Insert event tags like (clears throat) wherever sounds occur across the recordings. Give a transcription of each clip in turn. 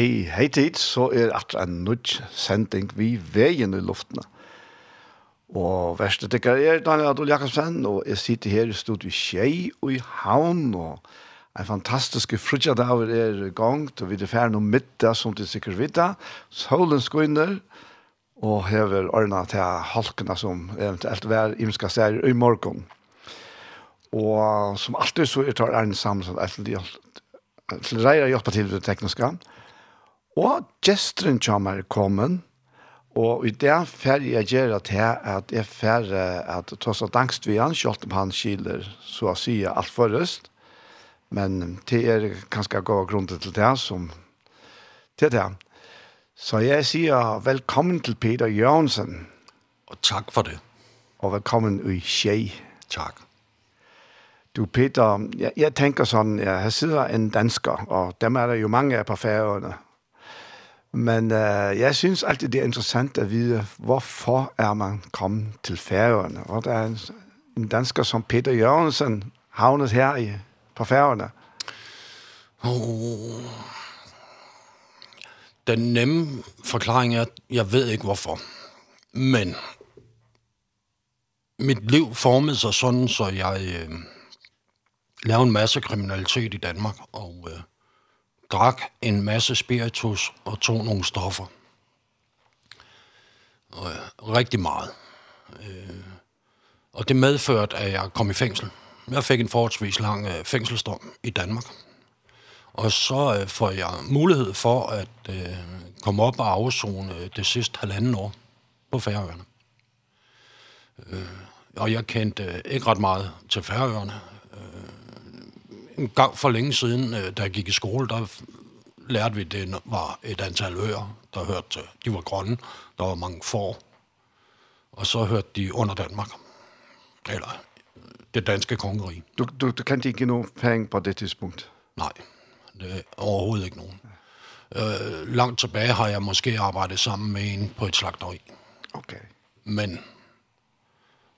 Hei, hei tid, så er at en nødt sending vi veien i luftene. Og verste tykker er Daniel Adol Jakobsen, og jeg sitter her i studiet Kjei og i Havn, og en fantastisk frutja dag er i gang, og vi er ferdig noe middag, som de sikkert vet, solen skoinner, og hever ordene til halkene som eventuelt hver imska stær i morgen. Og som alltid så er tar Erne sammen, som alltid til reier hjelpa til det tekniske, og Og gesteren kommer kommen, Og i det færre jeg gjør at jeg, at jeg færre at tross at angst vi han, selv om han skiler, så å si alt forrest. Men det er ganske gå grunner til det som til det. Så jeg sier velkommen til Peter Jørgensen. Og takk for det. Og velkommen i Tjei. Takk. Du Peter, jeg, jeg tenker sånn, jeg, her sitter en dansker, og dem er det jo mange på færøerne, Men uh, jeg synes alltid det er interessant at vide, hvorfor er man kommet til færøerne? Og der er en, en dansker som Peter Jørgensen havnet her i, på færøerne. Oh. Den nemme forklaring er, at jeg ved ikke hvorfor. Men mit liv formede sig sådan, så jeg øh, lavede en masse kriminalitet i Danmark, og øh, drak en masse spiritus og tog nogle stoffer. Og, rigtig meget. Øh, og det medførte, at jeg kom i fængsel. Jeg fik en forholdsvis lang øh, fængselsdom i Danmark. Og så øh, får jeg mulighed for at øh, komme op og afzone øh, det sidste halvanden år på Færøerne. Øh, og jeg kendte øh, ikke ret meget til Færøerne en gang for længe siden, øh, da jeg gik i skole, der lærte vi, at det var et antal øer, der hørte, de var grønne, der var mange får, og så hørte de under Danmark, eller det danske kongerige. Du, du, du kendte ikke nogen penge på det tidspunkt? Nej, det, overhovedet ikke nogen. Øh, langt tilbage har jeg måske arbejdet sammen med en på et slagteri. Okay. Men,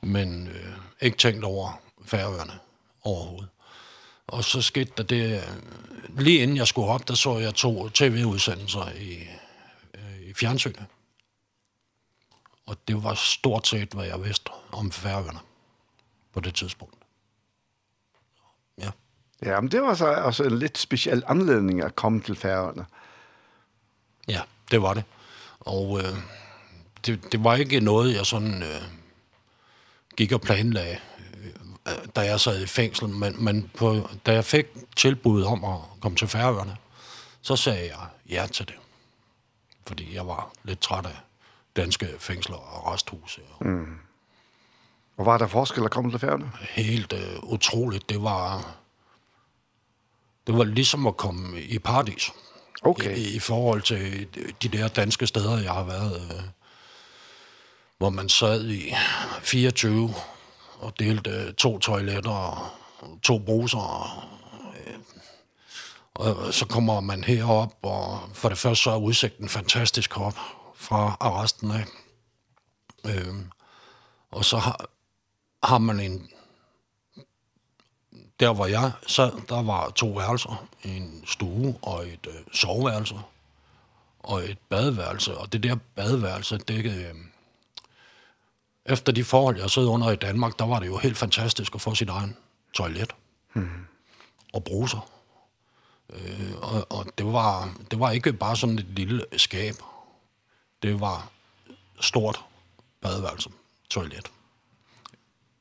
men øh, ikke tænkt over færøerne overhovedet. Og så skete der det, lige inden jeg skulle op, der så jeg to tv-udsendelser i, i fjernsynet. Og det var stort set, hvad jeg vidste om færgerne på det tidspunkt. Ja. Ja, men det var så altså en lidt speciel anledning at komme til færgerne. Ja, det var det. Og øh, det, det var ikke noget, jeg sådan øh, gik og planlagde da jeg sad i fængsel, men, men på, da jeg fik tilbuddet om at komme til færøerne, så sagde jeg ja til det. Fordi jeg var lidt træt af danske fængsler og resthuse. Og... Mm. Og var der forskel at komme til færøerne? Helt øh, utroligt. Det var, det var ligesom at komme i paradis. Okay. I, I forhold til de der danske steder, jeg har været, øh, hvor man sad i 24 og delte to toiletter og to bruser. Og, og så kommer man herop, og for det første så er udsigten fantastisk op fra arresten af. Øhm, og så har, har man en... Der hvor jeg sad, der var to værelser. En stue og et øh, soveværelse og et badeværelse. Og det der badeværelse, det, øh, efter de forhold, jeg sidder under i Danmark, der var det jo helt fantastisk at få sit egen toilet mm. og bruser. Øh, og, og det, var, det var ikke bare sådan et lille skab. Det var stort badeværelse, toilet,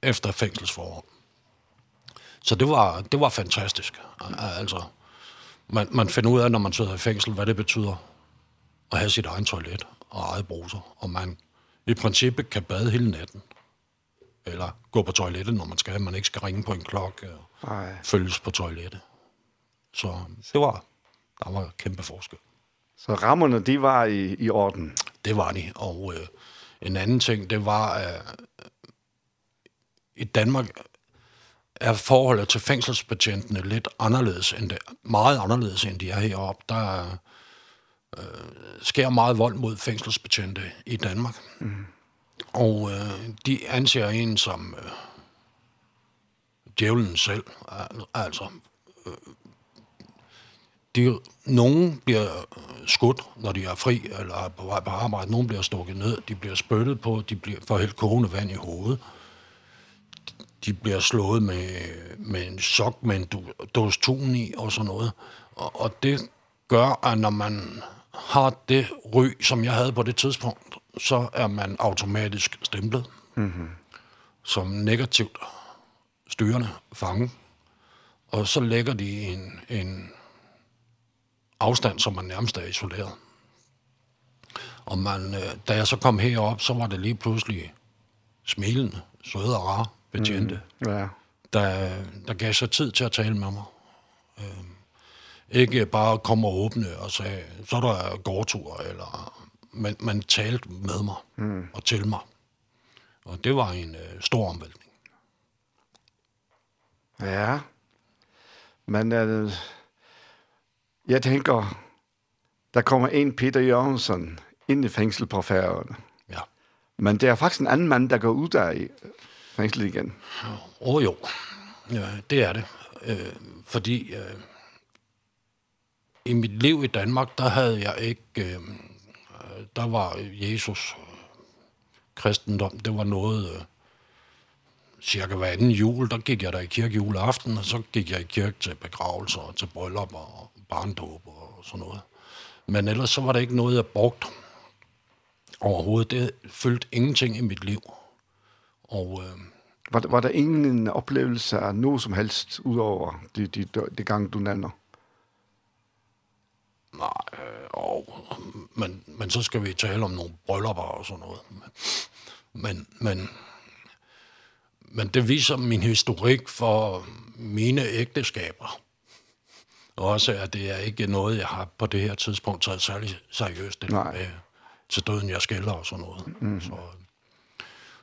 efter fængselsforhold. Så det var, det var fantastisk. Altså, man, man finder ud af, når man sidder i fængsel, hvad det betyder at have sit egen toilet og eget bruser. Og man i princippet kan bade hele natten. Eller gå på toilettet, når man skal. Man ikke skal ringe på en klokke og følges på toilettet. Så det var, der var kæmpe forskel. Så rammerne, de var i, i orden? Det var de. Og øh, en anden ting, det var, at øh, i Danmark er forholdet til fængselsbetjentene lidt anderledes end det, meget anderledes end de er heroppe. Der er, øh, sker meget vold mod fængselsbetjente i Danmark. Mm. Og øh, de anser en som øh, djævlen selv. Altså, øh, de, nogen bliver skudt, når de er fri eller er på vej på arbejde. Nogen bliver stukket ned, de bliver spyttet på, de bliver får helt kogende vand i hovedet. De bliver slået med, med en sok med en dås tun i og sådan noget. Og, og det gør, at når man har det ry, som jeg havde på det tidspunkt, så er man automatisk stemplet mm-hmm. som negativt styrende fange. Og så lægger de en, en afstand, som man nærmest er isoleret. Og man, øh, da jeg så kom herop, så var det lige pludselig smilende, søde og rare betjente, mm. ja. der, der gav sig tid til at tale med mig. Øh, Ikke bare komme og åbne og sagde, så er der gårdtur, eller man, man talte med mig mm. og til mig. Og det var en øh, stor omvæltning. Ja, men øh, jeg tænker, der kommer en Peter Jørgensen ind i fængsel på færgerne. Ja. Men det er faktisk en anden mand, der går ud der i fængsel igen. Åh oh, jo, ja, det er det. Øh, fordi... Øh, i mit liv i Danmark, der havde jeg ikke... Øh, der var Jesus kristendom, det var noget... Øh, cirka hver anden jul, der gik jeg der i kirke juleaften, og så gik jeg i kirke til begravelser, og til bryllup og barndåb og sådan noget. Men ellers så var det ikke noget, jeg brugte overhovedet. Det følte ingenting i mit liv. Og, øh, var, var der ingen oplevelse af noget som helst, udover det, det, de gange, du nænder? Nej, og, men, men så skal vi tale om nogle bryllupper og sådan noget. Men, men, men det viser min historik for mine ægteskaber. Også at det er ikke noget, jeg har på det her tidspunkt taget særlig seriøst det Nej. med til døden, jeg skælder og sådan noget. Mm. Så,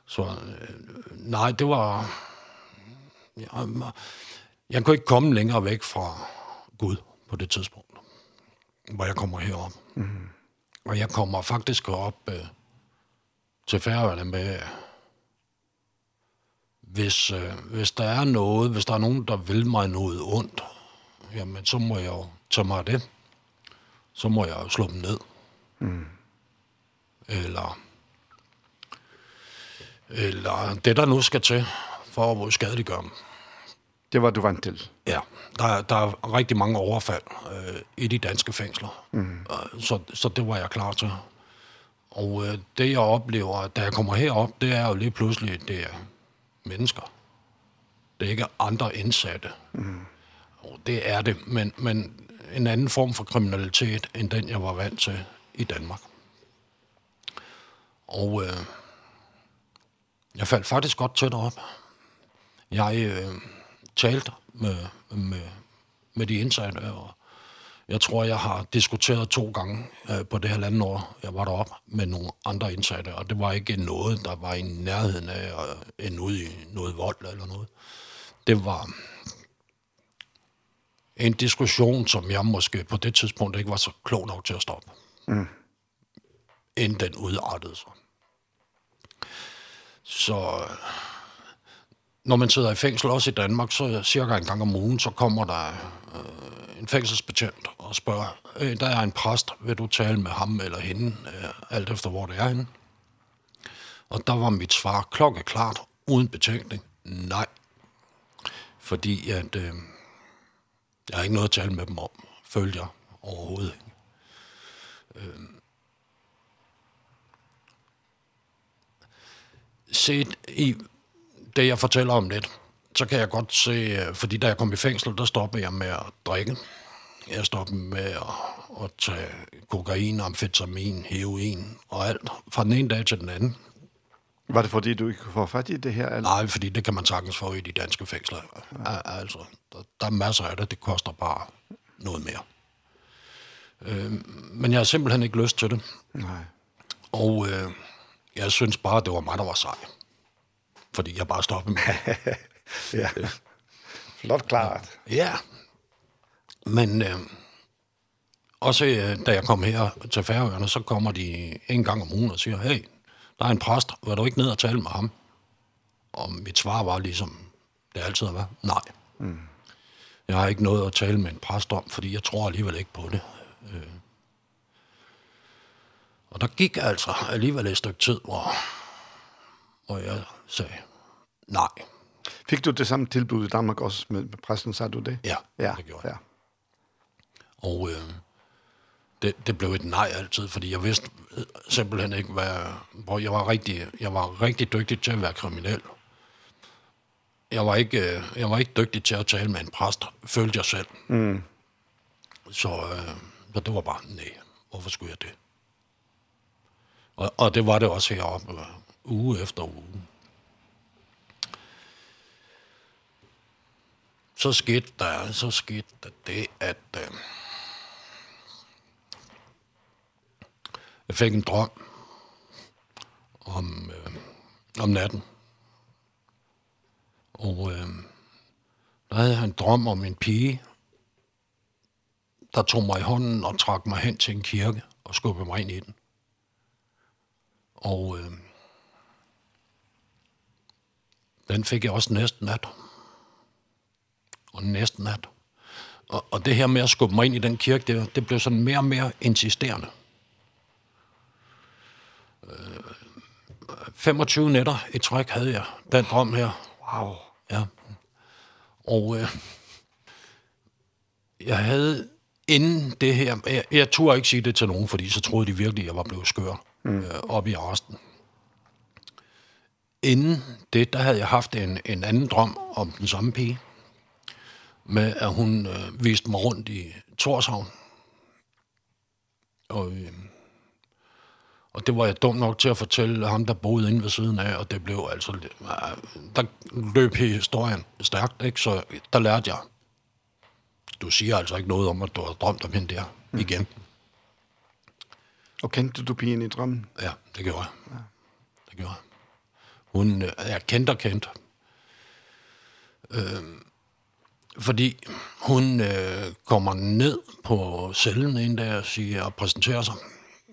så nej, det var... Jeg, jeg kunne ikke komme længere væk fra Gud på det tidspunkt hvor jeg kommer herop. Mm. Og jeg kommer faktisk op øh, til færgerne med, hvis, øh, hvis der er noget, hvis der er nogen, der vil mig noget ondt, jamen så må jeg jo tage mig det. Så må jeg jo slå dem ned. Mm. Eller, eller det, der nu skal til for at skadeliggøre dem. Det var du vant til? Ja, der, der er rigtig mange overfald øh, i de danske fængsler. Mm. Så, så det var jeg klar til. Og øh, det jeg oplever, da jeg kommer herop, det er jo lige pludselig, det er mennesker. Det er ikke andre indsatte. Mm. Og det er det, men, men en anden form for kriminalitet, end den jeg var vant til i Danmark. Og øh, jeg faldt faktisk godt tæt op. Jeg... Øh, talt med, med, med de indsatte, og jeg tror, jeg har diskuteret to gange øh, på det halvanden år, jeg var derop med nogle andre indsatte, og det var ikke noget, der var i nærheden af at ende ud i noget vold eller noget. Det var en diskussion, som jeg måske på det tidspunkt ikke var så klog nok til at stoppe. Mm. Inden den udartede sig. Så når man sidder i fængsel, også i Danmark, så cirka en gang om ugen, så kommer der øh, en fængselsbetjent og spørger, øh, der er en præst, vil du tale med ham eller hende, øh, alt efter hvor det er henne? Og der var mit svar klokkeklart, uden betænkning, nej. Fordi at, øh, jeg har ikke noget at tale med dem om, følger overhovedet ikke. Øh, set i det, jeg fortæller om lidt, så kan jeg godt se, fordi da jeg kom i fængsel, der stoppede jeg med at drikke. Jeg stoppede med at, at tage kokain, amfetamin, heroin og alt, fra den ene dag til den anden. Var det fordi, du ikke kunne få fat i det her? Eller? Nej, fordi det kan man sagtens få i de danske fængsler. Ja. Altså, der, der er masser af det, det koster bare noget mere. Øh, men jeg har simpelthen ikke lyst til det. Nej. Og øh, jeg synes bare, det var mig, der var sej fordi jeg bare stoppede med (laughs) ja. Flot klart. Ja. Men øh, også øh, da jeg kom her til Færøerne, så kommer de en gang om ugen og siger, hey, der er en præst, vil du ikke ned og tale med ham? Og mit svar var ligesom, det altid har været, nej. Mm. Jeg har ikke noget at tale med en præst om, fordi jeg tror alligevel ikke på det. Øh. Og der gik altså alligevel et stykke tid, hvor, hvor jeg Så nej. Fick du det samme tilbud i Danmark også med præsten, sagde du det? Ja, ja det gjorde jeg. Ja. Og øh, det, det blev et nej altid, fordi jeg vidste simpelthen ikke, hvad, hvor jeg var rigtig, jeg var rigtig dygtig til at være kriminel. Jeg var ikke, jeg var ikke dygtig til at tale med en præst, følte jeg selv. Mm. Så, øh, så det var bare, nej, hvorfor skulle jeg det? Og, og det var det også heroppe, uge efter uge. så skete det, så skete det at øh, jeg fik en drøm om, øh, om natten. Og øh, der havde jeg en drøm om en pige, der tog mig i hånden og trak mig hen til en kirke og skubbede mig ind i den. Og øh, den fik jeg også næsten nat og næsten nat. Og, og det her med at skubbe mig ind i den kirke, det, det blev sådan mere og mere insisterende. 25 nætter i træk havde jeg den drøm her. Wow. Ja. Og øh, jeg havde inden det her, jeg, jeg turde ikke sige det til nogen, fordi så troede de virkelig, at jeg var blevet skør mm. øh, oppe i arresten. Inden det, der havde jeg haft en, en anden drøm om den samme pige med, at hun øh, viste mig rundt i Torshavn. Og, øh, og det var jeg dum nok til at fortælle ham, der boede inde ved siden af, og det blev altså... Der løb historien stærkt, ikke? så der lærte jeg. Du siger altså ikke noget om, at du har drømt om hende der mm. igen. Og kendte du pigen i drømmen? Ja, det gjorde jeg. Ja. Det gjorde jeg. Hun, jeg kendt og kendt. Øh, fordi hun øh, kommer ned på cellen en dag og, siger, og præsenterer sig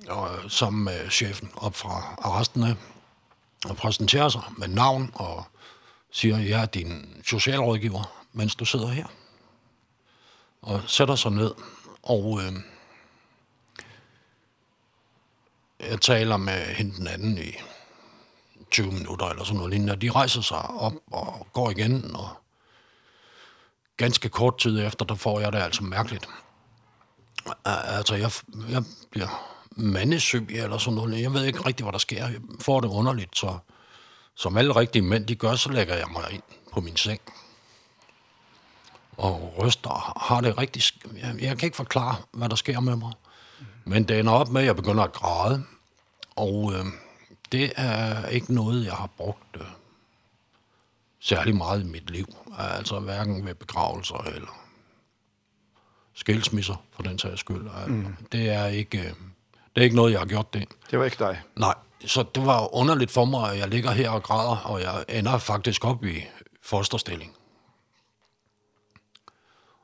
og, sammen med chefen op fra arresten af, og præsenterer sig med navn og siger, jeg er din socialrådgiver, mens du sidder her. Og sætter sig ned, og øh, jeg taler med hende den anden i 20 minutter eller sådan noget lignende, de rejser sig op og går igen, og ganske kort tid efter, der får jeg det altså mærkeligt. Altså, jeg, jeg bliver mandesyg eller sådan noget. Jeg ved ikke rigtig, hvad der sker. Jeg får det underligt, så som alle rigtige mænd, de gør, så lægger jeg mig ind på min seng. Og ryster har det rigtig... Jeg, jeg kan ikke forklare, hvad der sker med mig. Men det ender op med, at jeg begynder at græde. Og øh, det er ikke noget, jeg har brugt øh, særlig meget i mit liv. Altså hverken ved begravelser eller skilsmisser, for den sags skyld. Mm. Det er ikke... Det er ikke noget, jeg har gjort det. Det var ikke dig? Nej, så det var underligt for mig, at jeg ligger her og græder, og jeg ender faktisk op i fosterstilling.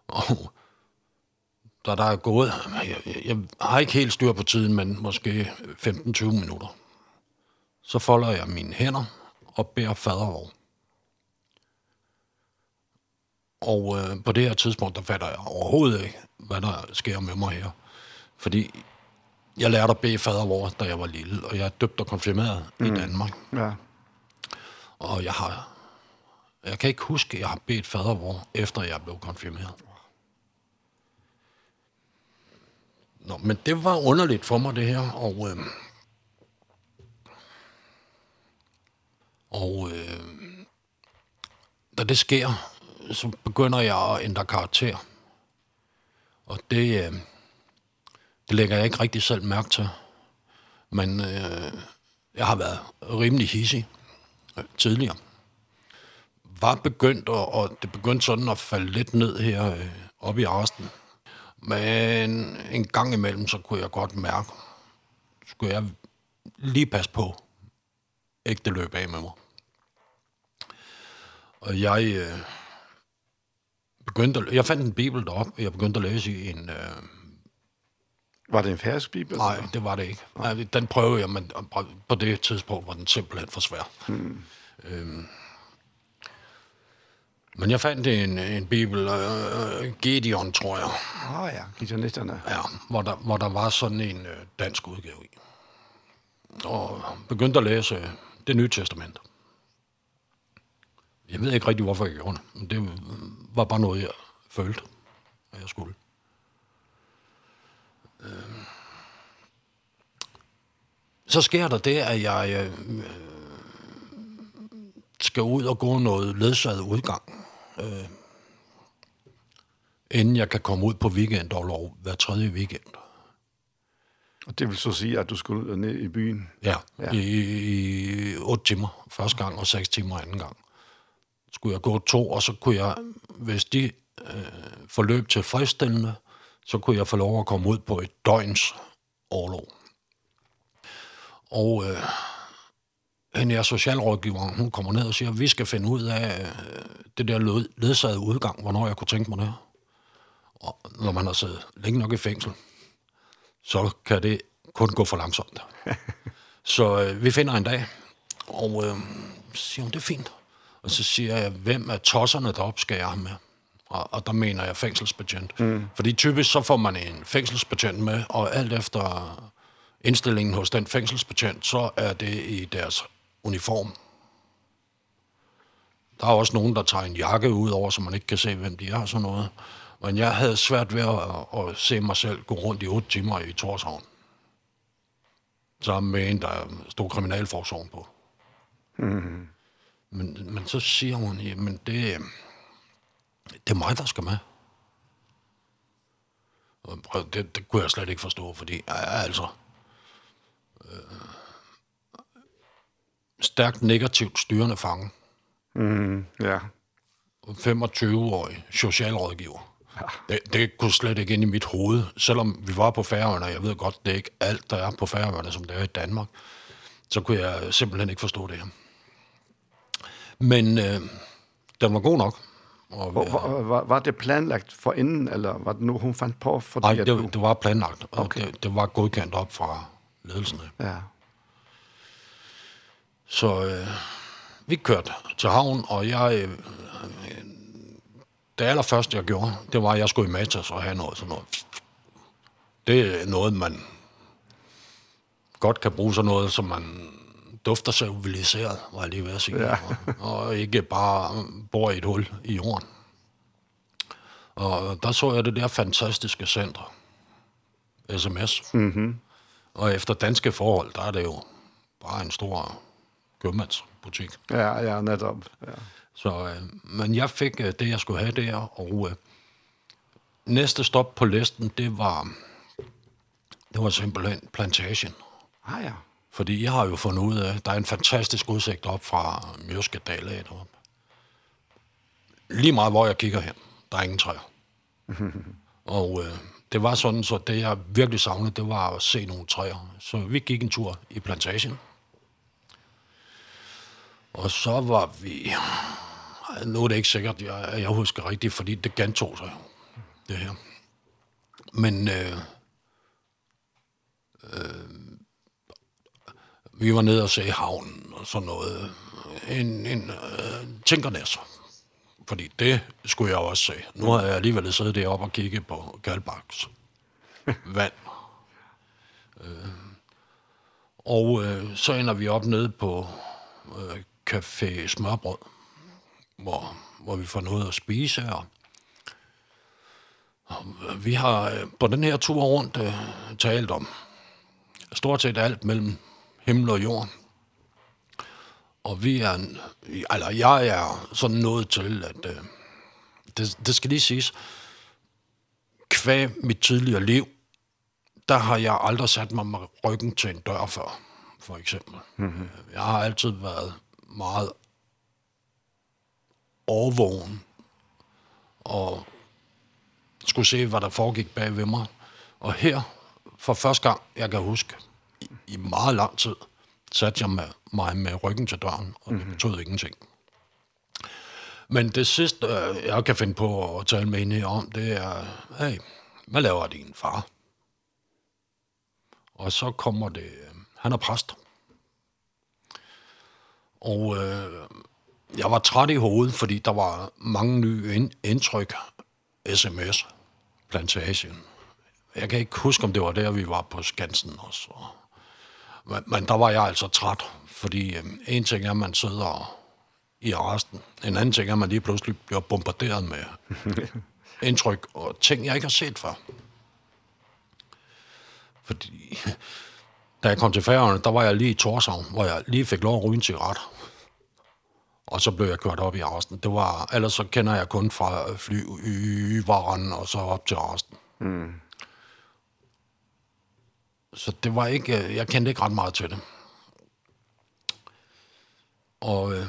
Og da der er gået, jeg, jeg har ikke helt styr på tiden, men måske 15-20 minutter, så folder jeg mine hænder og beder fadervor. Og øh, på det her tidspunkt, der fatter jeg overhovedet ikke, hvad der sker med mig her. Fordi jeg lærte at bede fadervor, da jeg var lille, og jeg er døbt og konfirmeret mm. i Danmark. Ja. Og jeg har... Jeg kan ikke huske, at jeg har bedt fadervor, efter jeg blev konfirmeret. Nå, men det var underligt for mig, det her, og... Øh, og øh, da det sker, så begynder jeg at ændre karakter. Og det, øh, det lægger jeg ikke rigtig selv mærke til. Men øh, jeg har været rimelig hissig øh, tidligere. Var begyndt, og, og det begyndte sådan at falde lidt ned her øh, oppe i Arsten. Men en gang imellem, så kunne jeg godt mærke, skulle jeg lige passe på, ikke det løb af med mig. Og jeg... Øh, begyndte at, jeg fandt en bibel derop, og jeg begyndte at læse i en... Øh, var det en færdisk bibel? Nej, det var det ikke. Nej, den prøvede jeg, men på det tidspunkt var den simpelthen for svær. Mm. Øhm, men jeg fandt en, en bibel, øh, Gideon, tror jeg. Åh oh, ja, Gideonisterne. Ja, hvor der, hvor der var sådan en øh, dansk udgave i. Og begyndte at læse det nye testament. Jeg ved ikke rigtig, hvorfor jeg gjorde det. Men det var bare noget, jeg følte, at jeg skulle. Ehm. Så sker der det, at jeg øh, skal ud og gå noget ledsaget udgang. Øh, inden jeg kan komme ud på weekend og lov hver tredje weekend. Og det vil så sige, at du skulle ned i byen? Ja, ja. I, i 8 timer første gang og 6 timer anden gang skulle jeg gå to, og så kunne jeg, hvis de øh, forløb tilfredsstillende, så kunne jeg få lov at komme ud på et døgns overlov. Og øh, hende er socialrådgiver, hun kommer ned og siger, vi skal finde ud af øh, det der ledsagede udgang, hvornår jeg kunne tænke mig det. Og når man har siddet længe nok i fængsel, så kan det kun gå for langsomt. (laughs) så øh, vi finder en dag, og øh, siger hun, det er fint. Og så siger jeg, hvem er tosserne deroppe, skal jeg have med? Og, og der mener jeg fængselsbetjent. Mm. Fordi typisk så får man en fængselsbetjent med, og alt efter indstillingen hos den fængselsbetjent, så er det i deres uniform. Der er også nogen, der tager en jakke ud over, så man ikke kan se, hvem de er og sådan noget. Men jeg havde svært ved at, at se mig selv gå rundt i 8 timer i Torshavn. Sammen med en, der stod kriminalforsorgen på. Mm. Men, men så siger hun, men det, det er mig, der skal med. Og det, det kunne jeg slet ikke forstå, fordi altså, øh, stærkt negativt styrende fange. Mm, ja. 25-årig socialrådgiver. Ja. Det, det kunne slet ikke ind i mit hoved, selvom vi var på færøerne, og jeg ved godt, det er ikke alt, der er på færøerne, som det er i Danmark, så kunne jeg simpelthen ikke forstå det her. Men øh, den var god nok. Og, var, var, var det planlagt for inden, eller var det nu, hun fandt på? Fordi nej, det, du... det var planlagt, og okay. det, det var godkendt op fra ledelsen. Ja. Så øh, vi kørte til havn, og jeg... Øh, det allerførste, jeg gjorde, det var, at jeg skulle i Matas og have noget sådan noget. Det er noget, man godt kan bruge sådan noget, som man dufter civiliseret, var jeg lige ved at sige. Ja. og ikke bare bor i et hul i jorden. Og der så jeg det der fantastiske center. SMS. Mhm. Mm og efter danske forhold, der er det jo bare en stor købmandsbutik. Ja, ja, netop. Ja. Så, øh, men jeg fik øh, det, jeg skulle have der, og øh, næste stop på listen, det var, det var simpelthen plantagen. Ah ja. Fordi jeg har jo fundet ud af, der er en fantastisk udsigt op fra Mjøske Dale op. Lige meget, hvor jeg kigger hen, der er ingen træer. (laughs) og øh, det var sådan, så det jeg virkelig savnede, det var at se nogle træer. Så vi gik en tur i plantagen. Og så var vi... Nu er det ikke sikkert, jeg, jeg husker rigtigt, fordi det gentog sig det her. Men øh, øh, Vi var nede og se havnen og sådan noget. En, en øh, så. Fordi det skulle jeg også se. Nu har jeg alligevel siddet deroppe og kigget på Galbaks vand. Øh, og øh, så ender vi op nede på øh, Café Smørbrød, hvor, hvor vi får noget at spise her. Og vi har øh, på den her tur rundt øh, talt om stort set alt mellem himmel og jord. Og vi er, eller jeg er sådan noget til, at øh, det, det skal lige siges, kvæg mit tidligere liv, der har jeg aldrig sat mig med ryggen til en dør før, for eksempel. Mm-hmm. Jeg har altid været meget overvågen, og skulle se, hvad der foregik bag ved mig. Og her, for første gang, jeg kan huske, i meget lang tid satte jeg med, mig med ryggen til døren, og det betød ingenting. Men det sidste, jeg kan finde på at tale med hende om, det er, hey, hvad laver din far? Og så kommer det, han er præst. Og øh, jeg var træt i hovedet, fordi der var mange nye indtryk. SMS, plantagen. Jeg kan ikke huske, om det var der, vi var på Skansen også. Og Men, men der var jeg altså træt, fordi øh, en ting er, at man sidder i arresten. En anden ting er, at man lige pludselig bliver bombarderet med indtryk og ting, jeg ikke har set før. Fordi da jeg kom til færgerne, der var jeg lige i Torshavn, hvor jeg lige fik lov at ryge en cigaret. Og så blev jeg kørt op i arresten. Det var, ellers så kender jeg kun fra flyvaren og så op til arresten. Mm. Så det var ikke, jeg kendte ikke ret meget til det. Og, øh,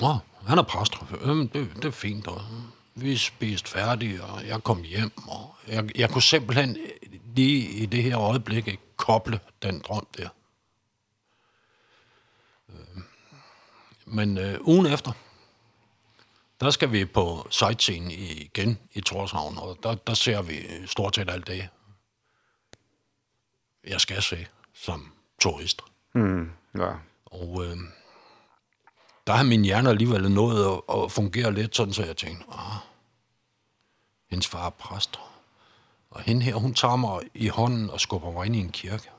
nå, han er præst. Øh, det, det er fint. Og vi spiste færdigt, og jeg kom hjem. Og jeg, jeg kunne simpelthen lige i det her øjeblik ikke koble den drøm der. Men øh, ugen efter, der skal vi på sightseeing igen i Torshavn, og der, der ser vi stort set alt det, jeg skal se som turist. Mm, ja. Og øh, der har min hjerne alligevel nået at, at fungere lidt sådan, så jeg tænkte, ah, hendes far er præst. Og hende her, hun tager mig i hånden og skubber mig ind i en kirke.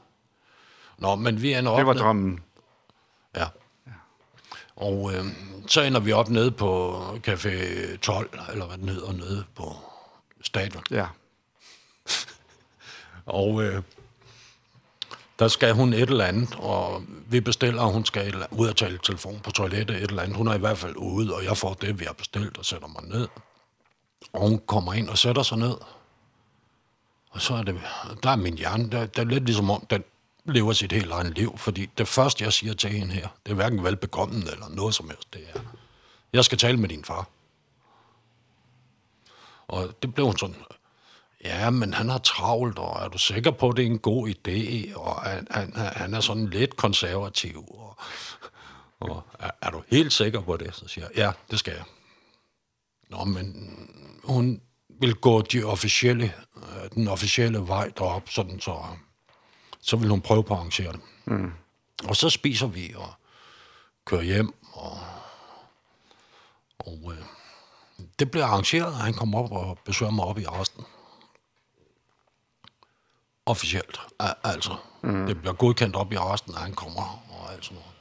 Nå, men vi ender op... Det var drømmen. Ja. Og øh, så ender vi op nede på Café 12, eller hvad den hedder, nede på stadion. Ja. (laughs) og øh, der skal hun et eller andet, og vi bestiller, og hun skal ud og tale telefon på toilettet, et eller andet. Hun er i hvert fald ude, og jeg får det, vi har bestilt, og sætter mig ned. Og hun kommer ind og sætter sig ned. Og så er det, der er min hjerne, der, der er lidt ligesom om, den lever sit helt egen liv, fordi det første, jeg siger til hende her, det er hverken velbekommende eller noget som helst, det er, jeg skal tale med din far. Og det blev hun sådan ja, men han har travlt, og er du sikker på, at det er en god idé, og han, han, han er sådan lidt konservativ, og, og er, er du helt sikker på det? Så siger jeg, ja, det skal jeg. Nå, men hun vil gå de officielle, den officielle vej derop, sådan så, så vil hun prøve på at arrangere det. Mm. Og så spiser vi og kører hjem, og, og øh, det bliver arrangeret, og han kommer op og besøger mig op i Arsten officielt, altså. Mm. Det bliver godkendt op i arresten når han kommer og alt sådan noget.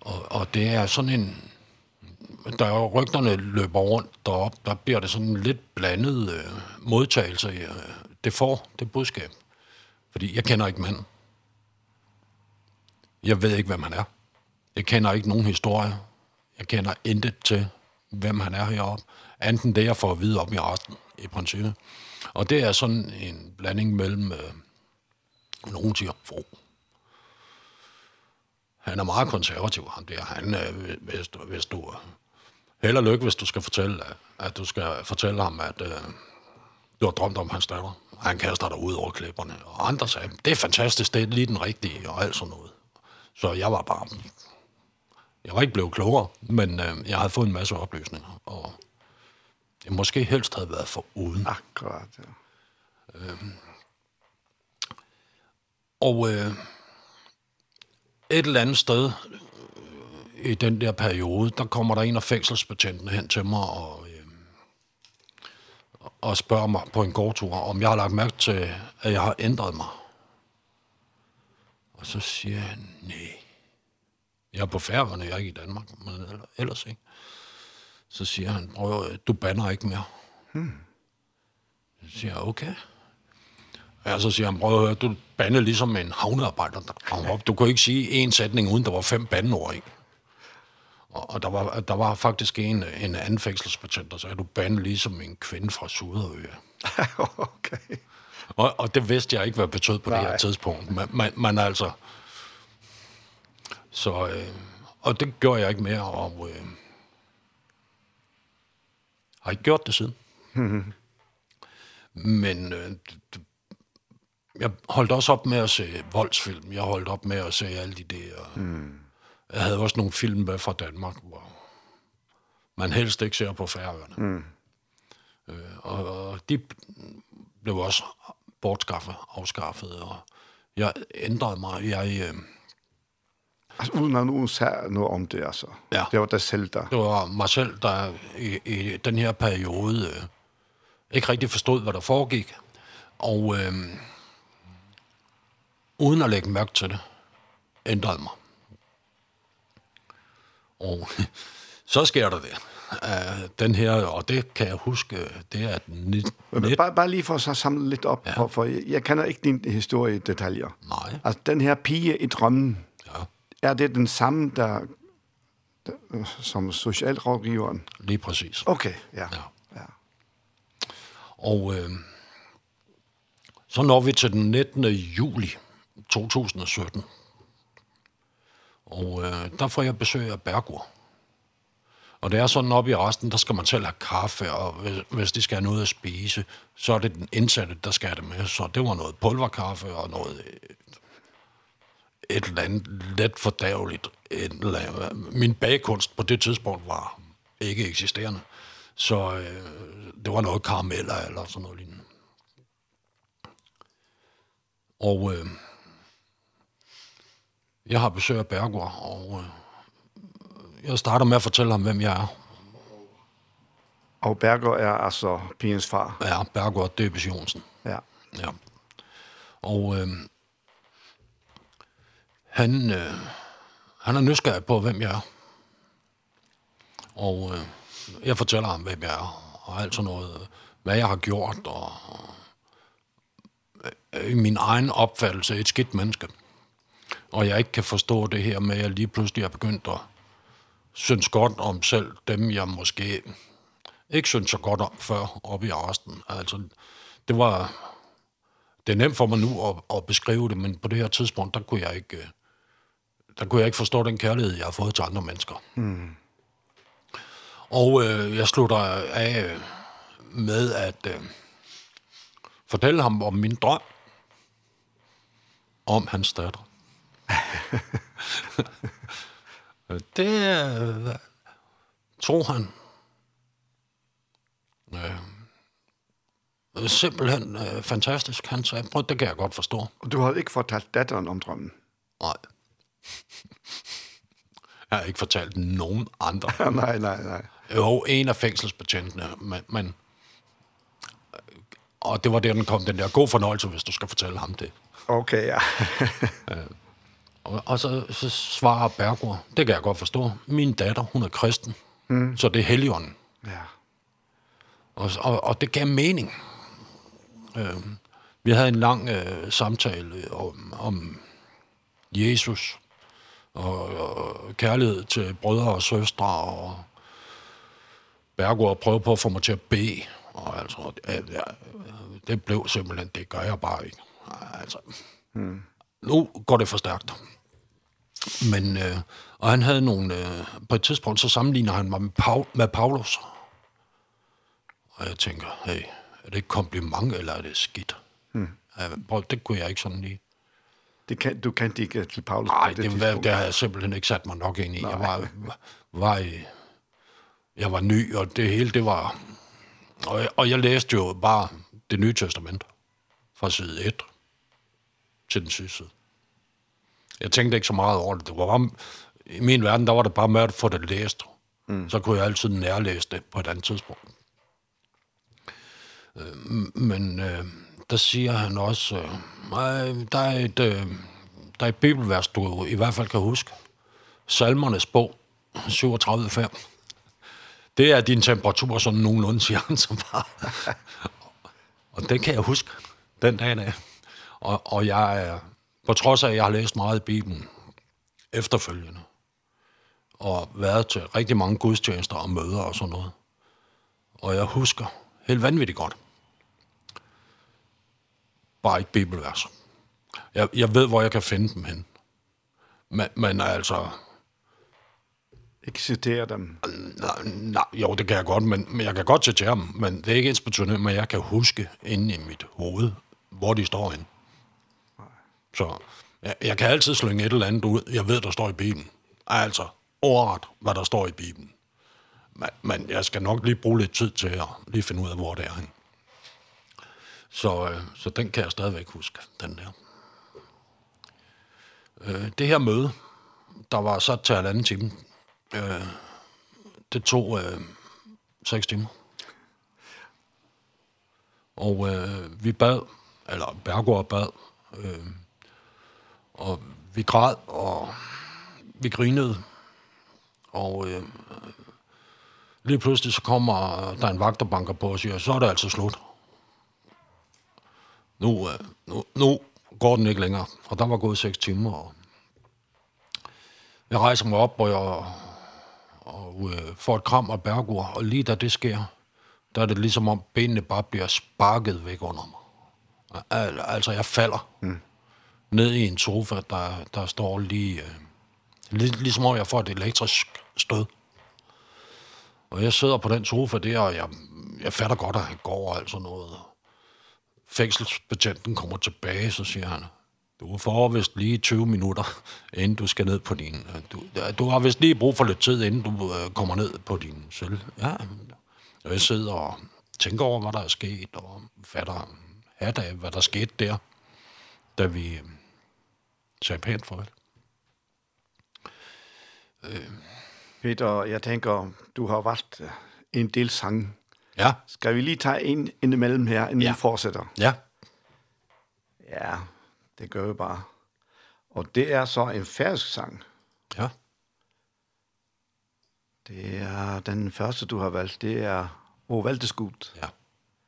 Og, og det er sådan en, der er rygterne løber rundt derop, der bliver det sådan en lidt blandet øh, modtagelse, øh, det får, det budskab. Fordi jeg kender ikke manden. Jeg ved ikke, hvem han er. Jeg kender ikke nogen historie. Jeg kender intet til, hvem han er heroppe. Enten det, jeg får at vide op i resten, i princippet. Og det er sådan en blanding mellem øh, nogen siger, Fro. Han er meget konservativ, han der. Han, øh, hvis, du, hvis du... Held og lykke, hvis du skal fortælle, at du skal fortælle ham, at uh, du har drømt om hans datter. Han kaster dig ud over klipperne. Og andre sagde, det er fantastisk, det er lige den rigtige, og alt sådan noget. Så jeg var bare... Jeg var ikke blevet klogere, men uh, jeg havde fået en masse oplysninger, og det måske helst havde været for uden. Akkurat, ja. Øhm. Og øh, et eller andet sted øh, i den der periode, der kommer der en af fængselsbetjentene hen til mig og, øh, og spørger mig på en gårdtur, om jeg har lagt mærke til, at jeg har ændret mig. Og så siger han, nej. Jeg er på færgerne, jeg er ikke i Danmark, men ellers ikke. Så siger han, prøv, du banner ikke mere. Hmm. Så siger jeg, okay. Ja, så siger han, prøv at du bande ligesom en havnearbejder, der kom op. Du kunne ikke sige en sætning, uden der var fem bandeord, ikke? Og, og der, var, der var faktisk en, en anden fængselsbetjent, der sagde, du bande ligesom en kvinde fra Suderø. (laughs) okay. Og, og det vidste jeg ikke, hvad det betød på Nej. det her tidspunkt. Men, man, man altså... Så, øh, og det gør jeg ikke mere, og... Øh, har ikke gjort det siden. (laughs) Men øh, jeg holdt også op med at se voldsfilm. Jeg holdt op med at se alle de der. Mm. Jeg havde også nogle film med fra Danmark, hvor man helst ikke ser på færgerne. Mm. Øh, og, og de blev også bortskaffet, afskaffet, og jeg ændrede mig. Jeg... Øh, Alltså hon har nog sagt något om det alltså. Ja. Det var det selv der. Det var mig selv, der i, i den her periode øh, ikke rigtig forstod, hvad der foregik. Og øh, uden at lægge mærke til det, ændrede mig. Og (laughs) så sker der det. Uh, den her, og det kan jeg huske, det er net... net... Bare, bare lige for at samle lidt op, ja. for, for jeg, jeg kender ikke din historie i detaljer. Nej. Altså, den her pige i drømmen, er det den samme, der, der som socialrådgiveren? Lige præcis. Okay, ja. ja. ja. Og øh, så når vi til den 19. juli 2017. Og øh, der får jeg besøg af Bergur. Og det er sådan oppe i resten, der skal man selv have kaffe, og hvis, hvis de skal have noget at spise, så er det den indsatte, der skal have det med. Så det var noget pulverkaffe og noget et eller andet let fordærveligt. Et eller andet. Min bagkunst på det tidspunkt var ikke eksisterende. Så øh, det var noget karameller eller sådan noget lignende. Og øh, jeg har besøg af Bergård, og øh, jeg starter med at fortælle ham, hvem jeg er. Og Bergård er altså pigens far? Ja, Bergård Døbes Jonsen. Ja. ja. Og øh, han, øh, han er nysgerrig på, hvem jeg er. Og øh, jeg fortæller ham, hvem jeg er, og alt sådan noget, hvad jeg har gjort, og øh, min egen opfattelse et skidt menneske. Og jeg ikke kan forstå det her med, at jeg lige pludselig har begyndt at synes godt om selv dem, jeg måske ikke synes så godt om før oppe i arresten. Altså, det var... Det er nemt for mig nu at, at beskrive det, men på det her tidspunkt, der kunne jeg ikke der kunne jeg ikke forstå den kærlighed, jeg har fået til andre mennesker. Mm. Og øh, jeg slutter af med at øh, fortælle ham om min drøm om hans datter. (laughs) det øh, tror han øh, simpelthen øh, fantastisk. Han sagde, prøv, det kan jeg godt forstå. Og du har ikke fortalt datteren om drømmen? Nej. Jeg har ikke fortalt nogen andre. (laughs) nej, nej, nej. Jo, en af fængselsbetjentene, men, men... Og det var der, den kom, den der god fornøjelse, hvis du skal fortælle ham det. Okay, ja. (laughs) og, og så, så svarer Bergård, det kan jeg godt forstå, min datter, hun er kristen, mm. så det er heligånden. Ja. Og, og, og det gav mening. Øh, vi havde en lang øh, samtale om, om Jesus, og, og kærlighed til brødre og søstre, og Bergård prøvede på at få mig til at bede, og altså, det, det blev simpelthen, det gør jeg bare ikke. Altså, hmm. nu går det for stærkt. Men, øh, og han havde nogle, øh, på et tidspunkt, så sammenligner han mig med, Paul, med Paulus. Og jeg tænker, hey, er det et kompliment, eller er det skidt? Hmm. Ja, prøv, det kunne jeg ikke sådan lige. Det kan, du kendte ikke til Paulus? Nej, det, det, var, det har jeg simpelthen ikke sat mig nok ind i. Nej. Jeg var, var, jeg var ny, og det hele, det var... Og jeg, og jeg læste jo bare det nye testament fra side 1 til den sidste side. Jeg tænkte ikke så meget over det. det var bare, I min verden, der var det bare med at få det læst. Mm. Så kunne jeg altid nærlæse det på et andet tidspunkt. Øh, men... Øh, der siger han også, øh, der er et, øh, der er et bibelvers, du i hvert fald kan huske. Salmernes bog, 37.5. Det er din temperatur, som nogenlunde, siger han så bare. og den kan jeg huske den dag af. Og, og jeg er, på trods af, at jeg har læst meget i Bibelen efterfølgende, og været til rigtig mange gudstjenester og møder og sådan noget. Og jeg husker helt vanvittigt godt bare ikke bibelvers. Jeg, jeg ved, hvor jeg kan finde dem hen. Men, men altså... Ikke citere dem? Nej, nej, jo, det kan jeg godt, men, men jeg kan godt citere dem. Men det er ikke ens betydende, men jeg kan huske inde i mit hoved, hvor de står henne. Så jeg, jeg kan altid slynge et eller andet ud. Jeg ved, der står i Bibelen. Altså, ordret, hvad der står i Bibelen. Men, men jeg skal nok lige bruge lidt tid til at lige finde ud af, hvor det er henne. Så, øh, så den kan jeg stadigvæk huske, den der. Øh, det her møde, der var sat til halvanden time, øh, det tog øh, seks timer. Og øh, vi bad, eller Bergård bad, øh, og vi græd, og vi grinede, og øh, lige pludselig så kommer der en vagt og banker på og siger, så er det altså slut nu, nu, nu går den ikke længere. Og der var gået seks timer. Og jeg rejser mig op, og jeg og, øh, får et kram af bærgur. Og lige da det sker, der er det ligesom om benene bare bliver sparket væk under mig. Al, altså, jeg falder mm. ned i en sofa, der, der står lige... Øh, lig, ligesom om jeg får et elektrisk stød. Og jeg sidder på den sofa der, og jeg, jeg fatter godt, at han går og alt sådan noget fængselsbetjenten kommer tilbage, så siger han, du får vist lige 20 minutter, inden du skal ned på din... Du, du har vist lige brug for lidt tid, inden du øh, kommer ned på din selv. Ja, og jeg sidder og tænker over, hvad der er sket, og fatter hat af, hvad der skete der, da vi øh, sagde pænt farvel. Øh. Peter, jeg tænker, du har valgt en del sange Ja. Skal vi lige tage en indimellem her, inden ja. vi fortsætter? Ja. Ja, det gør vi bare. Og det er så en færøsk sang. Ja. Det er den første, du har valgt. Det er O Valdeskud. Ja.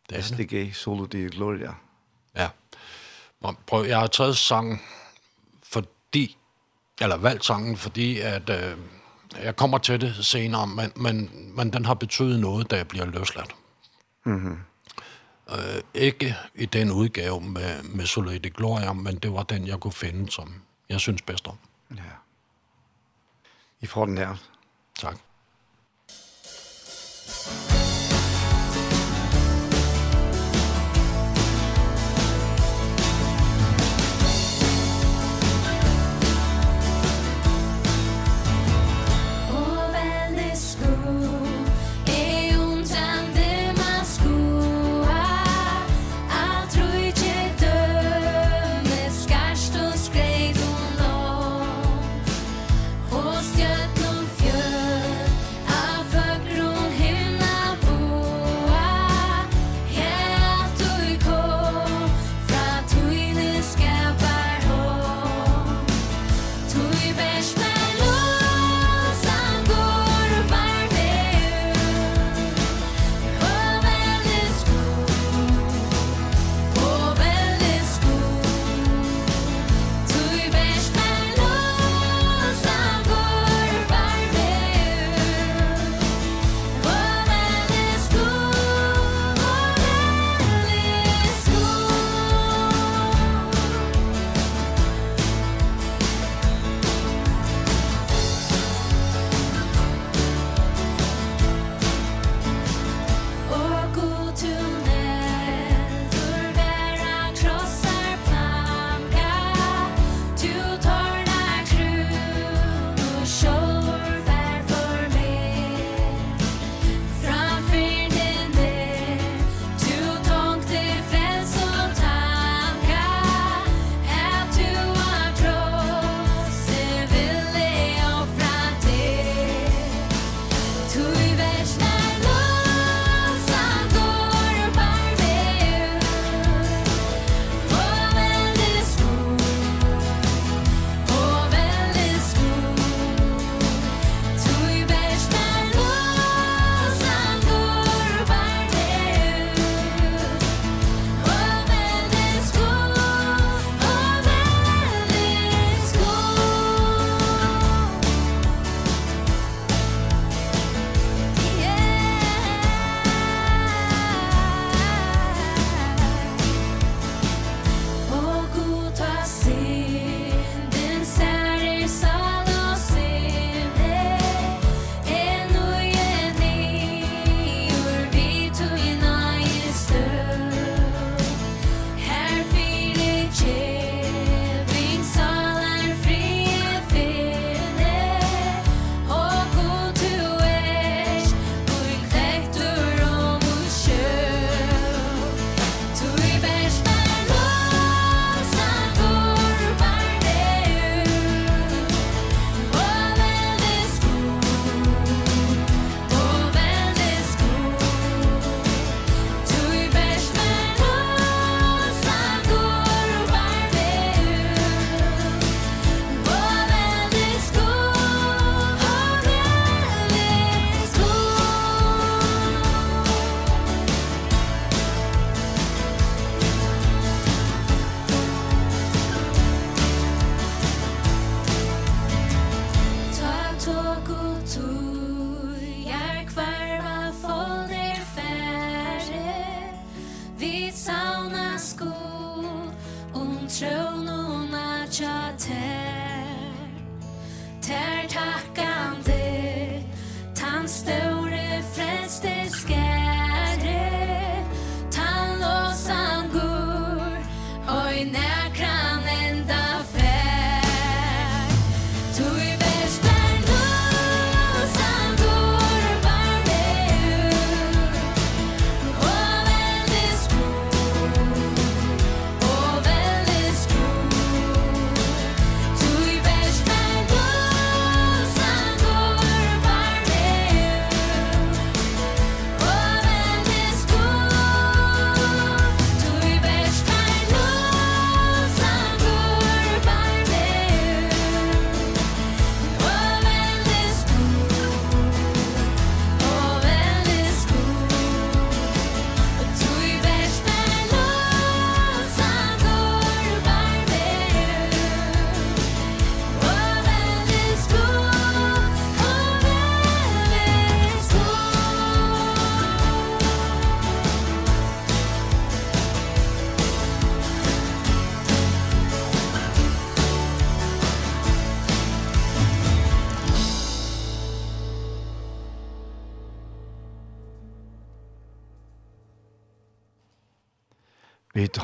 Det er SDG Solo de Gloria. Ja. Prøv, jeg har taget sangen, fordi, eller valgt sangen, fordi at... Øh, Jeg kommer til det senere, men, men, men den har betydet noget, da jeg bliver løsladt. Mm-hmm. Øh, ikke i den udgave med, med Solide Gloria, men det var den, jeg kunne finde, som jeg synes bedst om. Ja. I får den her. Tak. Thank you.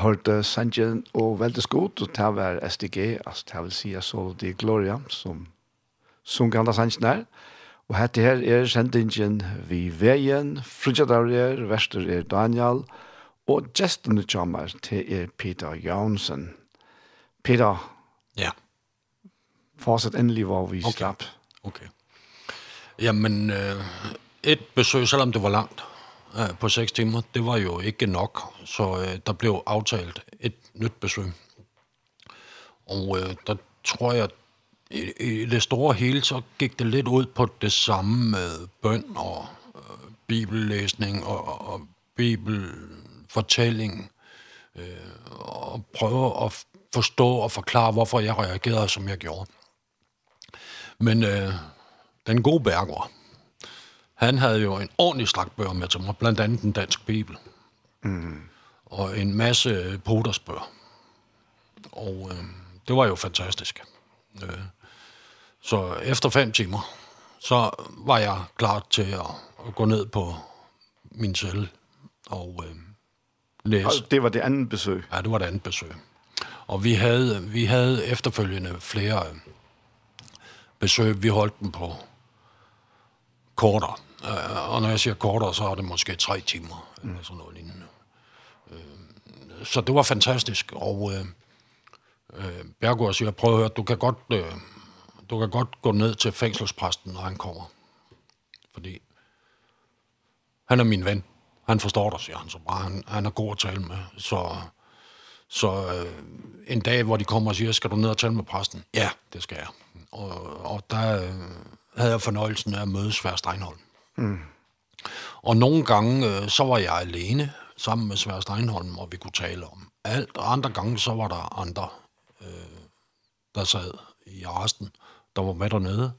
hørte Sanjen og veldig skot, og det var SDG, altså det vil si jeg så de Gloria, som, som andre Sanjen her. Og hette her er sendingen vi veien, frutjadaurier, Vester er Daniel, og gesten kommer til er Peter Jansen. Peter, ja. fortsett endelig hva vi okay. slapp. Ok. Ja, men uh, et besøg, selvom det var langt, på 6 timer, det var jo ikke nok, så øh, der blev aftalt et nyt besøg. Og øh, der tror jeg, i, i det store hele, så gik det lidt ud på det samme med bøn og øh, bibellæsning og, og, og bibelfortælling, øh, og prøve at forstå og forklare, hvorfor jeg reagerede, som jeg gjorde. Men øh, den gode Berger, Han havde jo en ordentlig slagtbøger med til mig, blandt andet den danske bibel. Mm. Og en masse potersbøger. Og øh, det var jo fantastisk. Øh, så efter fem timer, så var jeg klar til at, at gå ned på min celle og øh, læse. Og det var det andet besøg? Ja, det var det andet besøg. Og vi havde, vi havde efterfølgende flere besøg. Vi holdt dem på kortere Uh, og når jeg siger kortere, så er det måske tre timer, mm. eller sådan noget lignende. Uh, så det var fantastisk, og øh, øh, Bergård siger, prøv at høre, du kan, godt, øh, du kan godt gå ned til fængselspræsten, når han kommer. Fordi han er min ven. Han forstår dig, siger han så bare. Han, han er god at tale med. Så, så øh, en dag, hvor de kommer og siger, skal du ned og tale med præsten? Ja, det skal jeg. Og, og der øh, havde jeg fornøjelsen af at mødes Svær Steinholm. Mm. Og nogle gange, øh, så var jeg alene sammen med Sverre Steinholm, og vi kunne tale om alt. Og andre gange, så var der andre, øh, der sad i arresten, der var med dernede.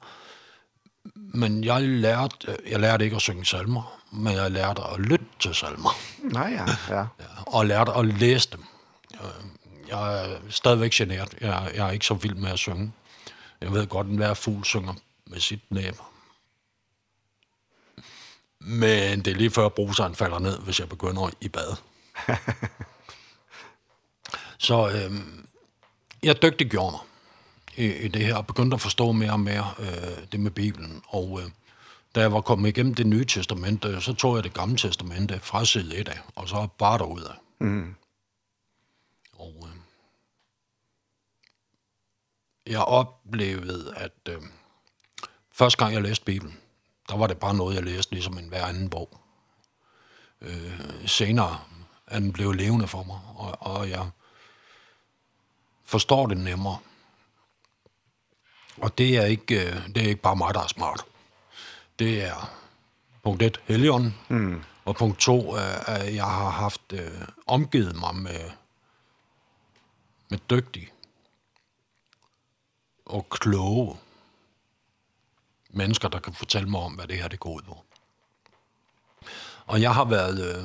Men jeg lærte, jeg lærte ikke at synge salmer, men jeg lærte at lytte til salmer. Nej, ja. ja. (laughs) ja og lærte at læse dem. Jeg er stadigvæk genert. Jeg, jeg er ikke så vild med at synge. Jeg ved godt, at hver fugl synger med sit næb. Men det er lige før bruseren falder ned, hvis jeg begynder i bad. (laughs) så øhm, jeg dygtiggjorde mig i, i det her, og begyndte at forstå mere og mere øh, det med Bibelen. Og øh, da jeg var kommet igennem det nye testamente, så tog jeg det gamle testamente fra side 1 af, og så bare derudad. Mm. Og øh, jeg oplevede, at øh, første gang jeg læste Bibelen, der var det bare noget, jeg læste ligesom en hver anden bog. Øh, senere er den blevet levende for mig, og, og jeg forstår det nemmere. Og det er ikke, øh, det er ikke bare mig, der er smart. Det er punkt 1, Helion, mm. og punkt 2, øh, jeg har haft øh, omgivet mig med, med dygtige og kloge mennesker, der kan fortælle mig om, hvad det her det går ud på. Og jeg har været... Øh,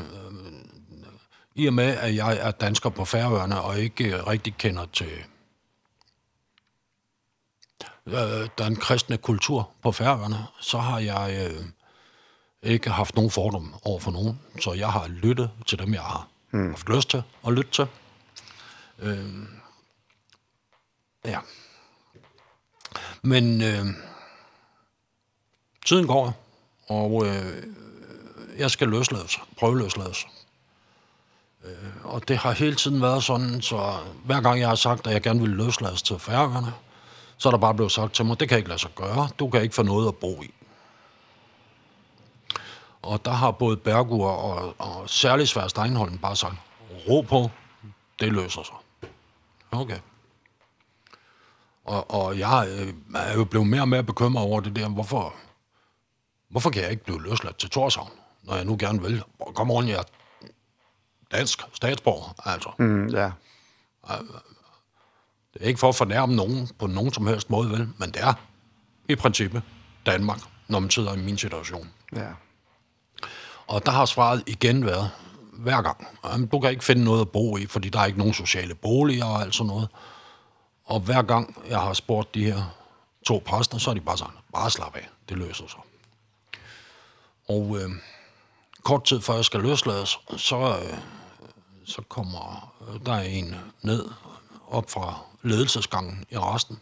I og med, at jeg er dansker på Færøerne, og ikke rigtig kender til øh, den kristne kultur på Færøerne, så har jeg øh, ikke haft nogen fordom over for nogen. Så jeg har lyttet til dem, jeg har hmm. haft lyst til at lytte til. Øh, ja. Men... Øh, Tiden går, og øh, jeg skal løslades, prøveløslades. Øh, og det har hele tiden været sådan, så hver gang jeg har sagt, at jeg gerne vil løslades til færgerne, så er der bare blevet sagt til mig, det kan ikke lade sig gøre, du kan ikke få noget at bo i. Og der har både Bergur og, og særlig Svær Steinholm bare sagt, ro på, det løser sig. Okay. Og, og jeg er jo blevet mere og mere bekymret over det der, hvorfor hvorfor kan jeg ikke blive løsladt til Torshavn, når jeg nu gerne vil? Kom on, jeg er dansk statsborger, altså. Mm, ja. Det er ikke for at fornærme nogen på nogen som helst måde, vel? Men det er i princippet Danmark, når man sidder i min situation. Ja. Og der har svaret igen været, hver gang. Jamen, du kan ikke finde noget at bo i, fordi der er ikke nogen sociale boliger og alt sådan noget. Og hver gang jeg har spurgt de her to præster, så er de bare sådan, bare slap af, det løser sig. Og øh, kort tid før jeg skal løslades, så, øh, så kommer øh, der en ned op fra ledelsesgangen i resten.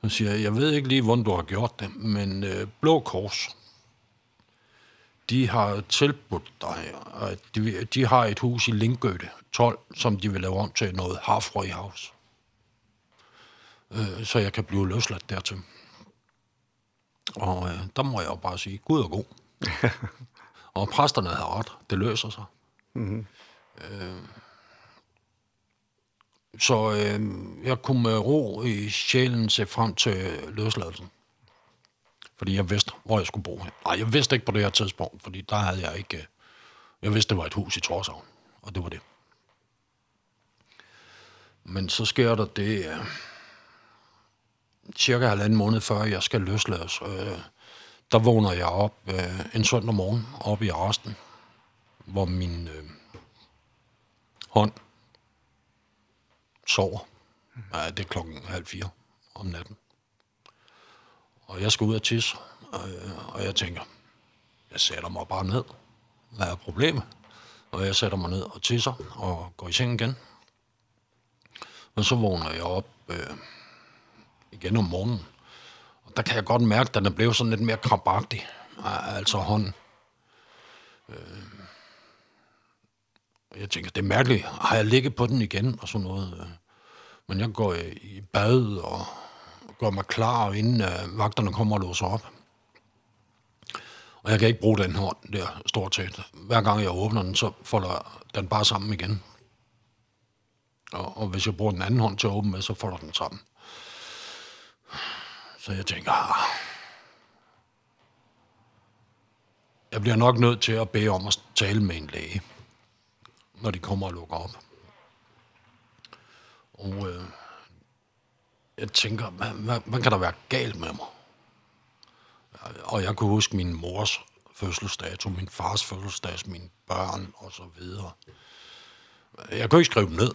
Han siger, jeg ved ikke lige, hvordan du har gjort det, men øh, Blå Kors, de har tilbudt dig, at de, de har et hus i Lindgøte 12, som de vil lave om til noget house. Øh, så jeg kan blive løsladt dertil. Og øh, der må jeg jo bare sige, Gud er god. (laughs) og præsterne havde ret. Det løser sig. Mm -hmm. øh, så øh, jeg kunne med ro i sjælen se frem til løsladelsen. Fordi jeg vidste, hvor jeg skulle bo hen. Nej, jeg vidste ikke på det her tidspunkt, fordi der havde jeg ikke... Jeg vidste, det var et hus i Torshavn, og det var det. Men så sker der det... Øh, cirka halvanden måned før jeg skal løslades, øh, der vågner jeg op øh, en søndag morgen op i Arsten, hvor min øh, hånd sover. Ja, det er klokken halv fire om natten. Og jeg skal ud og tisse, og, og jeg tænker, jeg sætter mig bare ned. Hvad er problemet? Og jeg sætter mig ned og tisser og går i seng igen. Og så vågner jeg op øh, igen om morgenen der kan jeg godt mærke, at den er blevet sådan lidt mere krabagtig. Altså hånden. Øh, jeg tænker, det er mærkeligt. Har jeg ligget på den igen og sådan noget? Men jeg går i bad og går mig klar, inden vagterne kommer og låser op. Og jeg kan ikke bruge den hånd der stort set. Hver gang jeg åbner den, så folder den bare sammen igen. Og, og hvis jeg bruger den anden hånd til at åbne med, så folder den sammen. Så jeg tænker, ah, jeg bliver nok nødt til at bede om at tale med en læge, når de kommer og lukker op. Og øh, jeg tænker, hvad, hvad, hvad kan der være galt med mig? Og jeg kunne huske min mors fødselsdato, min fars fødselsdag, mine børn og så videre. Jeg kunne ikke skrive dem ned,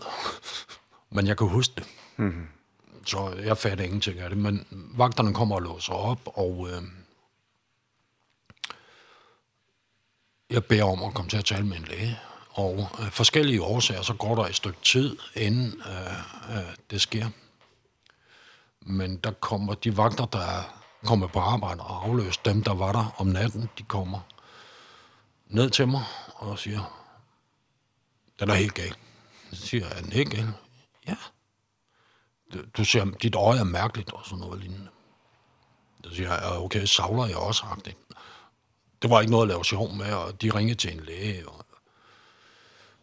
men jeg kunne huske det. Mm-hmm så jeg fatter ingenting af det, men vagterne kommer og låser op, og øh, jeg beder om at komme til at tale med en læge, og øh, forskellige årsager, så går der et stykke tid, inden øh, øh, det sker. Men der kommer de vagter, der kommer på arbejde og afløser dem, der var der om natten, de kommer ned til mig og siger, den er helt gal. Så siger jeg, er den helt gal? Ja, du, du ser, dit øje er mærkeligt, og sådan noget lignende. Så siger jeg, okay, savler jeg også, sagt Det var ikke noget at lave sjov med, og de ringede til en læge, og,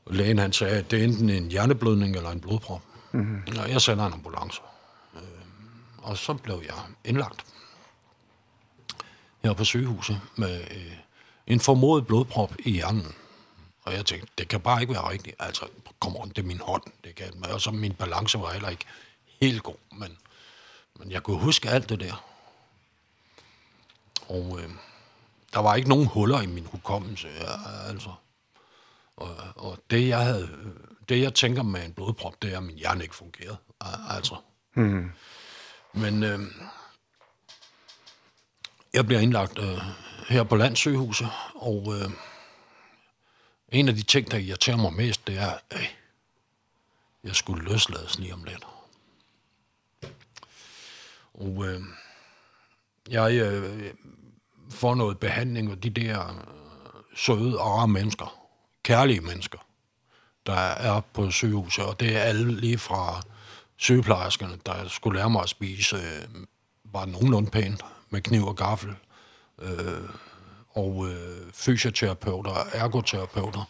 og lægen han sagde, at det er enten en hjerneblødning eller en blodprop. Mm -hmm. Og jeg sender en ambulance. Øh, og så blev jeg indlagt her på sygehuset med øh, en formodet blodprop i hjernen. Og jeg tænkte, det kan bare ikke være rigtigt. Altså, kom on, det er min hånd. Det kan, og så min balance var heller ikke helt god, men, men jeg kunne huske alt det der. Og øh, der var ikke nogen huller i min hukommelse, ja, altså. Og, og det, jeg havde, det, jeg tænker med en blodprop, det er, at min hjerne ikke fungerede, altså. Mm. Men øh, jeg bliver indlagt øh, her på landsygehuset, og øh, en af de ting, der irriterer mig mest, det er, at øh, jeg skulle løslades lige om lidt. Og øh, jeg øh, får noget behandling af de der øh, søde, rare mennesker, kærlige mennesker, der er på sygehuset, og det er alle lige fra sygeplejerskerne, der skulle lære mig at spise øh, bare nogenlunde pænt med kniv og gaffel, øh, og øh, fysioterapeuter, ergoterapeuter,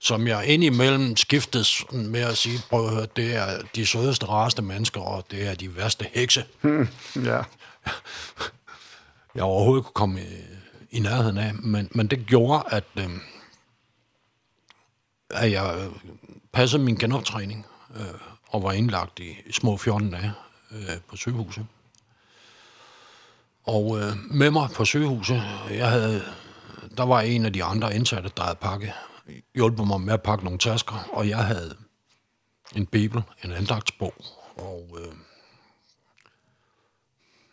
som jeg indimellem skiftes med at sige, prøv at høre, det er de sødeste, rareste mennesker, og det er de værste hekse. Ja. Jeg overhovedet kunne komme i, i nærheden af, men, men det gjorde, at, øh, at jeg passede min genoptræning, øh, og var indlagt i, i små 14 dage øh, på sygehuset. Og øh, med mig på sygehuset, jeg havde, der var en af de andre indsatte, der havde pakket hjulpet mig med at pakke nogle tasker, og jeg havde en bibel, en andagtsbog, og øh,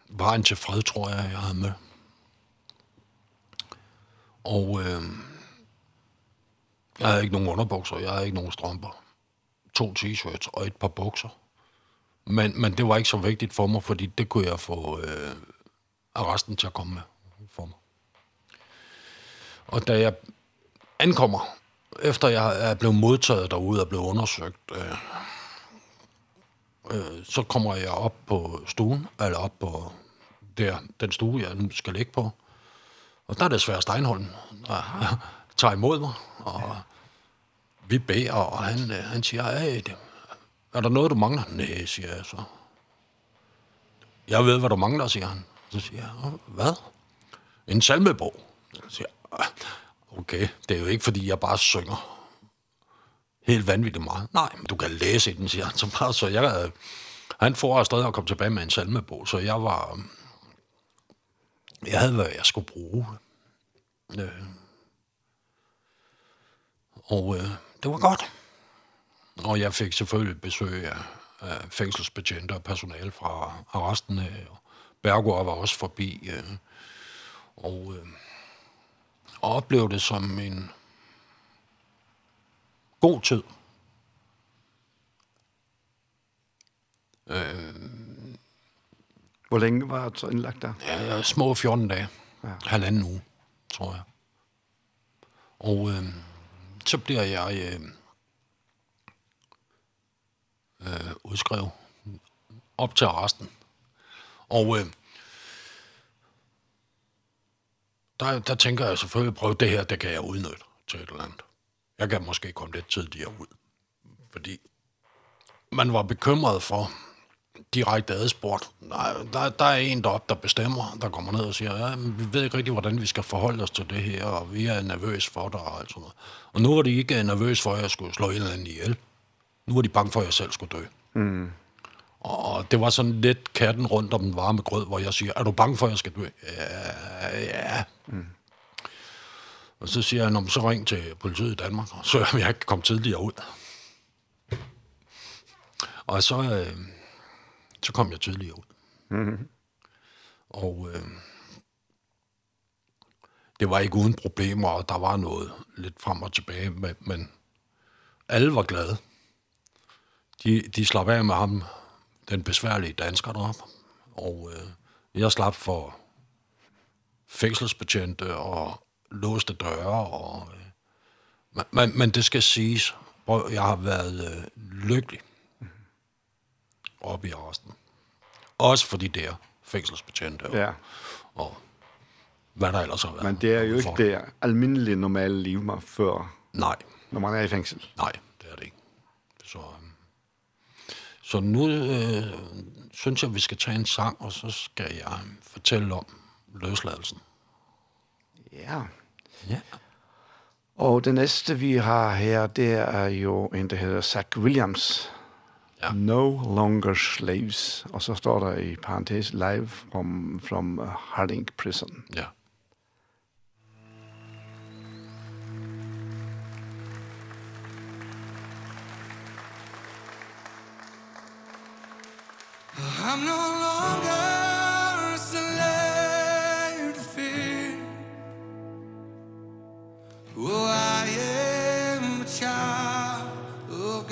vejen til fred, tror jeg, jeg havde med. Og øh, jeg havde ikke nogen underbukser, jeg havde ikke nogen strømper. To t-shirts og et par bukser. Men, men det var ikke så vigtigt for mig, fordi det kunne jeg få øh, arresten til at komme med for mig. Og da jeg ankommer efter jeg er blevet modtaget derude og blevet undersøgt, øh, øh, så kommer jeg op på stuen, eller op på der, den stue, jeg nu skal ligge på. Og der er det svære Steinholm, der (laughs) tager imod mig, og ja. vi beder, og han, han siger, hey, er der noget, du mangler? Nej, siger jeg så. Jeg ved, hvad du mangler, siger han. Så siger jeg, hvad? En salmebog. Så siger jeg, Okay, det er jo ikke, fordi jeg bare synger helt vanvittigt meget. Nej, men du kan læse i den, siger han så bare. Så jeg, han får stadig og kom tilbage med en salmebog, så jeg var... Jeg havde, hvad jeg skulle bruge. Øh. Og øh, det var godt. Og jeg fik selvfølgelig besøg af, af fængselsbetjente og personale fra arresten. Og Bergård var også forbi. Øh, og... Øh, og opleve det som en god tid. Øh, Hvor længe var det så indlagt der? Ja, små 14 dage. Ja. Halvanden uge, tror jeg. Og øh, så bliver jeg øh, øh, udskrevet op til resten. Og øh, der, der tænker jeg selvfølgelig, prøv det her, det kan jeg udnytte til et eller andet. Jeg kan måske komme lidt tidligere ud, fordi man var bekymret for direkte adspurgt. Der, der, der er en deroppe, der bestemmer, der kommer ned og siger, ja, men vi ved ikke rigtig, hvordan vi skal forholde os til det her, og vi er nervøs for det og alt sådan noget. Og nu var de ikke nervøs for, at jeg skulle slå en eller anden ihjel. Nu var de bange for, at jeg selv skulle dø. Mm. Og det var sådan lidt katten rundt om den varme grød, hvor jeg siger, er du bange for, at jeg skal dø? Ja, ja Mm. Og så siger han, så ring til politiet i Danmark, og (laughs) så jeg ikke kom tidligere ud. Og så, øh, så kom jeg tidligere ud. Mm-hmm. Og øh, det var ikke uden problemer, og der var noget lidt frem og tilbage, men, men alle var glade. De, de slap af med ham, den besværlige dansker deroppe, og øh, jeg slap for fængselsbetjente og låste døre. Og, øh, men, men det skal siges, prøv, jeg har været øh, lykkelig oppe i arresten. Også for de der fængselsbetjente og, ja. og hvad der ellers har været. Men det er jo ikke for. det almindelige normale liv, man før, Nej. når man er i fængsel. Nej, det er det ikke. Så, så nu øh, synes jeg, vi skal tage en sang, og så skal jeg fortælle om, løsladelsen. Ja. Ja. Og det næste, vi har her, det er jo en, der hedder Zach Williams. Ja. No Longer Slaves. Og så står der i parentes, live from, from Harding Prison. Ja. I'm no longer Oh, I am a child of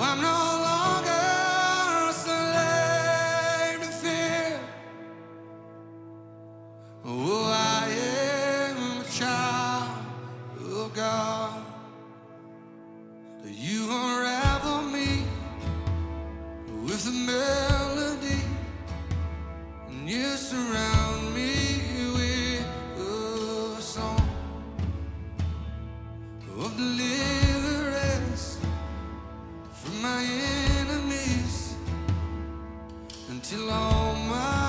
I'm no longer a slave to I am a child of You unravel me with a melody. And you surround me till all my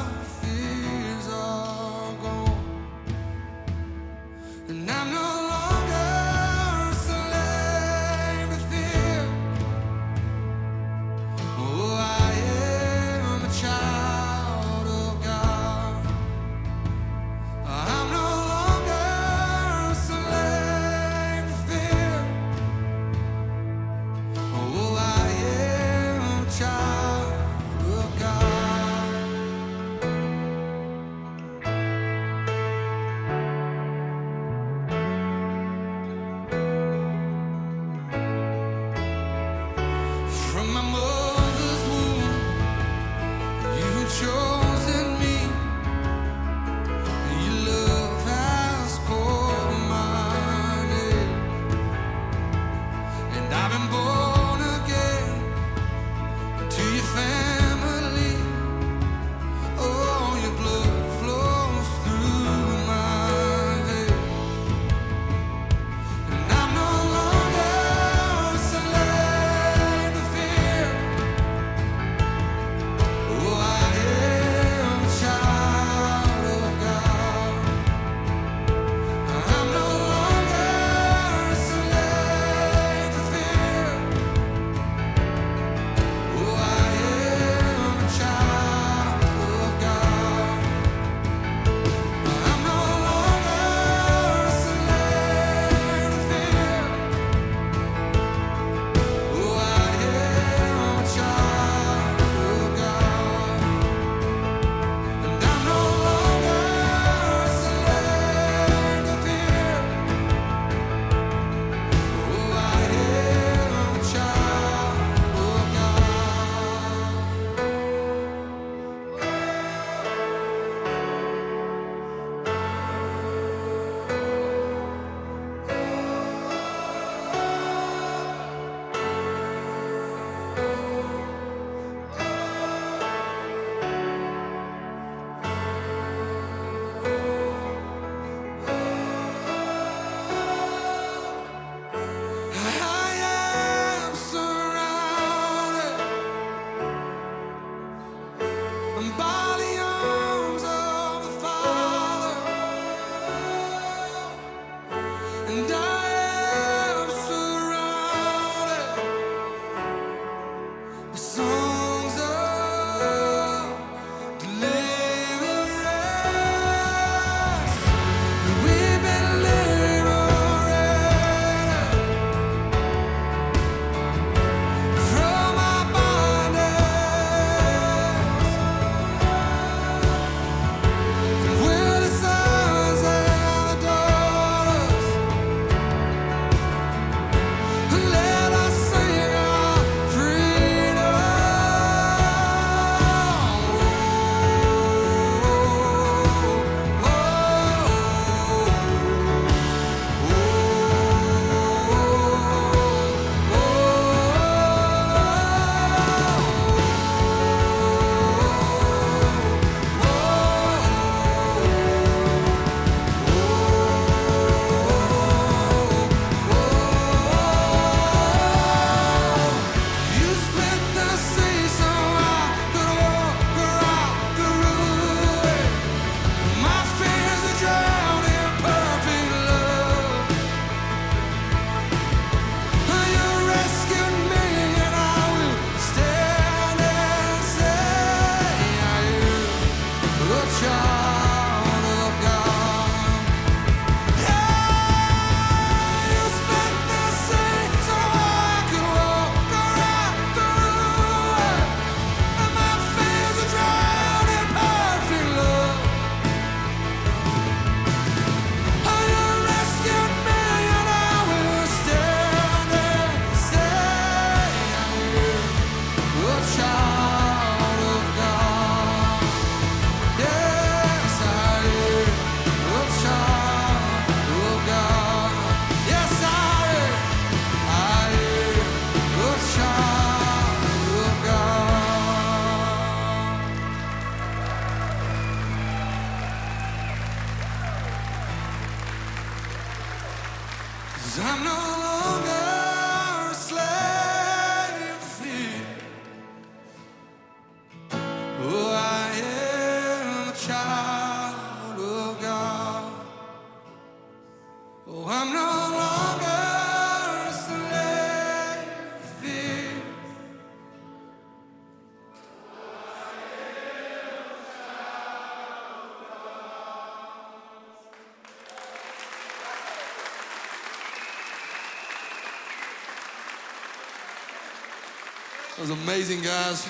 was amazing, guys.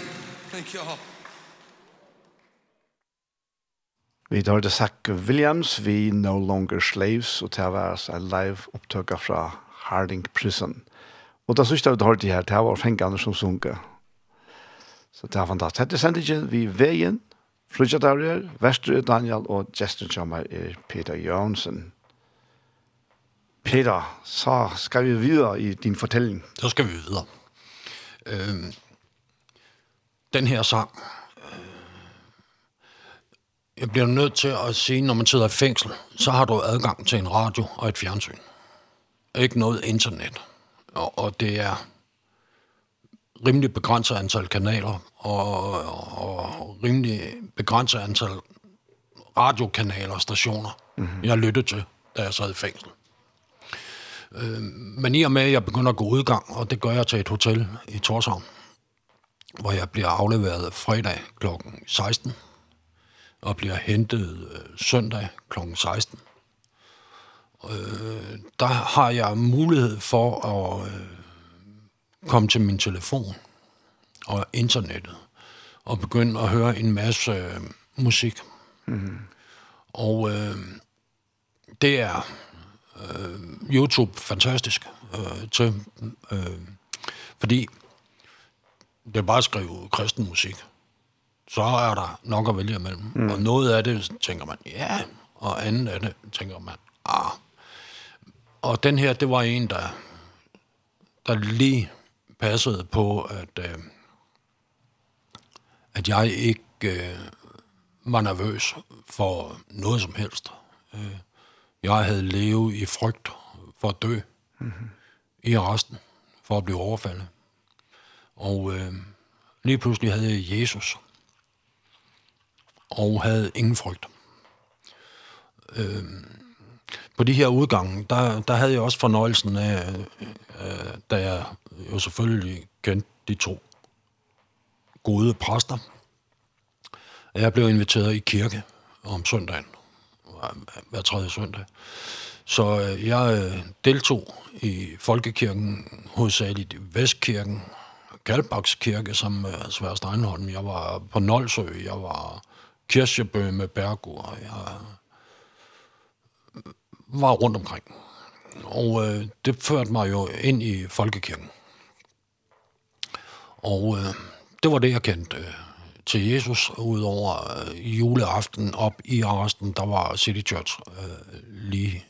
Thank you all. Vi tar det Zach Williams, vi No Longer Slaves, og det var en live opptøkka fra Harding Prison. Og da synes jeg vi tar det her, det var Fenk Andersson sunket. Så det var fantastisk. Hette sendte ikke vi veien, Frutja Daurier, Vestre Daniel og Justin Kjammer er Peter Jørgensen. Peter, så skal vi videre i din fortelling. Så skal vi videre. Øhm, den her sang. Jeg bliver nødt til at sige, når man sidder i fængsel, så har du adgang til en radio og et fjernsyn. Ikke noget internet. Og, og det er rimelig begrænset antal kanaler, og, og, og rimelig begrænset antal radiokanaler og stationer, mm-hmm. jeg lyttede til, da jeg sad i fængsel. Øh, men i og med, at jeg begynder at gå udgang, og det gør jeg til et hotel i Torshavn, hvor jeg bliver afleveret fredag kl. 16 og bliver hentet øh, søndag kl. 16. Øh, der har jeg mulighed for at øh, komme til min telefon og internettet og begynde at høre en masse øh, musik. Mm. Og øh, det er øh, YouTube fantastisk øh, til, øh, fordi det er bare at skrive kristen musik, så er der nok at vælge imellem. Mm. Og noget af det tænker man, ja, og andet af det tænker man, ah. Og den her, det var en, der, der lige passede på, at, øh, at jeg ikke øh, var nervøs for noget som helst. Øh, jeg havde levet i frygt for at dø mm -hmm. i resten, for at blive overfaldet. Og øh, lige pludselig havde jeg Jesus. Og havde ingen frygt. Øh, på de her udgange, der, der havde jeg også fornøjelsen af, øh, da jeg jo selvfølgelig kendte de to gode præster. Jeg blev inviteret i kirke om søndagen, hver tredje søndag. Så jeg deltog i folkekirken, hovedsageligt i Vestkirken, Kalbaks kirke som uh, Svær Steinholm. Jeg var på Nolsø, jeg var Kirsjebø med Bergur. Jeg var rundt omkring. Og øh, det førte mig jo ind i folkekirken. Og øh, det var det, jeg kendte øh, til Jesus, udover øh, juleaften op i Arresten, der var City Church øh, lige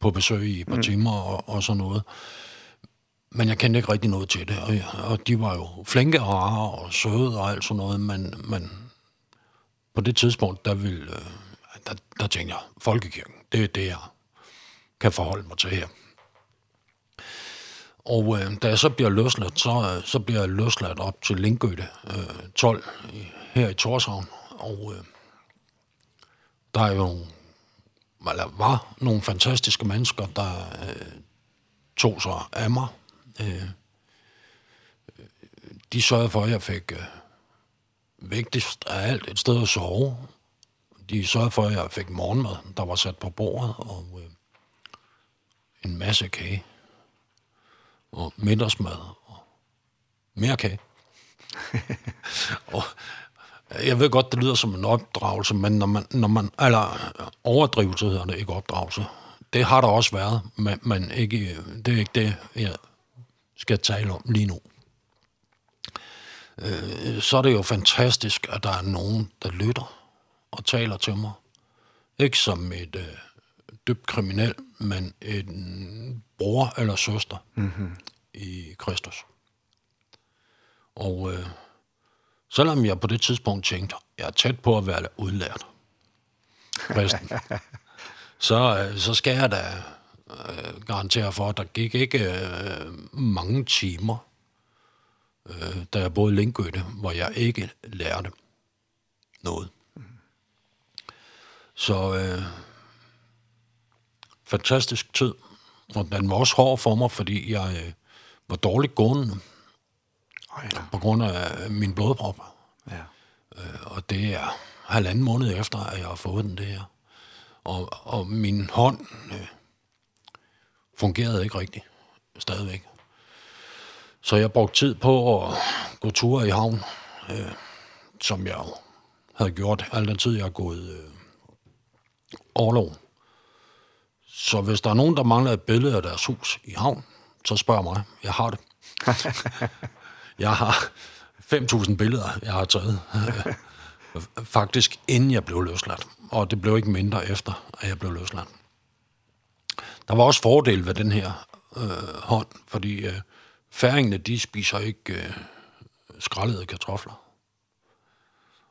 på besøg i et par mm. timer og, og sådan noget. Øh, men jeg kendte ikke rigtig noget til det, og, og de var jo flinke og rare og søde og alt sådan noget, men, men på det tidspunkt, der, ville, der, der tænkte jeg, folkekirken, det er det, jeg kan forholde mig til her. Og øh, da jeg så bliver løsladt, så, så bliver jeg løsladt op til Lindgøte øh, 12 her i Torshavn, og øh, der er jo eller var nogle fantastiske mennesker, der øh, tog sig af mig, øh, de sørgede for, at jeg fik øh, vigtigst af alt et sted at sove. De sørgede for, at jeg fik morgenmad, der var sat på bordet, og øh, en masse kage, og middagsmad, og mere kage. (laughs) og jeg ved godt, det lyder som en opdragelse, men når man, når man eller overdrivelse hedder det ikke opdragelse. Det har der også været, men, men ikke, det er ikke det, jeg skal tale om lige nu. Øh, så er det jo fantastisk, at der er nogen, der lytter og taler til mig. Ikke som et øh, dybt kriminel, men en bror eller søster mm-hmm. i Kristus. Og øh, selvom jeg på det tidspunkt tænkte, jeg er tæt på at være udlært, kristen, (laughs) så, øh, så skal jeg da øh, garantere for, at der gik ikke øh, mange timer, øh, da jeg boede i Lindgøte, hvor jeg ikke lærte noget. Så øh, fantastisk tid. Og den var også hård for mig, fordi jeg øh, var dårligt gående. Oh, ja. På grund af min blodprop. Ja. Øh, og det er halvanden måned efter, at jeg har fået den det her. Og, og min hånd... Øh, fungerede ikke rigtigt stadigvæk. Så jeg brugte tid på at gå ture i havn, øh, som jeg havde gjort al den tid, jeg har gået øh, overlov. Så hvis der er nogen, der mangler et billede af deres hus i havn, så spørg mig. Jeg har det. (laughs) jeg har 5.000 billeder, jeg har taget. Øh, faktisk inden jeg blev løsladt. Og det blev ikke mindre efter, at jeg blev løsladt. Der var også fordel ved den her øh, hånd, fordi øh, færingene, de spiser ikke øh, skrællede kartofler.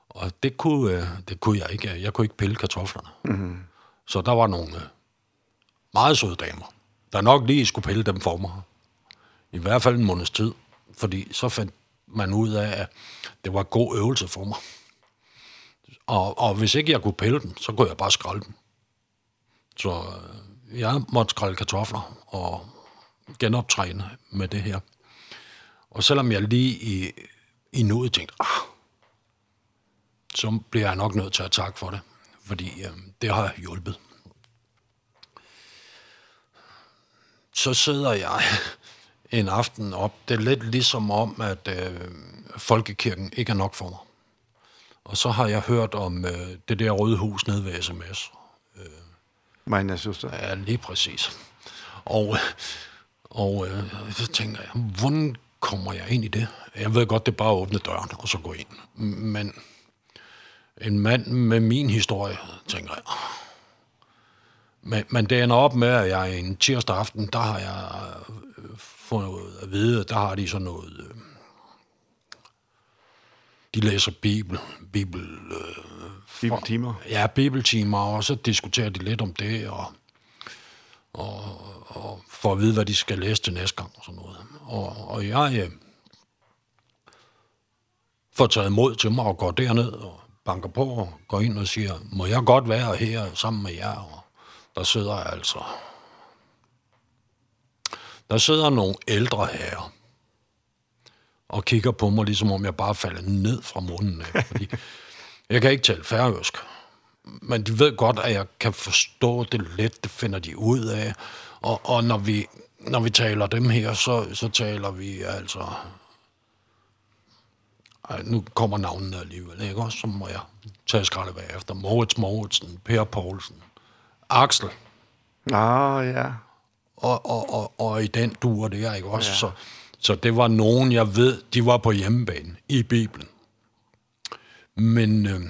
Og det kunne, øh, det kunne jeg ikke. Jeg kunne ikke pille kartoflerne. Mm -hmm. Så der var nogle øh, meget søde damer, der nok lige skulle pille dem for mig. I hvert fald en måneds tid. Fordi så fandt man ud af, at det var god øvelse for mig. Og, og hvis ikke jeg kunne pille dem, så kunne jeg bare skralde dem. Så... Øh, jeg måtte skrælle kartofler og genoptræne med det her. Og selvom jeg lige i, i nuet tænkte, ah, så bliver jeg nok nødt til at takke for det, fordi øh, det har hjulpet. Så sidder jeg (laughs) en aften op. Det er lidt ligesom om, at øh, folkekirken ikke er nok for mig. Og så har jeg hørt om øh, det der røde hus nede ved sms mener søster. Ja, lige præcis. Og, og øh, så tænker jeg, hvordan kommer jeg ind i det? Jeg ved godt, det er bare at åbne døren og så gå ind. Men en mand med min historie, tænker jeg. Men, men det ender op med, at jeg en tirsdag aften, der har jeg fået at vide, der har de sådan noget... Øh, de læser Bibel, Bibel, øh, Bibeltimer? Ja, bibeltimer, og så diskuterer de lidt om det, og, og, og for at vide, hvad de skal læse til næste gang og sådan noget. Og, og jeg øh, får taget mod til mig og går derned og banker på og går ind og siger, må jeg godt være her sammen med jer? Og der sidder jeg altså... Der sidder nogle ældre herrer og kigger på mig, ligesom om jeg bare falder ned fra munden af, fordi Jeg kan ikke tale færøsk, men de ved godt, at jeg kan forstå det lidt, det finder de ud af. Og, og når, vi, når vi taler dem her, så, så taler vi altså... Ej, nu kommer navnene alligevel, ikke? Og så må jeg tage skralde bagefter. Moritz Moritsen, Per Poulsen, Axel. Ah, ja. Og, og, og, og i den duer der, ikke også? Ja. Så, så det var nogen, jeg ved, de var på hjemmebane i Bibelen. Men øh,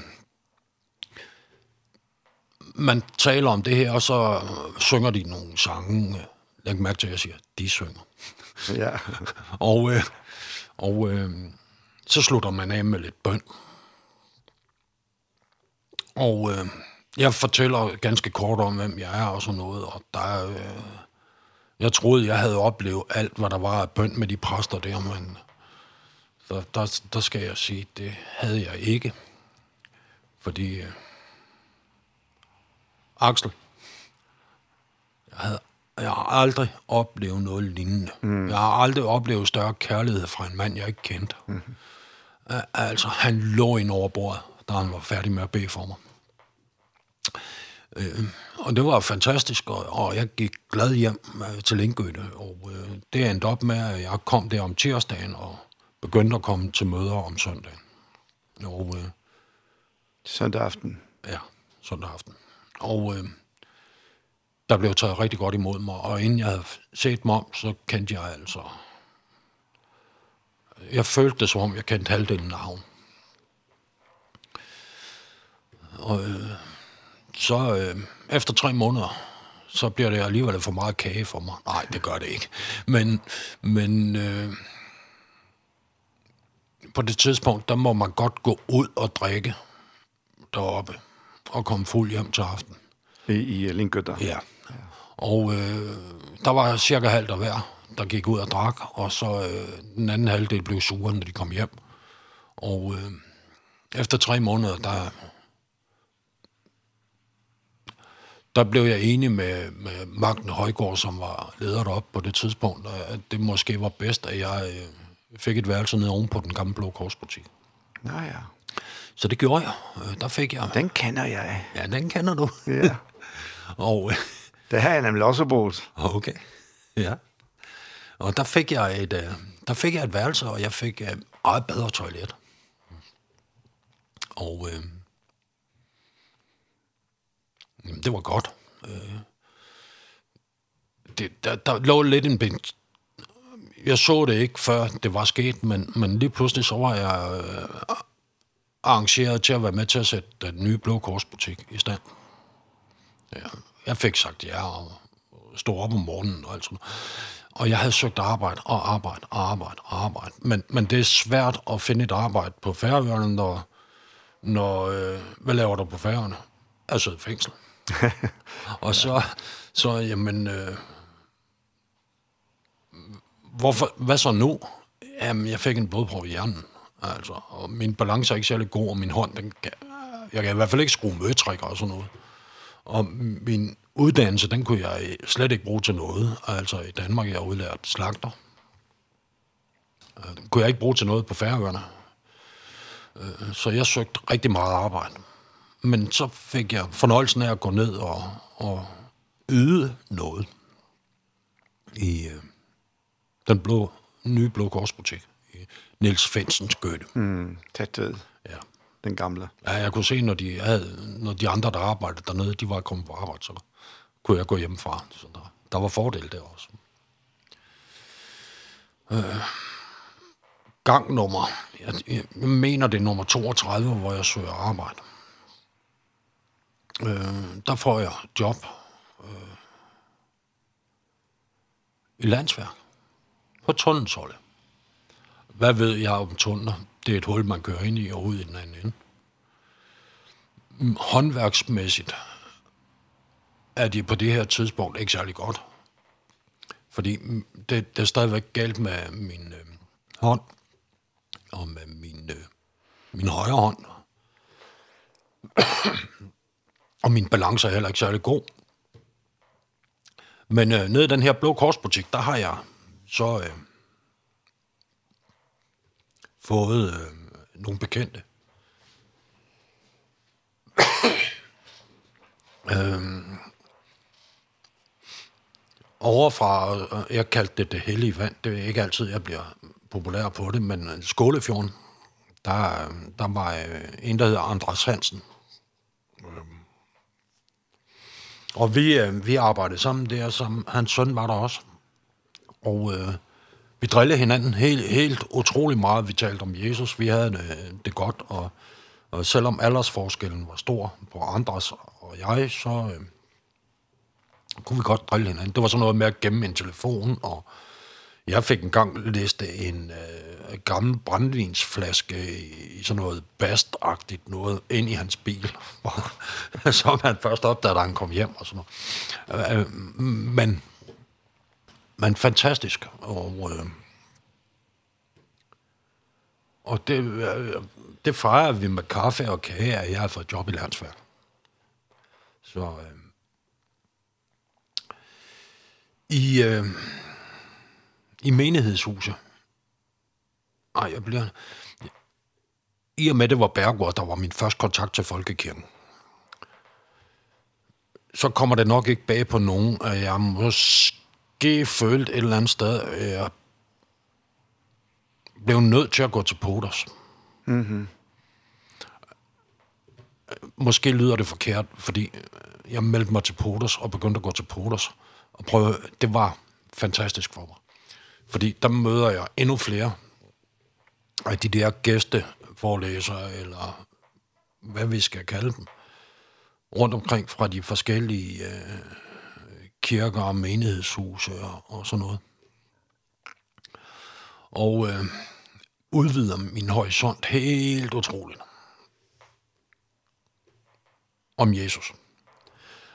man taler om det her, og så synger de nogle sange. Læg mærke til, at jeg siger, de synger. (laughs) Ja. (laughs) og øh, og øh, så slutter man af med lidt bøn. Og øh, jeg fortæller ganske kort om, hvem jeg er og sådan noget, og der øh, jeg troede, jeg havde oplevet alt, hvad der var af bøn med de præster der, men der, der, der skal jeg sige, det havde jeg ikke. Fordi øh, Axel, jeg havde jeg har aldrig oplevet noget lignende. Mm. Jeg har aldrig oplevet større kærlighed fra en mand, jeg ikke kendte. Mm. Altså, han lå ind over bordet, da han var færdig med at bede for mig. Øh, og det var fantastisk, og, og jeg gik glad hjem til Lindgøde, og øh, det endte op med, at jeg kom der om tirsdagen, og begyndte at komme til møder om søndagen. Og, øh, søndag aften? Ja, søndag aften. Og øh, der blev taget rigtig godt imod mig, og inden jeg havde set mig om, så kendte jeg altså. Jeg følte det, som om jeg kendte halvdelen af ham. Og øh, så øh, efter tre måneder, så bliver det alligevel for meget kage for mig. Nej, det gør det ikke. Men, men øh, på det tidspunkt, der må man godt gå ud og drikke deroppe og komme fuld hjem til aften. I, i Lindgøtter? Ja. Og øh, der var cirka halvt af hver, der gik ud og drak, og så øh, den anden halvdel blev sure, når de kom hjem. Og øh, efter tre måneder, der, der blev jeg enig med, med Magten Højgaard, som var leder deroppe på det tidspunkt, at det måske var bedst, at jeg... Øh, fik et værelse nede oven på den gamle blå korsbutik. Nå ja. Så det gjorde jeg. Der fik jeg... Den kender jeg. Ja, den kender du. Ja. (laughs) og... det har jeg nemlig også brugt. Okay. Ja. Og der fik jeg et, der fik jeg et værelse, og jeg fik eget bad og toilet. Og øh, jamen, det var godt. Øh, det, der, der lå lidt en jeg så det ikke før det var sket, men, men lige pludselig så var jeg øh, arrangeret til at være med til at sætte den nye Blå Korsbutik i stand. Ja, jeg fik sagt ja, og stod op om morgenen og alt sådan Og jeg havde søgt arbejde og arbejde og arbejde og arbejde. Men, men det er svært at finde et arbejde på færøerne, når, når øh, hvad laver du på færøerne? Jeg sidder i fængsel. (laughs) og så, så jamen, øh, hvorfor, hvad så nu? Jamen, jeg fik en blodprøve i hjernen. Altså, og min balance er ikke særlig god, og min hånd, den kan, jeg kan i hvert fald ikke skrue møtrækker og sådan noget. Og min uddannelse, den kunne jeg slet ikke bruge til noget. Altså, i Danmark, jeg er udlært slagter. Den kunne jeg ikke bruge til noget på færøerne. Så jeg søgte rigtig meget arbejde. Men så fik jeg fornøjelsen af at gå ned og, og yde noget i, den blå, nye Blå Korsbutik i Niels Fensens Gøtte. Mm, tæt ved. Ja. Den gamle. Ja, jeg kunne se, når de, havde, når de andre, der arbejdede dernede, de var kommet på arbejde, så kunne jeg gå hjemmefra. Så der, der var fordel der også. Øh, gangnummer. Jeg, jeg mener, det er nummer 32, hvor jeg søger arbejde. Øh, der får jeg job øh, i landsværk på Tundensholdet. Hvad ved jeg om tunneler? Det er et hul, man kører ind i og ud i den anden ende. Håndværksmæssigt er de på det her tidspunkt ikke særlig godt. Fordi det, det er stadigvæk galt med min øh, hånd og med min, øh, min højre hånd. og min balance er heller ikke særlig god. Men øh, nede i den her blå korsbutik, der har jeg så øh, fået øh, nogle bekendte. øhm, overfra, jeg kaldte det det hellige vand, det er ikke altid, jeg bliver populær på det, men Skålefjorden, der, der var en, der hedder Andras Hansen. Og vi, vi arbejdede sammen der, som hans søn var der også og øh, vi drillede hinanden helt, helt utrolig meget. Vi talte om Jesus, vi havde det, det godt, og, og selvom aldersforskellen var stor på andres og jeg, så øh, kunne vi godt drille hinanden. Det var sådan noget med at gemme en telefon, og jeg fik engang læste en øh, gammel brandvinsflaske i sådan noget bastagtigt noget ind i hans bil, (laughs) som han først opdagede, da han kom hjem og sådan noget. Øh, men men fantastisk. Og, øh, og det, øh, det fejrer vi med kaffe og kage, at jeg har fået job i landsfærd. Så øh, i, øh, i menighedshuset, nej, jeg bliver... I og med, det var Bergård, der var min første kontakt til Folkekirken så kommer det nok ikke bag på nogen, at jeg måske G følte et eller andet sted, at jeg blev nødt til at gå til Poters. Mm-hmm. Måske lyder det forkert, fordi jeg meldte mig til Poters og begyndte at gå til Poters. Og prøve, det var fantastisk for mig. Fordi der møder jeg endnu flere af de der gæsteforelæsere, eller hvad vi skal kalde dem, rundt omkring fra de forskellige øh, kirker og menighedshuse og, og sådan noget. Og øh, udvider min horisont helt utroligt om Jesus.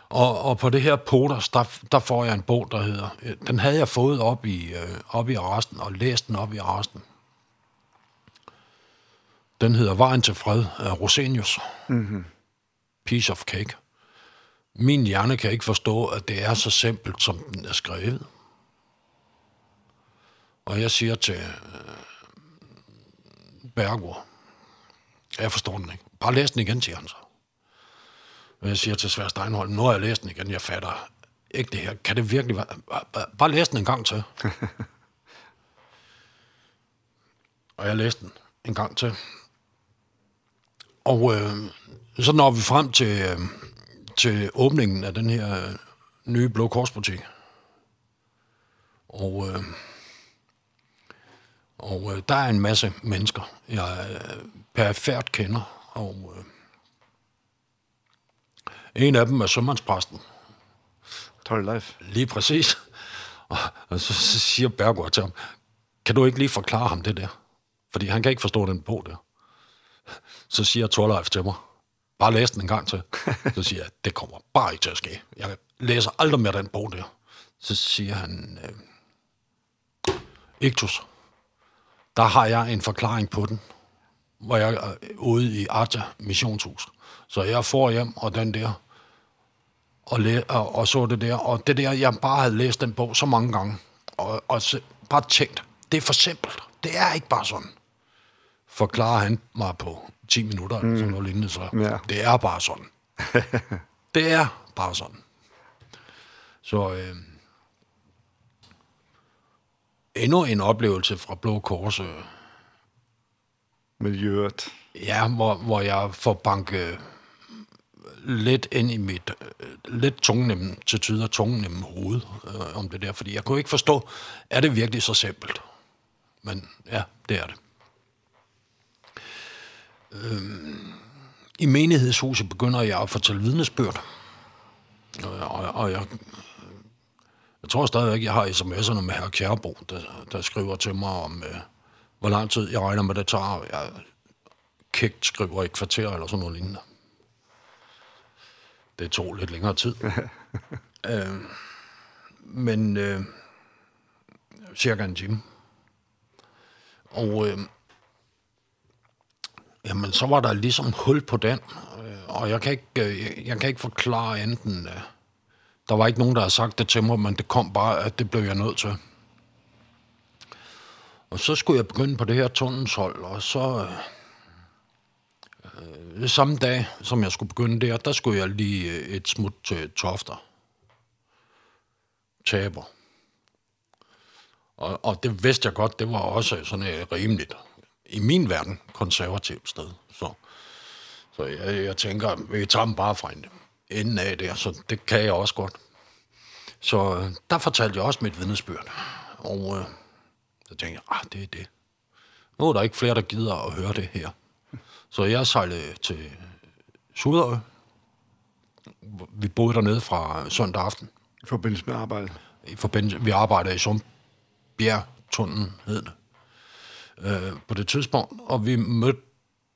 Og, og på det her poders, der, der får jeg en bog, der hedder, øh, den havde jeg fået op i, øh, op i arresten, og læst den op i arresten. Den hedder Vejen til fred af Rosenius. Mm -hmm. Piece of Cake. Min hjerne kan ikke forstå, at det er så simpelt, som den er skrevet. Og jeg siger til Bergur, jeg forstår den ikke. Bare læs den igen, siger han så. Og jeg siger til Svær Steinholm, nu har jeg læst den igen, jeg fatter ikke det her. Kan det virkelig være? Bare, bare læs den en gang til. (laughs) og jeg læste den en gang til. Og øh, så når vi frem til... Øh, til åbningen af den her nye Blå Korsbutik. Og, øh, og øh, der er en masse mennesker, jeg øh, perfekt kender. Og øh, en af dem er sømandspræsten. Torre Leif. Lige præcis. Og, og så, så siger Bergård til ham, kan du ikke lige forklare ham det der? Fordi han kan ikke forstå den på der. Så siger Torleif til mig, bare læse den en gang til. Så siger jeg, det kommer bare ikke til at ske. Jeg læser aldrig mere den bog der. Så siger han, øh, Iktus, der har jeg en forklaring på den, hvor jeg er ude i Arta Missionshus. Så jeg får hjem og den der, og, læ- og, og så det der. Og det der, jeg bare havde læst den bog så mange gange, og, og se, bare tænkt, det er for simpelt. Det er ikke bare sådan, forklarer han mig på. 10 minutter, mm. eller sådan noget lignende. Så ja. det er bare sådan. (laughs) det er bare sådan. Så øh, endnu en oplevelse fra Blå Kors. Øh, Miljøet. Ja, hvor, hvor jeg får banket lidt ind i mit øh, lidt tungnemme, til tider tungnemme hoved øh, om det der, fordi jeg kunne ikke forstå, er det virkelig så simpelt? Men ja, det er det. Øhm, I menighedshuset begynder jeg at fortælle vidnesbyrd. Og, og, og jeg, jeg tror stadigvæk, jeg har sms'erne med herr Kjærbo, der, der skriver til mig om, øh, hvor lang tid jeg regner med, det tager. Jeg kægt skriver i kvarter eller sådan noget lignende. Det tog lidt længere tid. (laughs) øh, men øh, cirka en time. Og øh, Jamen, så var der ligesom hul på den, og jeg kan ikke, jeg, jeg kan ikke forklare enten, der var ikke nogen, der havde sagt det til mig, men det kom bare, at det blev jeg nødt til. Og så skulle jeg begynde på det her tunnelshold, og så øh, samme dag, som jeg skulle begynde der, der skulle jeg lige et smut til Tofter. Taber. Og, og det vidste jeg godt, det var også sådan øh, rimeligt i min verden konservativt sted. Så, så jeg, jeg tænker, vi tager dem bare fra en ende af det, så det kan jeg også godt. Så der fortalte jeg også mit vidnesbyrd. Og øh, så tænkte jeg, ah, det er det. Nu er der ikke flere, der gider at høre det her. Så jeg sejlede til Suderø. Vi boede dernede fra søndag aften. I forbindelse med arbejde? I forbindelse, vi arbejdede i Sumbjergtunnelen, hed det øh, på det tidspunkt, og vi mødte,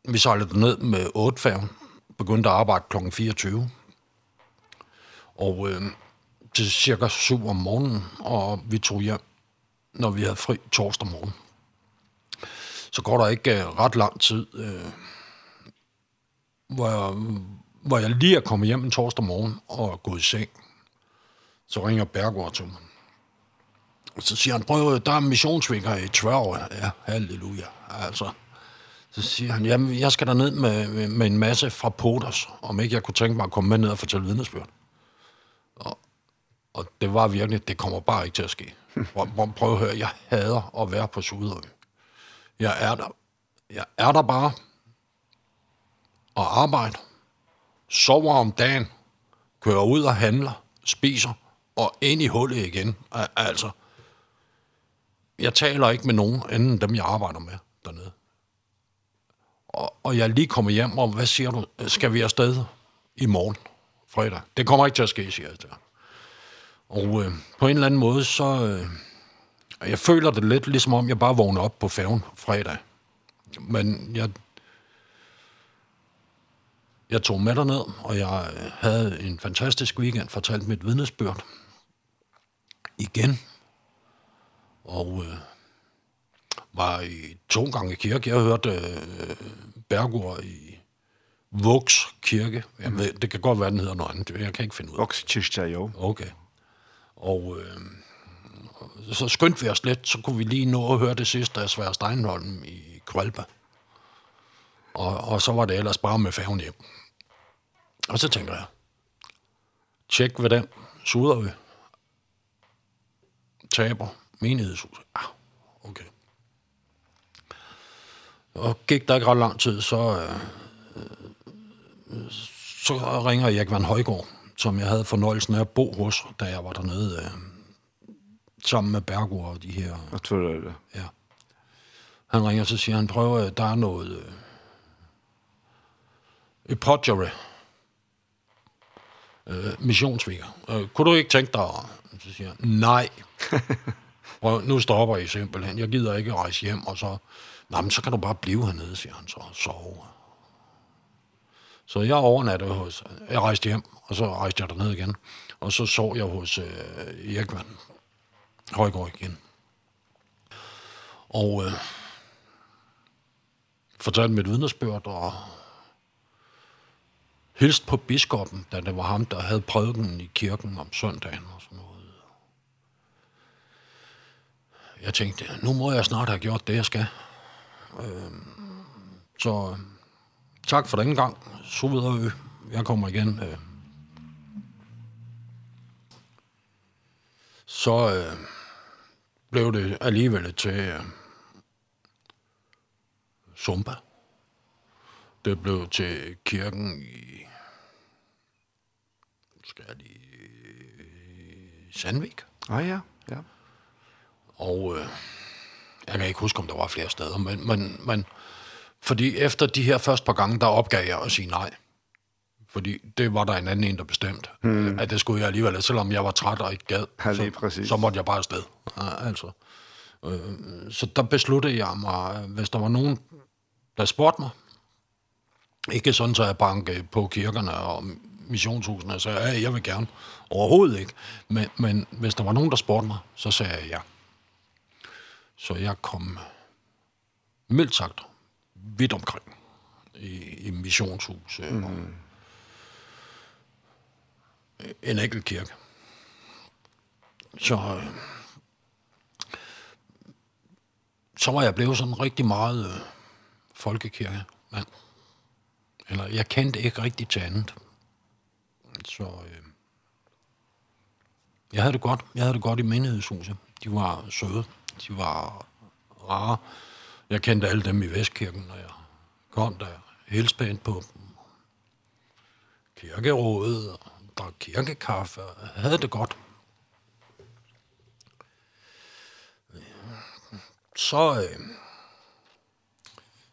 vi sejlede ned med 8 færgen, begyndte at arbejde kl. 24. Og øh, til cirka 7 om morgenen, og vi tog hjem, når vi havde fri torsdag morgen. Så går der ikke øh, ret lang tid, øh, hvor, jeg, hvor jeg lige er kommet hjem en torsdag morgen og er gået i seng. Så ringer Bergård til mig Så siger han, prøv, der er missionsvinger i 12 år. Ja, halleluja. Altså, så siger han, jamen, jeg skal ned med, med, med en masse fra Poters, om ikke jeg kunne tænke mig at komme med ned og fortælle vidnesbyrd. Og, og det var virkelig, det kommer bare ikke til at ske. Prøv, prøv at høre, jeg hader at være på Sudøen. Jeg er der, jeg er der bare og arbejder, sover om dagen, kører ud og handler, spiser og ind i hullet igen. Altså, jeg taler ikke med nogen anden dem, jeg arbejder med dernede. Og, og jeg lige kommer hjem, og hvad siger du, skal vi afsted i morgen, fredag? Det kommer ikke til at ske, siger jeg til ham. Og øh, på en eller anden måde, så... Øh, jeg føler det lidt, ligesom om jeg bare vågner op på færgen fredag. Men jeg... Jeg tog med derned, og jeg havde en fantastisk weekend, fortalt mit vidnesbyrd. Igen og øh, var i to gange i kirke. Jeg hørte øh, Bergård i Voks Kirke. Jeg ved, det kan godt være, den hedder noget andet. Jeg kan ikke finde ud af. Voks Kirke, jo. Okay. Og øh, så skyndte vi os lidt, så kunne vi lige nå at høre det sidste af Svær Steinholm i Kvalpa. Og, og så var det ellers bare med færgen hjem. Og så tænker jeg, tjek ved den, suder vi, taber, menighedshuset. Ah, okay. Og gik der ikke ret lang tid, så, øh, øh, så ringer Erik Van Højgaard, som jeg havde fornøjelsen af at bo hos, da jeg var dernede, øh, sammen med Bergo og de her. Jeg tror det er det. Ja. Han ringer, så siger han, prøv, der er noget... Øh, i potjere. Øh, missionsviger. Øh, kunne du ikke tænke dig? Så siger han, nej. (laughs) prøv, nu stopper I simpelthen, jeg gider ikke rejse hjem, og så, nej, men så kan du bare blive hernede, siger han så, og sove. Så jeg overnattede hos, jeg rejste hjem, og så rejste jeg derned igen, og så sov jeg hos øh, Erik Van Højgaard igen. Og øh, fortalte mit vidnesbørn, og hilst på biskoppen, da det var ham, der havde prædiken i kirken om søndagen og sådan noget. jeg tænkte, nu må jeg snart have gjort det, jeg skal. Øh, så tak for den gang. Så videre, jeg kommer igen. Øh. Så øh, blev det alligevel til øh, Zumba. Det blev til kirken i skal jeg lige Sandvik. Ah ja. Og øh, jeg kan ikke huske, om der var flere steder, men, men, men fordi efter de her første par gange, der opgav jeg at sige nej. Fordi det var der en anden en, der bestemte, hmm. at det skulle jeg alligevel, selvom jeg var træt og ikke gad, ja, så, præcis. så måtte jeg bare afsted. Ja, altså. Øh, så der besluttede jeg mig, hvis der var nogen, der spurgte mig, ikke sådan, så jeg banke på kirkerne og missionshusene, så jeg, ja, jeg vil gerne. Overhovedet ikke. Men, men hvis der var nogen, der spurgte mig, så sagde jeg ja. Så jeg kom mildt sagt vidt omkring i, i missionshus mm. og en enkelt kirke. Så, så var jeg blevet sådan rigtig meget øh, folkekirke. Ja. Eller jeg kendte ikke rigtig til andet. Så øh, jeg havde det godt. Jeg havde det godt i menighedshuset. De var søde de var rare. Jeg kendte alle dem i Vestkirken, når jeg kom der. Helt på dem. Kirkerådet, og drak kirkekaffe, og havde det godt. Så, øh,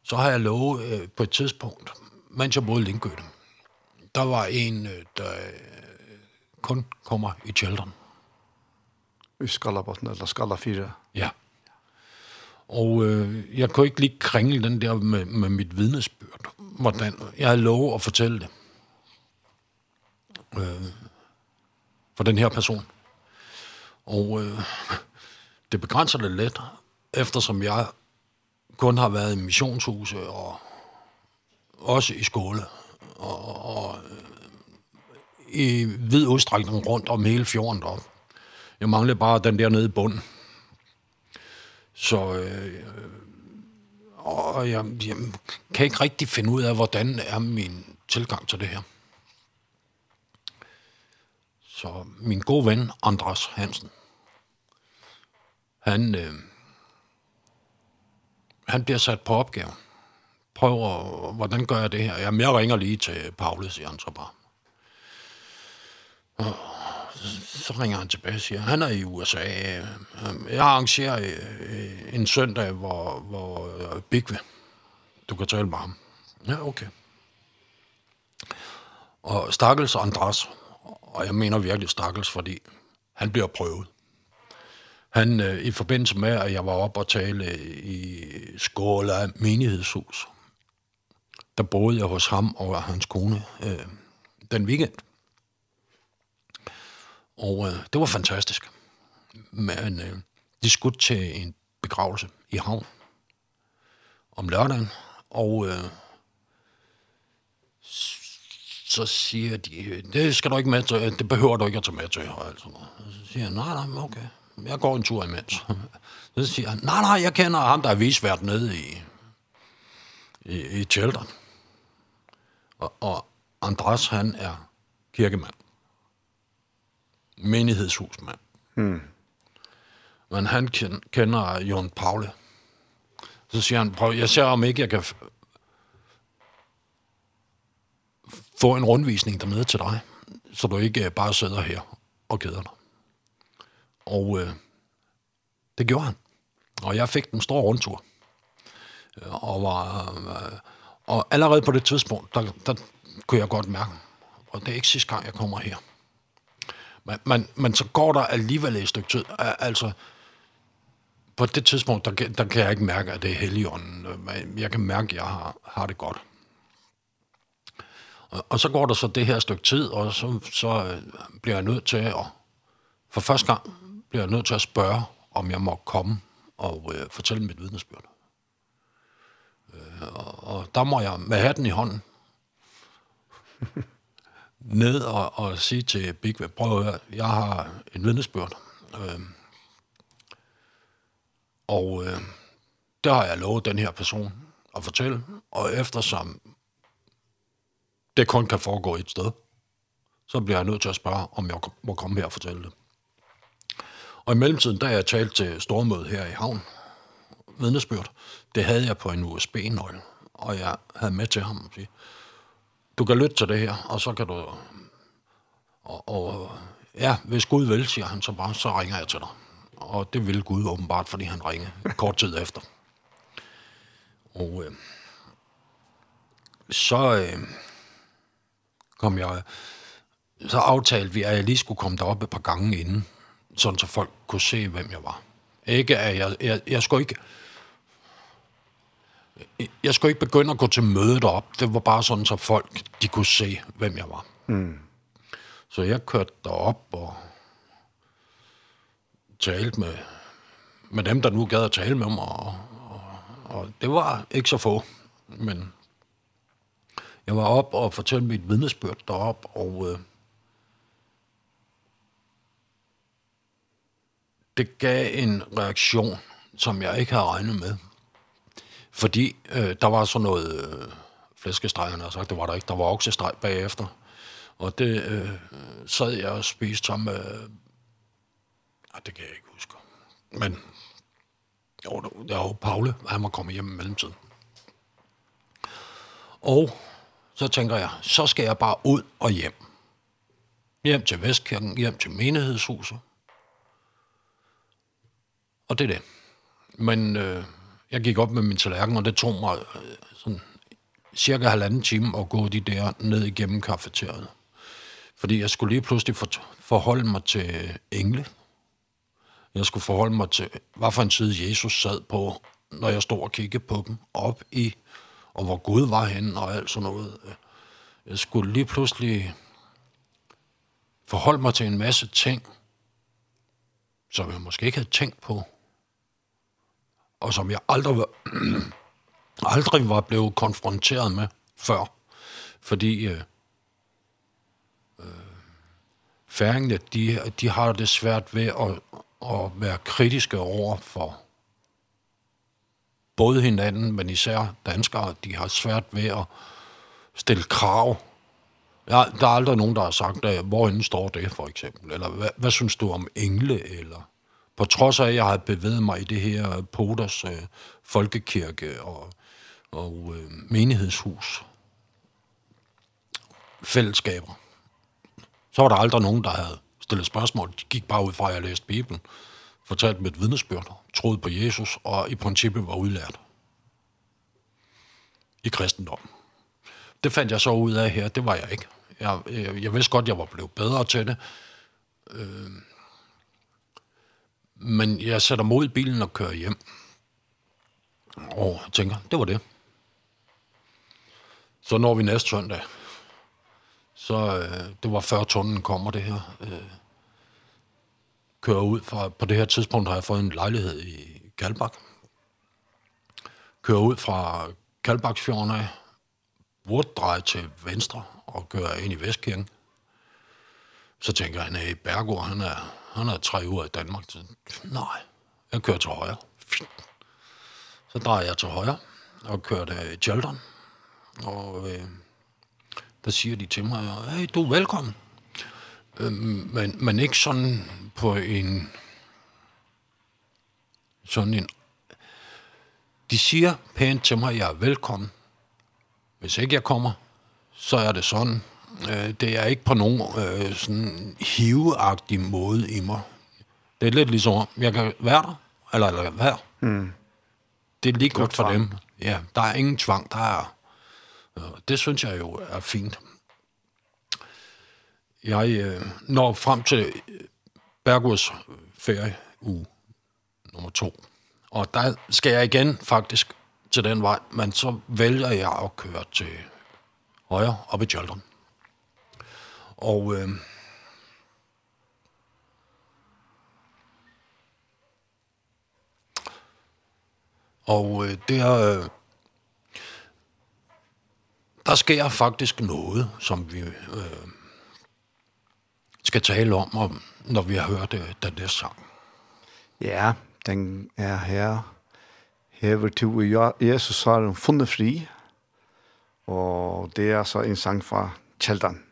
så har jeg lovet øh, på et tidspunkt, mens jeg boede i Lindgøten. Der var en, øh, der kun kommer i kjælderen. I Skalabotten, eller Skalla 4? Ja. Og øh, jeg kunne ikke lige kringle den der med, med mit vidnesbyrd. Hvordan, jeg havde lovet at fortælle det. Øh, for den her person. Og øh, det begrænser det lidt, eftersom jeg kun har været i missionshuse og også i skole og, og i vid udstrækning rundt om hele fjorden deroppe. Jeg mangler bare den der nede i bunden. Så øh, og jeg, jeg kan ikke rigtig finde ud af, hvordan er min tilgang til det her. Så min gode ven, Andras Hansen, han, øh, han bliver sat på opgaven. Prøver, hvordan gør jeg det her? Jamen, jeg ringer lige til Paulus, siger han så bare så ringer han tilbage og siger, han er i USA. Jeg arrangerer en søndag, hvor, hvor Bigve, du kan tale med ham. Ja, okay. Og Stakkels Andras, og jeg mener virkelig Stakkels, fordi han bliver prøvet. Han, øh, i forbindelse med, at jeg var oppe og tale i Skåla menighedshus, der boede jeg hos ham og hans kone øh, den weekend. Og øh, det var fantastisk. Men øh, de skulle til en begravelse i havn om lørdagen, og øh, så siger de, det skal du ikke med til, det behøver du ikke at tage med til, og alt sådan noget. Så siger jeg, nej, nej, okay, jeg går en tur imens. (laughs) så siger han, nej, nej, jeg kender ham, der er visvært nede i, i, i Og, og Andras, han er kirkemand menighedshusmand. Mm. Men han kender Jon Paule. Så siger han, prøv, jeg ser om ikke jeg kan få en rundvisning dernede til dig, så du ikke bare sidder her og keder dig. Og øh, det gjorde han. Og jeg fik den store rundtur. Og, var, øh, og allerede på det tidspunkt, der, der kunne jeg godt mærke, og det er ikke sidste gang, jeg kommer her Men, men, men så går der alligevel et stykke tid. Altså, på det tidspunkt, der, der kan jeg ikke mærke, at det er heligånden. Jeg kan mærke, at jeg har, har det godt. Og, og så går der så det her stykke tid, og så, så bliver jeg nødt til at... For første gang bliver jeg nødt til at spørge, om jeg må komme og øh, fortælle mit vidnesbyrd. Øh, og, og der må jeg med hatten i hånden (laughs) ned og, og sige til Big Web, prøv at høre, jeg har en vidnesbørn. Øh, og øh, der har jeg lovet den her person at fortælle, og eftersom det kun kan foregå et sted, så bliver jeg nødt til at spørge, om jeg må komme her og fortælle det. Og i mellemtiden, da jeg talte til stormødet her i havn, vidnesbyrd, det havde jeg på en USB-nøgle, og jeg havde med til ham og sige, du kan lytte til det her, og så kan du... Og, og ja, hvis Gud vil, siger han så bare, så ringer jeg til dig. Og det vil Gud åbenbart, fordi han ringer kort tid efter. Og øh, så øh, kom jeg... Så aftalte vi, at jeg lige skulle komme derop et par gange inden, sådan så folk kunne se, hvem jeg var. Ikke, at jeg, jeg, jeg skulle ikke jeg skulle ikke begynde at gå til mødet op. Det var bare sådan, så folk de kunne se, hvem jeg var. Mm. Så jeg kørte derop og talte med, med dem, der nu gad at tale med mig. Og, og, og det var ikke så få, men jeg var op og fortalte mit vidnesbyrd derop, og øh, det gav en reaktion, som jeg ikke havde regnet med. Fordi øh, der var sådan noget øh, flæskesteg, han havde sagt, det var der ikke. Der var oksesteg bagefter. Og det øh, sad jeg og spiste sammen med... Øh, ah, det kan jeg ikke huske. Men jo, det var jo Paule, han var kommet hjem i mellemtiden. Og så tænker jeg, så skal jeg bare ud og hjem. Hjem til Vestkirken, hjem til menighedshuset. Og det er det. Men øh, jeg gik op med min tallerken, og det tog mig sådan cirka halvanden time at gå de der ned igennem kafeteriet. Fordi jeg skulle lige pludselig for, forholde mig til engle. Jeg skulle forholde mig til, hvad for en side Jesus sad på, når jeg stod og kiggede på dem, op i, og hvor Gud var henne og alt sådan noget. Jeg skulle lige pludselig forholde mig til en masse ting, som jeg måske ikke havde tænkt på, og som jeg aldrig var, (clears throat) aldrig var blevet konfronteret med før. Fordi øh, øh, færingene, de, de har det svært ved at, at være kritiske over for både hinanden, men især danskere, de har svært ved at stille krav. Ja, der er aldrig nogen, der har sagt, hvorinde står det, for eksempel? Eller hvad, hvad synes du om engle, eller på trods af, at jeg har bevæget mig i det her Poders øh, folkekirke og, og øh, menighedshus fællesskaber, så var der aldrig nogen, der havde stillet spørgsmål. De gik bare ud fra, at jeg læste Bibelen, fortalte med et vidnesbyrd, troede på Jesus og i princippet var udlært i kristendom. Det fandt jeg så ud af her, det var jeg ikke. Jeg, jeg, jeg vidste godt, jeg var blevet bedre til det. Øh, men jeg sætter mod bilen og kører hjem. Og tænker, det var det. Så når vi næste søndag. Så øh, det var før tunnelen kommer det her. Øh, kører ud fra, på det her tidspunkt har jeg fået en lejlighed i Kalbak. Kører ud fra Kalbaksfjorden af, burde dreje til venstre og kører ind i Vestkirken. Så tænker jeg, at Bergård, han er Han er tre uger i Danmark. Så, nej, jeg kører til højre. Så drejer jeg til højre og kører til Tjeldon. Og øh, der siger de til mig, hey, du er velkommen. Øh, men, men ikke sådan på en... Sådan en... De siger pænt til mig, jeg er velkommen. Hvis ikke jeg kommer, så er det sådan, Øh, det er ikke på nogen øh, sådan hiveagtig måde i mig. Det er lidt ligesom, jeg kan være der, eller, eller være. Mm. Det er lige godt for dem. Ja, der er ingen tvang, der er... Øh, det synes jeg jo er fint. Jeg øh, når frem til Bergurs ferieuge nummer to. Og der skal jeg igen faktisk til den vej, men så vælger jeg at køre til højre op i Jolton. Og øh, og øh, det har øh, der sker faktisk noget, som vi øh, skal tale om, om, når vi har hørt øh, den der sang. Ja, den er her. Hever to Jesus har hun funnet fri. Og det er så en sang fra Kjeldan.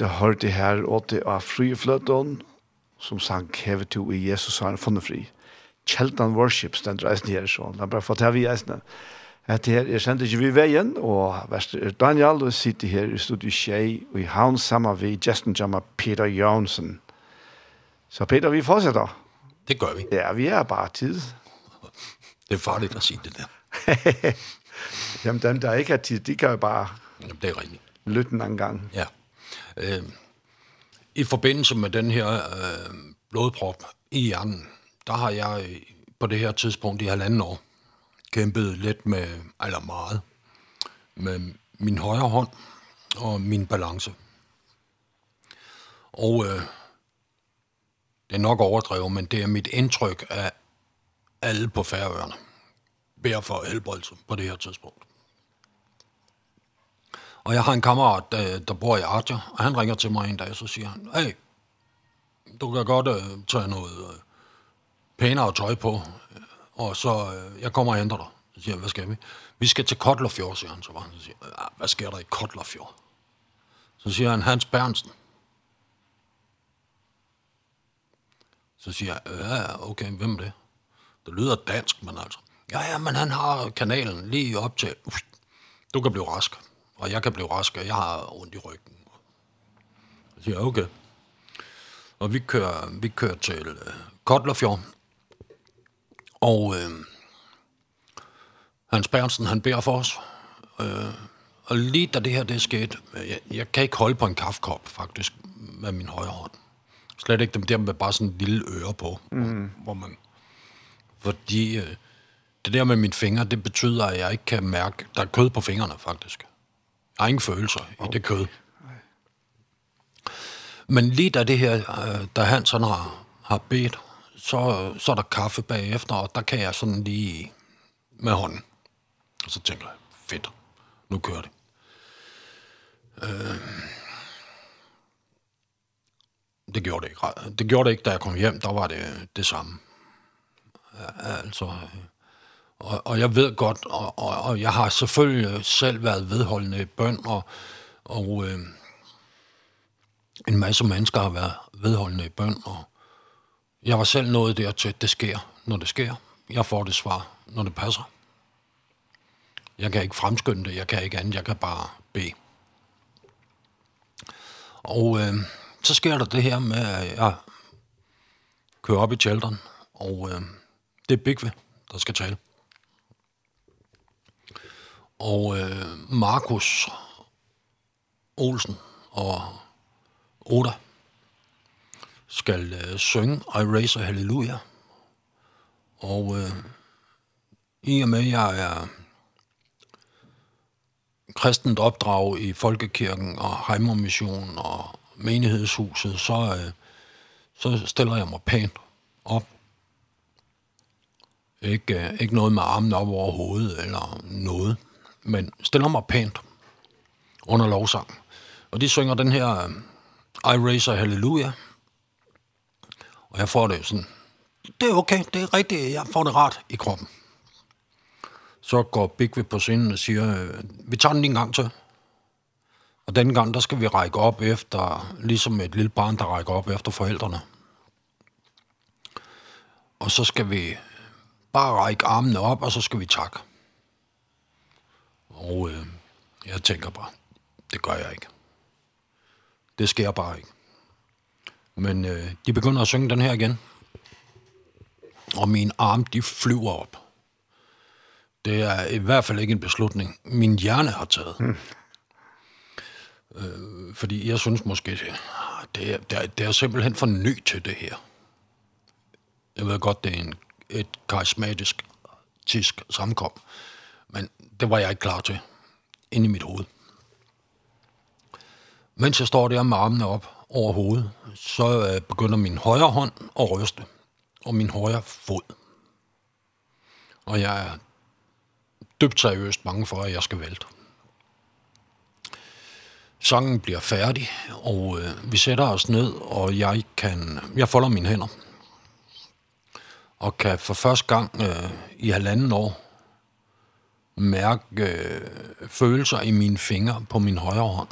vite det her og det åtte av frifløtten, som sang hevet to i Jesus har han funnet fri. Kjeltan Worship stender eisen her, så han bare fått her vi eisen. Etter her, jeg kjente ikke vi veien, og verste er Daniel, og sitter her i studiet Kjei, og i havn sammen vi Justin Jammer Peter Jørgensen. Så Peter, vi fortsetter. Det gør vi. Ja, vi er bare tid. (laughs) Det er farligt at sige det der. (laughs) Jamen, dem, der ikke har tid, de kan jo bare... Jamen, det er rigtigt. Lytten en gang. Ja øh, i forbindelse med den her øh, blodprop i hjernen, der har jeg på det her tidspunkt i halvanden år kæmpet lidt med, eller meget, med min højre hånd og min balance. Og øh, det er nok overdrevet, men det er mit indtryk af alle på færøerne. Bær for helbredelse på det her tidspunkt. Og jeg har en kammerat, der, der bor i Arja, og han ringer til mig en dag, og så siger han, hey, du kan godt øh, tage noget øh, pænere tøj på, og så øh, jeg kommer og henter dig. Så siger han, hvad skal vi? Vi skal til Kotlerfjord, siger han. Så var han, så siger, hvad sker der i Kotlerfjord? Så siger han, Hans Bernsen. Så siger jeg, ja, okay, hvem er det? Det lyder dansk, men altså. Ja, ja, men han har kanalen lige op til, du kan blive rask og jeg kan blive rask, og jeg har ondt i ryggen. Så siger, okay. Og vi kører, vi kører til uh, Kotlerfjord, og øh, Hans Bernsen, han beder for os, øh, og lige da det her det skete, jeg, jeg kan ikke holde på en kaffekop faktisk med min højre hånd. Slet ikke dem der med bare sådan en lille øre på, mm. hvor man... Fordi øh, det der med mine fingre, det betyder, at jeg ikke kan mærke... Der er kød på fingrene, faktisk egen følelser okay. i det kød. Men lige da det her, da han sådan har, har bedt, så, så er der kaffe bagefter, og der kan jeg sådan lige med hånden. Og så tænker jeg, fedt, nu kører det. Øh, det gjorde det ikke. Det gjorde det ikke, da jeg kom hjem. Der var det det samme. Altså, Og, og jeg ved godt, og, og, og jeg har selvfølgelig selv været vedholdende i bøn, og, og øh, en masse mennesker har været vedholdende i bøn, og jeg var selv nået dertil, det sker, når det sker. Jeg får det svar, når det passer. Jeg kan ikke fremskynde det, jeg kan ikke andet, jeg kan bare bede. Og øh, så sker der det her med, at jeg kører op i tjelteren, og øh, det er Bigve, der skal tale og øh, Markus Olsen og Oda skal øh, synge I Raise a Hallelujah. Og øh, i og med, jeg er kristent opdrag i Folkekirken og Heimermission og menighedshuset, så, øh, så stiller jeg mig pænt op. Ikke, øh, ikke noget med armen op over hovedet eller noget men stiller mig pænt under lovsang. Og de synger den her I Raise a Hallelujah. Og jeg får det sådan, det er okay, det er rigtigt, jeg får det rart i kroppen. Så går Bigve på scenen og siger, vi tager den en gang til. Og den gang, der skal vi række op efter, ligesom et lille barn, der rækker op efter forældrene. Og så skal vi bare række armene op, og så skal vi takke. Og øh, jeg tænker bare, det gør jeg ikke. Det sker bare ikke. Men øh, de begynder at synge den her igen. Og min arm, de flyver op. Det er i hvert fald ikke en beslutning, min hjerne har taget. Mm. Øh, fordi jeg synes måske, det er, det, er, det er simpelthen for ny til det her. Jeg ved godt, det er en, et karismatisk tisk samkom. Men det var jeg ikke klar til inde i mit hoved. Mens jeg står der med armene op over hovedet, så øh, begynder min højre hånd at ryste, og min højre fod. Og jeg er dybt seriøst bange for, at jeg skal vælte. Sangen bliver færdig, og øh, vi sætter os ned, og jeg kan jeg folder mine hænder. Og kan for første gang øh, i halvanden år mærke øh, følelser i mine fingre på min højre hånd.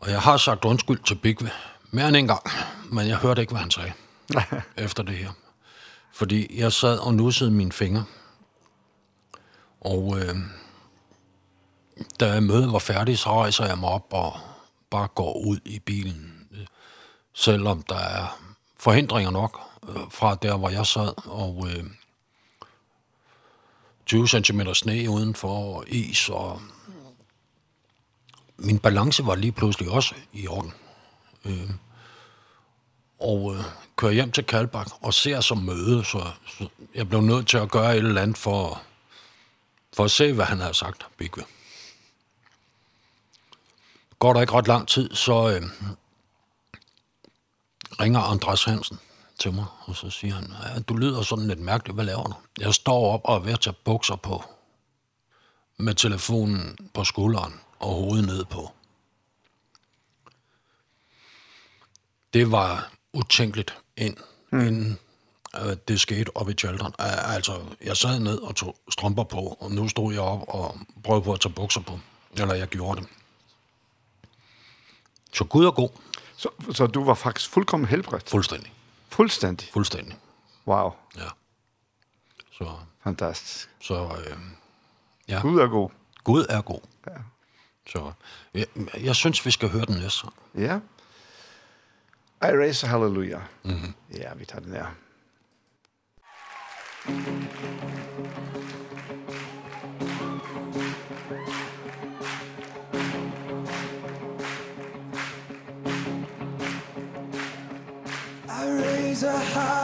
Og jeg har sagt undskyld til Bigve mere end en gang, men jeg hørte ikke, hvad han sagde (laughs) efter det her. Fordi jeg sad og nussede mine fingre. Og øh, da mødet var færdigt, så rejser jeg mig op og bare går ud i bilen. Selvom der er forhindringer nok fra der, hvor jeg sad. Og øh, 20 cm sne udenfor og is, og min balance var lige pludselig også i orden. Øh, og øh, kører hjem til Kalbak og ser som møde, så, så jeg blev nødt til at gøre et eller andet for, for at se, hvad han havde sagt, Bigve. Går der ikke ret lang tid, så øh, ringer Andreas Hansen, til mig, og så siger han, ja, du lyder sådan lidt mærkeligt, hvad laver du? Jeg står op og er ved at tage bukser på, med telefonen på skulderen og hovedet ned på. Det var utænkeligt ind, mm. inden øh, det skete op i Children. Altså, jeg sad ned og tog strømper på, og nu stod jeg op og prøvede på at tage bukser på. Eller jeg gjorde det. Så Gud er god. Så, så du var faktisk fuldkommen helbredt? Fuldstændig. Fullstendig? Fullstendig. Wow. Ja. Så. Fantastisk. Så, øh, ja. Gud er god. Gud er god. Ja. Så jeg, jeg synes, vi skal høre den næste. Ja. I raise hallelujah. Mm -hmm. Ja, vi tager den her. Thank. high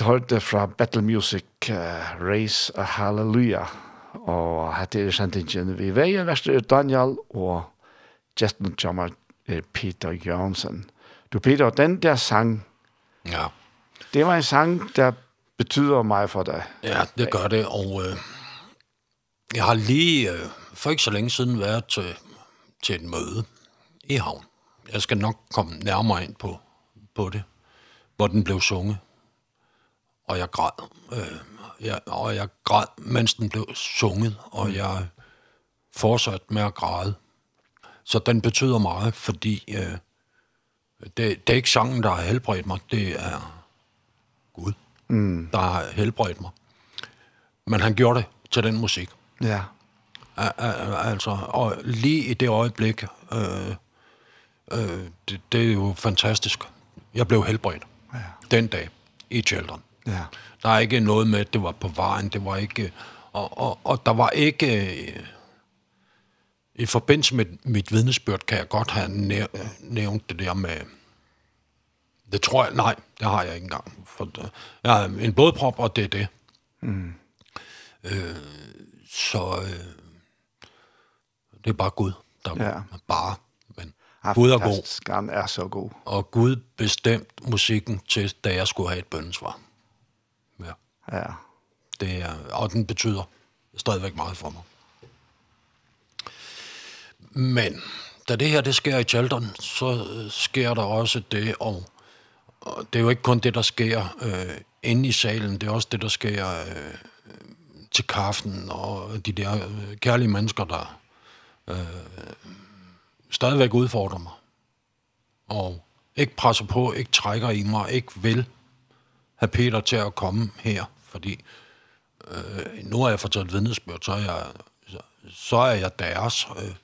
hørte fra Battle Music uh, Raise a Hallelujah. Og hette er sendingen vi veien verste er Daniel og Justin Jammer er Peter Jørgensen. Du Peter, den der sang, ja. det var en sang der betyder meget for dig. Ja, det gør det, og øh, jeg har lige øh, for ikke så længe siden været til, til et møde i havn. Jeg skal nok komme nærmere ind på, på det, hvor den blev sunget og jeg græd. Øh, jeg, og jeg græd, mens den blev sunget, og jeg fortsatte med at græde. Så den betyder meget, fordi øh, det, det er ikke sangen, der har helbredt mig, det er Gud, mm. der har helbredt mig. Men han gjorde det til den musik. Ja. Al altså, og lige i det øjeblik, øh, øh, det, det er jo fantastisk. Jeg blev helbredt ja. den dag i Children. Ja. Der er ikke noget med, at det var på vejen, det var ikke... Og, og, og der var ikke... I forbindelse med mit vidnesbyrd kan jeg godt have næ nævnt det der med... Det tror jeg... Nej, det har jeg ikke engang. For jeg har en blodprop, og det er det. Mm. Øh, så... Øh, det er bare Gud, der ja. bare... Men ja, Gud er god. Han er så god. Og Gud bestemt musikken til, da jeg skulle have et bøndesvar. Ja. Det er, og den betyder stadigvæk meget for mig. Men da det her det sker i Charlton, så sker der også det, og, og det er jo ikke kun det, der sker øh, inde i salen, det er også det, der sker øh, til kaffen, og de der øh, kærlige mennesker, der øh, stadigvæk udfordrer mig. Og ikke presser på, ikke trækker i mig, ikke vil have Peter til at komme her fordi øh, nu har jeg fortalt vidnesbørg, så er jeg, så, så er jeg deres. Øh,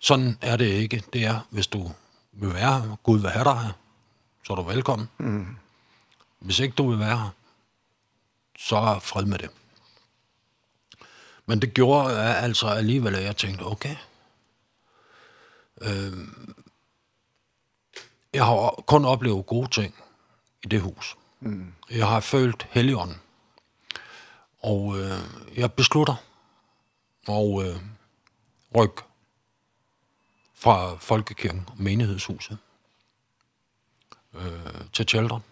sådan er det ikke. Det er, hvis du vil være her, Gud vil have dig her, så er du velkommen. Mm. Hvis ikke du vil være her, så er fred med det. Men det gjorde altså alligevel, at jeg tænkte, okay. Øh, jeg har kun oplevet gode ting i det hus. Mm. Jeg har følt helligånden. Og øh, jeg beslutter og øh, ryk fra Folkekirken og menighedshuset øh, til Tjeldren.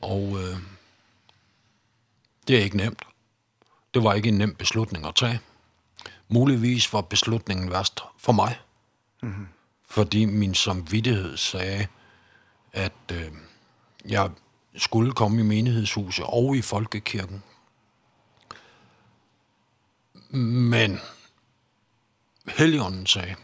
Og øh, det er ikke nemt. Det var ikke en nem beslutning at tage. Muligvis var beslutningen værst for mig. Mm -hmm. Fordi min samvittighed sagde, at øh, jeg skulle komme i menighedshuset og i folkekirken. Men Helligånden sagde,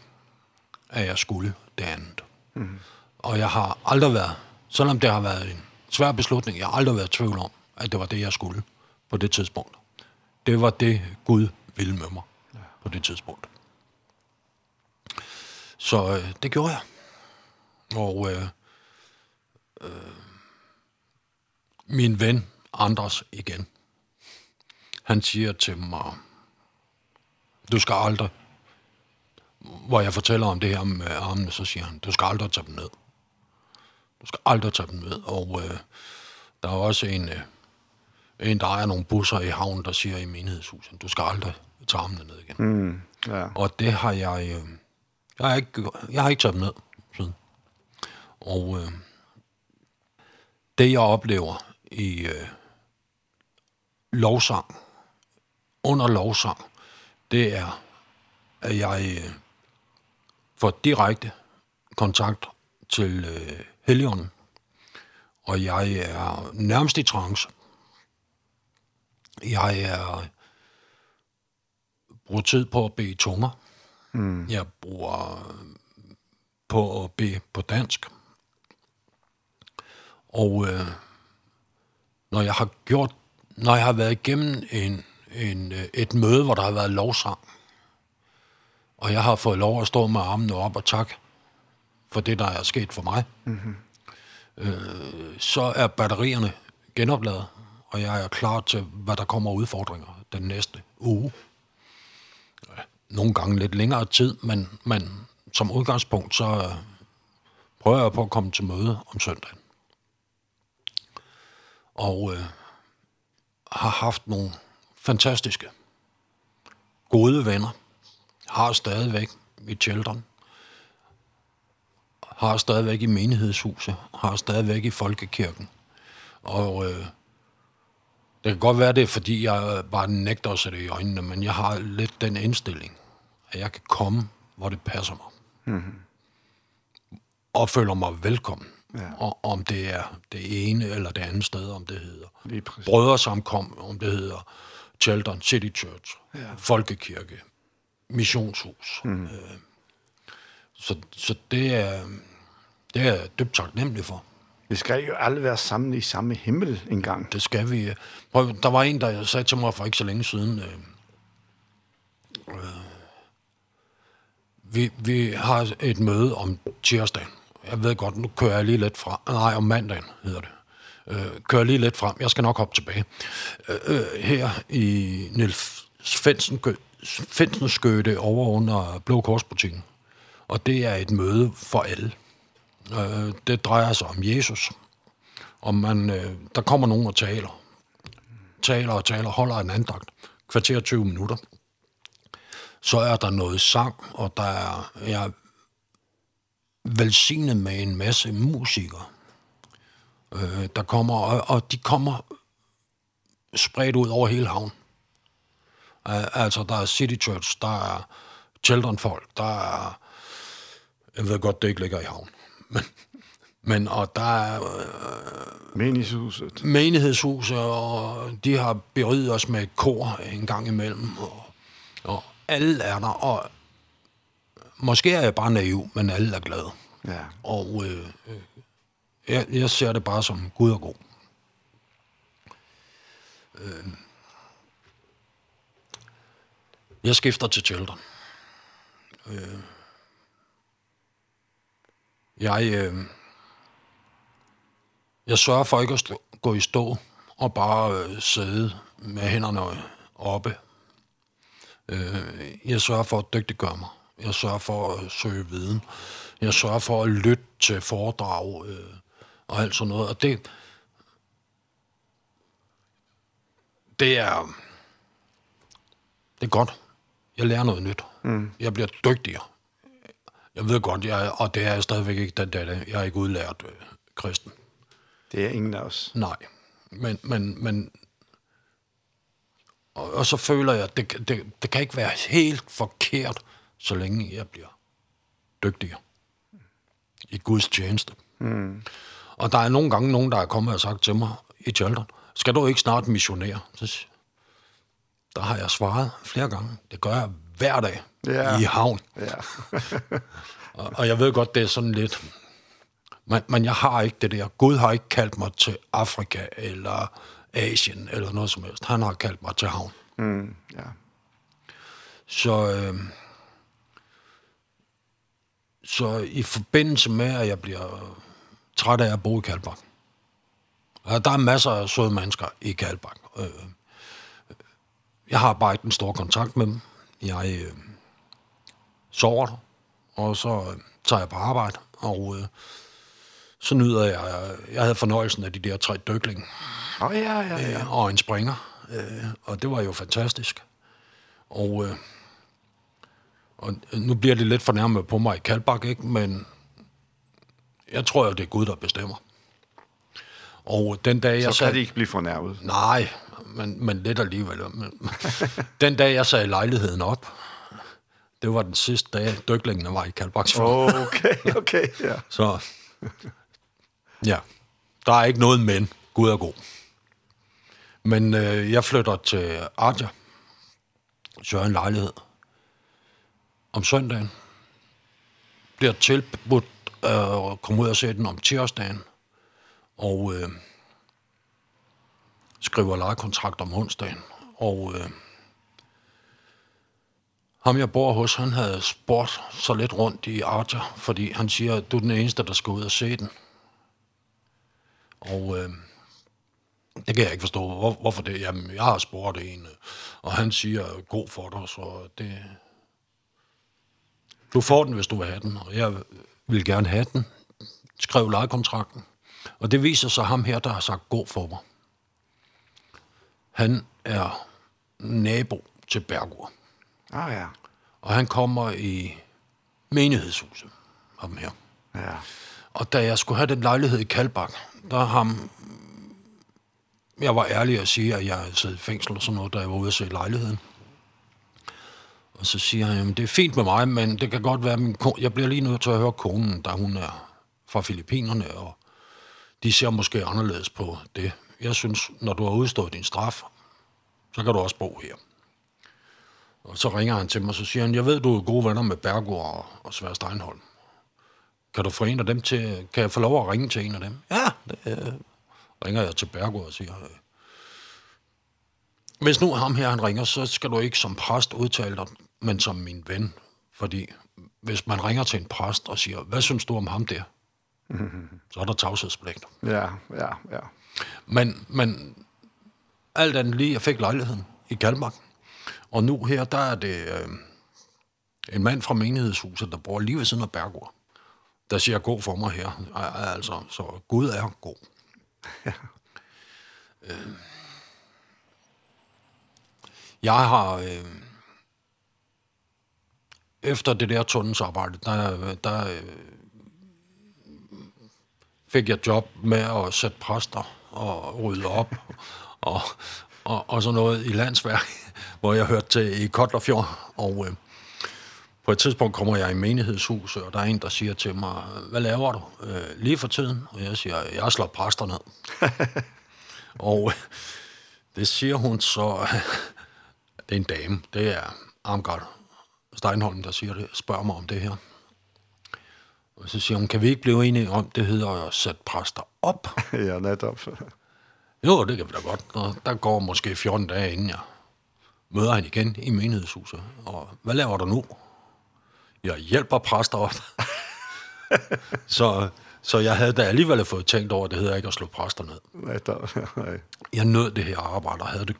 at jeg skulle det andet. Mm. Og jeg har aldrig været, selvom det har været en svær beslutning, jeg har aldrig været i tvivl om, at det var det, jeg skulle på det tidspunkt. Det var det, Gud ville med mig ja. på det tidspunkt. Så øh, det gjorde jeg. Og øh, øh, min ven Anders igen. Han siger til mig, du skal aldrig, hvor jeg fortæller om det her med armene, så siger han, du skal aldrig tage dem ned. Du skal aldrig tage dem ned. Og øh, der er også en, øh, en, der ejer nogle busser i havnen, der siger i menighedshuset, du skal aldrig tage armene ned igen. Mm, ja. Og det har jeg, øh, jeg, har ikke, jeg har ikke taget dem ned siden. Og øh, det, jeg oplever, i øh, lovsang, under lovsang, det er, at jeg øh, får direkte kontakt til øh, Helligånden, og jeg er nærmest i trance. Jeg er bruger tid på at bede tunger. Mm. Jeg bruger på at bede på dansk. Og øh, når jeg har gjort, når jeg har været igennem en, en, et møde, hvor der har været lovsang, og jeg har fået lov at stå med armene op og tak for det, der er sket for mig, mm -hmm. øh, så er batterierne genopladet, og jeg er klar til, hvad der kommer udfordringer den næste uge. Nogle gange lidt længere tid, men, men som udgangspunkt, så øh, prøver jeg på at komme til møde om søndagen og øh, har haft nogle fantastiske gode venner. Har stadigvæk i Children. Har stadigvæk i menighedshuset. Har stadigvæk i folkekirken. Og øh, det kan godt være det, er, fordi jeg bare nægter at sætte i øjnene, men jeg har lidt den indstilling, at jeg kan komme, hvor det passer mig. Mm -hmm. Og føler mig velkommen. Ja. Og om det er det ene eller det andet sted, om det hedder. Brødresamkom, om det hedder Chelton City Church, ja. Folkekirke, Missionshus. Mm. Øh, så, så det er, det er jeg dybt taknemmelig for. Vi skal jo alle være sammen i samme himmel en gang. Det skal vi. Prøv, der var en, der sagde til mig for ikke så længe siden, øh, øh, vi, vi har et møde om tirsdagen jeg ved godt, nu kører jeg lige lidt frem. Nej, om mandagen hedder det. Øh, kører lige lidt frem. Jeg skal nok hoppe tilbage. Øh, her i Niels Svendsen, over under Blå Korsbutikken. Og det er et møde for alle. Øh, det drejer sig om Jesus. Om man, øh, der kommer nogen og taler. Taler og taler, holder en andagt. Kvarter 20 minutter. Så er der noget sang, og der er, jeg velsignet med en masse musikere, øh, der kommer, og, og de kommer spredt ud over hele havnen. Uh, altså, der er City Church, der er Children Folk, der er... Jeg ved godt, det ikke ligger i havn. (laughs) Men, men og der er... Øh, menighedshuset. Menighedshuset, og de har beriget os med et kor en gang imellem. Og, og alle er der, og måske er jeg bare naiv, men alle er glade. Ja. Og øh, jeg, jeg ser det bare som Gud er god. Øh, jeg skifter til Children. Øh, jeg, øh, jeg sørger for ikke at stå, gå i stå og bare øh, sidde med hænderne oppe. Øh, jeg sørger for at dygtiggøre mig. Jeg sørger for at søge viden. Jeg sørger for at lytte til foredrag øh, og alt sådan noget. Og det, det er, det er godt. Jeg lærer noget nyt. Mm. Jeg bliver dygtigere. Jeg ved godt, jeg, og det er jeg stadigvæk ikke den dag. Jeg er ikke udlært øh, kristen. Det er ingen af os. Nej, men, men, men og, og så føler jeg, at det, det, det kan ikke være helt forkert så længe jeg bliver dygtigere i Guds tjeneste. Mm. Og der er nogle gange nogen, der er kommet og sagt til mig i Tjaldren, skal du ikke snart missionere? Så, der har jeg svaret flere gange. Det gør jeg hver dag yeah. i havn. Yeah. (laughs) og, og jeg ved godt, det er sådan lidt... Men, men jeg har ikke det der. Gud har ikke kaldt mig til Afrika eller Asien eller noget som helst. Han har kaldt mig til havn. Mm, ja. Yeah. Så... Øh, så i forbindelse med, at jeg bliver træt af at bo i Kalbak. Og der er masser af søde mennesker i Kalbak. Jeg har bare ikke en stor kontakt med dem. Jeg øh, sover der, og så tager jeg på arbejde, og øh, så nyder jeg, jeg havde fornøjelsen af de der tre dykling. Oh, ja, ja, ja. Øh, og en springer. Øh, og det var jo fantastisk. Og øh, Og nu bliver det lidt fornærmet på mig i Kalbak, ikke? men jeg tror jo, det er Gud, der bestemmer. Og den dag, jeg så kan sagde, det ikke blive fornærmet? Nej, men, men lidt alligevel. Men, (laughs) den dag, jeg sagde lejligheden op, det var den sidste dag, dyklingene var i Kalbaksfjord. Okay, okay, ja. (laughs) så, ja, der er ikke noget men. Gud er god. Men øh, jeg flytter til Arja, så en lejlighed, om søndagen. Bliver tilbudt øh, at komme ud og se den om tirsdagen. Og øh, skriver lejekontrakt om onsdagen. Og øh, ham jeg bor hos, han havde spurgt så lidt rundt i Arter, fordi han siger, du er den eneste, der skal ud og se den. Og øh, det kan jeg ikke forstå. Hvor, hvorfor det? Jamen, jeg har spurgt en, og han siger, god for dig, så det, Du får den, hvis du vil have den, og jeg vil gerne have den. Skrev lejekontrakten. Og det viser sig ham her, der har sagt god for mig. Han er nabo til Bergur. Ah ja. Og han kommer i menighedshuset om her. Ja. Og da jeg skulle have den lejlighed i Kalbak, der ham... Jeg var ærlig at sige, at jeg sad i fængsel og sådan noget, da jeg var ude at se lejligheden. Og så siger han, jamen det er fint med mig, men det kan godt være, min kone, jeg bliver lige nødt til at høre konen, da hun er fra Filippinerne, og de ser måske anderledes på det. Jeg synes, når du har udstået din straf, så kan du også bo her. Og så ringer han til mig, og så siger han, jeg ved, du er gode venner med Bergård og, og Svær Steinholm. Kan du få en af dem til, kan jeg få lov at ringe til en af dem? Ja, det, øh, ringer jeg til Bergård og siger, øh, hvis nu ham her han ringer, så skal du ikke som præst udtale dig men som min ven. Fordi hvis man ringer til en præst og siger, hvad synes du om ham der? Så er der tavshedspligt. Ja, ja, ja. Men, men alt andet lige, jeg fik lejligheden i Kalmark. Og nu her, der er det øh, en mand fra menighedshuset, der bor lige ved siden af Bergård, der siger, god for mig her. Altså, så Gud er god. Ja. Øh, jeg har... Øh, efter det der tunnelsarbejde, der, der fik jeg job med at sætte præster og rydde op og, og, og sådan noget i landsværk, (laughs) hvor jeg hørte til i Kotlerfjord. Og øh, på et tidspunkt kommer jeg i menighedshuset, og der er en, der siger til mig, hvad laver du øh, lige for tiden? Og jeg siger, jeg slår præster ned. (laughs) og øh, det siger hun så, (laughs) det er en dame, det er Amgard Steinholm, der siger det, spørger mig om det her. Og så siger hun, kan vi ikke blive enige om, det hedder at sætte præster op? (laughs) ja, netop. (laughs) jo, det kan vi da godt. Og der går måske 14 dage, inden jeg møder han igen i menighedshuset. Og hvad laver du nu? Jeg hjælper præster op. (laughs) så, så jeg havde da alligevel fået tænkt over, at det hedder ikke at slå præster ned. Netop. nej. Jeg nød det her arbejde og havde det,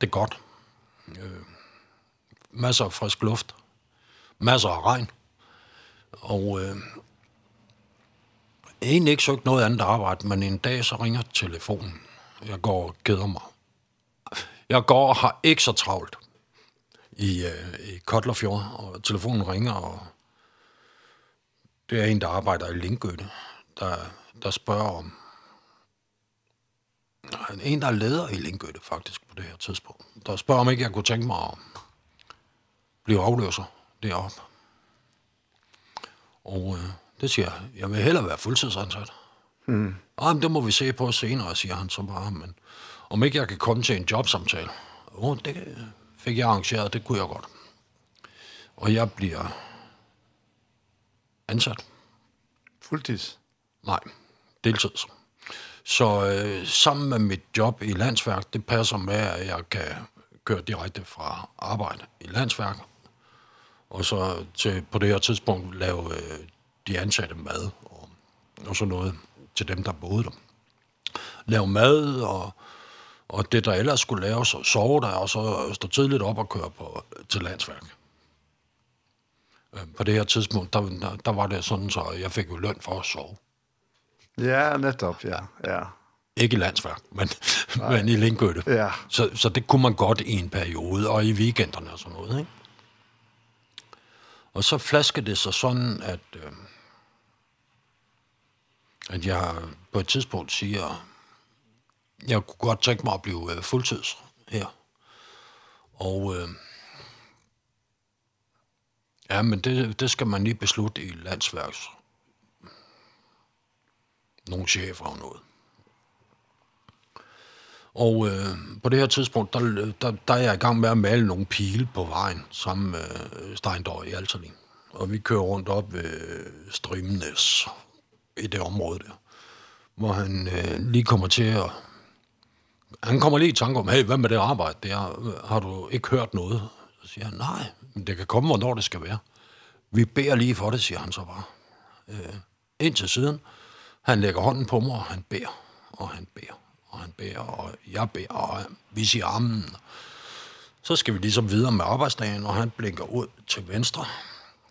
det godt. Øh, masser af frisk luft masser af regn. Og øh, egentlig ikke søgt noget andet arbejde, men en dag så ringer telefonen. Jeg går og keder mig. Jeg går og har ikke så travlt i, øh, i Kotlerfjord, og telefonen ringer, og det er en, der arbejder i Lindgøtte, der, der spørger om, en, der er leder i Lindgøtte faktisk på det her tidspunkt, der spørger om ikke, jeg kunne tænke mig at blive afløser deroppe. Og øh, det siger jeg, jeg vil hellere være fuldtidsansat. Mm. Ah, men det må vi se på senere, siger han så bare, men om ikke jeg kan komme til en jobsamtale. Jo, oh, det fik jeg arrangeret, det kunne jeg godt. Og jeg bliver ansat. Fuldtids? Nej, deltids. Så øh, sammen med mit job i landsværk, det passer med, at jeg kan køre direkte fra arbejde i landsværk og så til, på det her tidspunkt lave øh, de ansatte mad og, og sådan noget til dem, der boede der. Lave mad og, og det, der ellers skulle laves, og sove der, og så stå tidligt op og køre på, til landsværk. På det her tidspunkt, der, der, der var det sådan, så jeg fik jo løn for at sove. Ja, netop, ja. ja. Ikke i landsværk, men, (laughs) men i Lindgøtte. Ja. Så, så det kunne man godt i en periode, og i weekenderne og sådan noget, ikke? Og så flaskede det sig sådan, at, øh, at jeg på et tidspunkt siger, jeg kunne godt tænke mig at blive øh, fuldtids her. Og øh, ja, men det, det skal man lige beslutte i landsværks. Nogle chefer og noget. Og øh, på det her tidspunkt, der, der, der er jeg i gang med at male nogle pile på vejen sammen med øh, Steindor i Alserling. Og vi kører rundt op ved Strimnes i det område der, hvor han øh, lige kommer til at... Han kommer lige i tanke om, hey, hvad med det arbejde der? Har du ikke hørt noget? Så siger han, nej, men det kan komme, hvornår det skal være. Vi beder lige for det, siger han så bare. Øh, indtil siden, han lægger hånden på mig, og han beder, og han beder og han beder, og jeg beder, og vi siger ammen. Så skal vi ligesom videre med arbejdsdagen, og han blinker ud til venstre.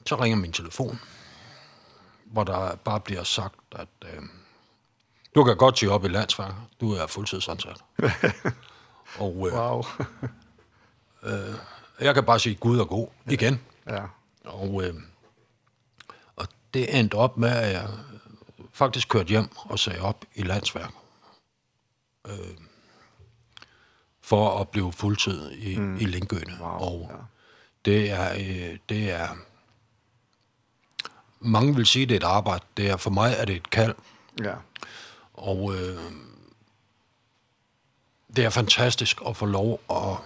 Så ringer min telefon, hvor der bare bliver sagt, at øh, du kan godt sige op i landsværk, du er fuldtidsansat. (laughs) og øh, wow. (laughs) øh, jeg kan bare sige, Gud er god, igen. Ja. ja. Og, øh, og det endte op med, at jeg faktisk kørte hjem og sagde op i landsværk øh, for at blive fuldtid i, mm. i Lindgøne. Wow, og ja. det, er, øh, det er... Mange vil sige, det er et arbejde. Det er, for mig er det et kald. Ja. Og øh, det er fantastisk at få lov at...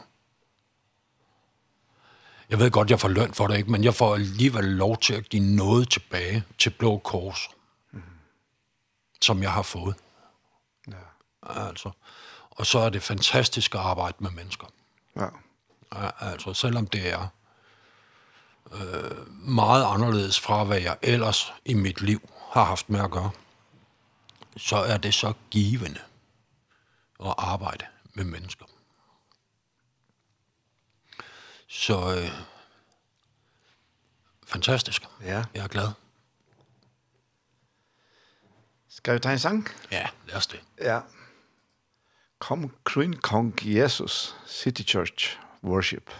Jeg ved godt, jeg får løn for det, ikke? men jeg får alligevel lov til at give noget tilbage til Blå Kors, mm. som jeg har fået. Altså. Og så er det fantastisk at arbejde med mennesker. Ja. Altså, selvom det er øh, meget anderledes fra, hvad jeg ellers i mit liv har haft med at gøre, så er det så givende at arbejde med mennesker. Så øh, fantastisk. Ja. Jeg er glad. Skal vi ta en sang? Ja, lad os det. Ja. Kom, Green Kong Jesus City Church Worship.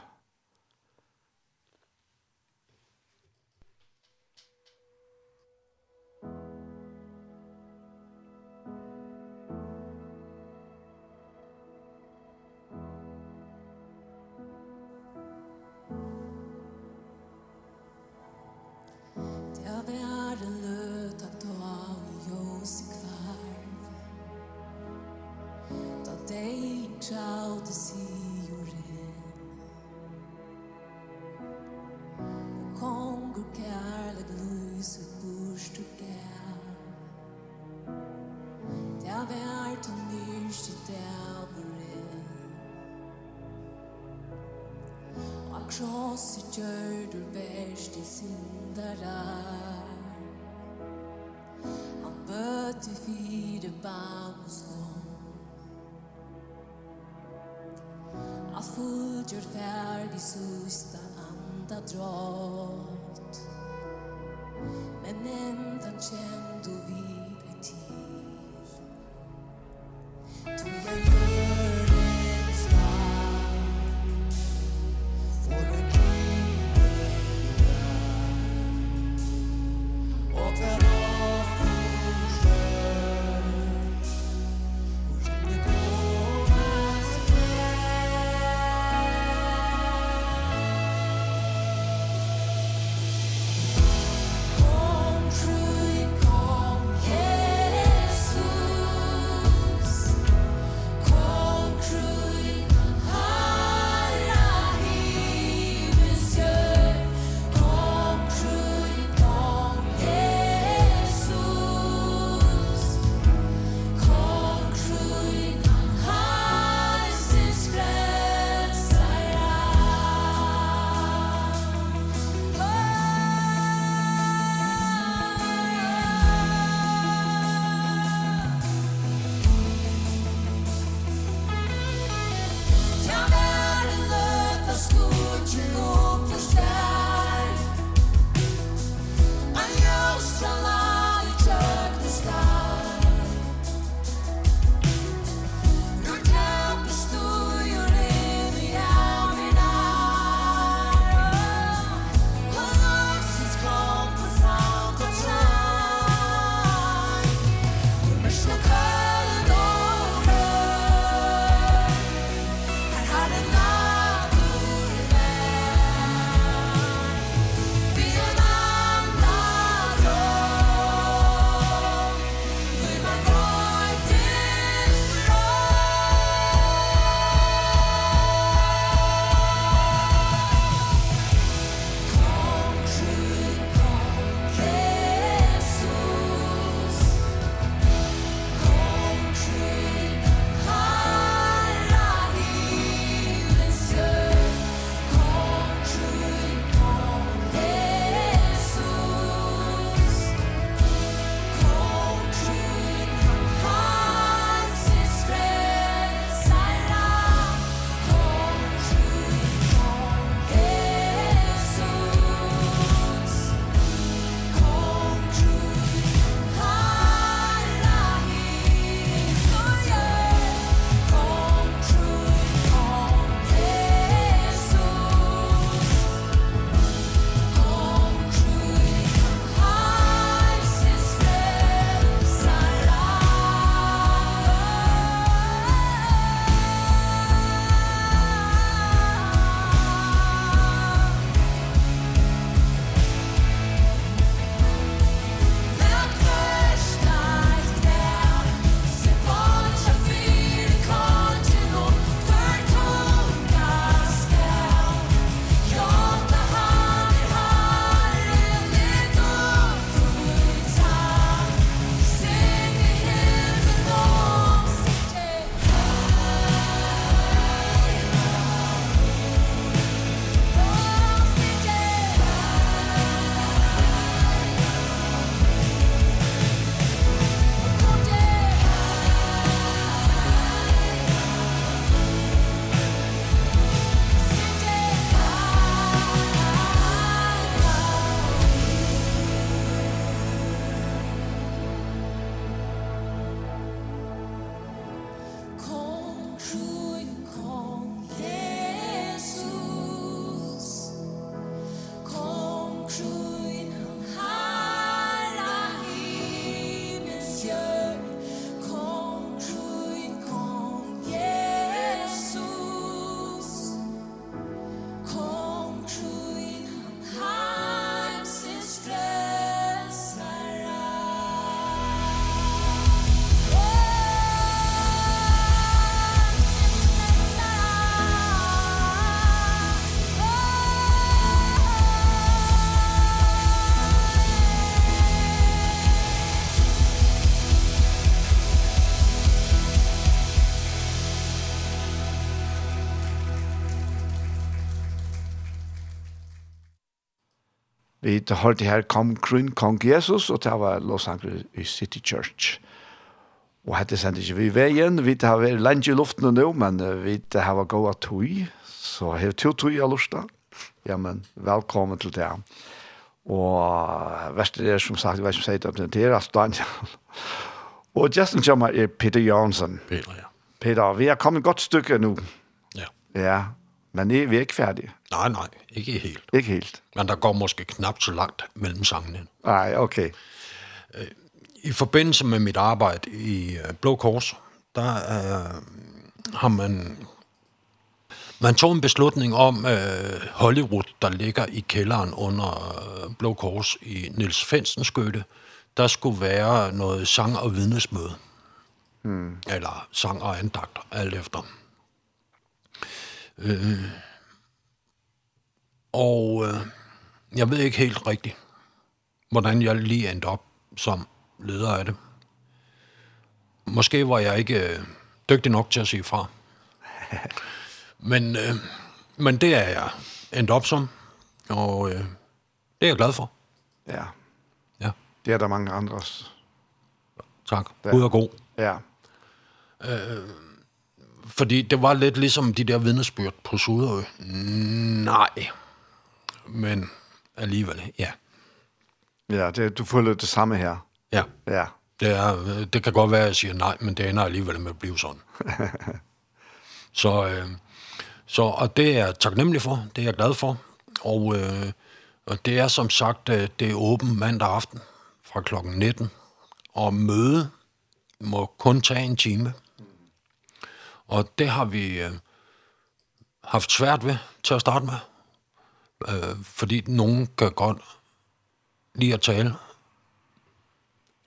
varlar Han bøte fire babens gång Han fullgjør ferdig sista anda drott Men endan kjent og vid vi det her kom kring kong Jesus, og det var Los Angeles i City Church. Og hette sendte ikke vi veien, vi har vært lenge i luften nå, men vi har vært gode tog, så har to tog av lusta. Ja, men velkommen til det. Og verste er som sagt, jeg vet ikke om jeg sier det, det er altså Daniel. (laughs) Og Justin Jammer er Peter Jørgensen. Peter, ja. Peter, vi har kommet et godt stykke nå. Ja. Ja, Men det er vi ikke færdige. Nej, nej, ikke helt. Ikke helt. Men der går måske knap så langt mellem sangene. Nej, okay. I forbindelse med mit arbejde i Blå Kors, der øh, har man man tog en beslutning om øh, Hollywood, der ligger i kælderen under øh, Blå Kors i Nils Fensens skøtte. Der skulle være noget sang- og vidnesmøde. Mm. Eller sang og andagt, alt efter. Mm Øh, og øh, jeg ved ikke helt rigtigt, hvordan jeg lige endte op som leder af det. Måske var jeg ikke øh, dygtig nok til at sige fra. (laughs) Men, øh, men det er jeg endt op som, og øh, det er jeg glad for. Ja. Ja. Det er der mange andres. Tak. Der. Gud er god. Ja. Øh, Fordi det var lidt ligesom de der vidnesbyrd på Suderø. Nej. Men alligevel, ja. Ja, det, du føler det samme her. Ja. Ja. Det, er, det kan godt være, at jeg siger nej, men det ender alligevel med at blive sådan. (laughs) så, øh, så, og det er jeg taknemmelig for, det er jeg glad for. Og, øh, og det er som sagt, det er åben mandag aften fra klokken 19. Og møde må kun tage en time. Og det har vi øh, haft svært ved til at starte med. Øh, fordi nogen kan godt lide at tale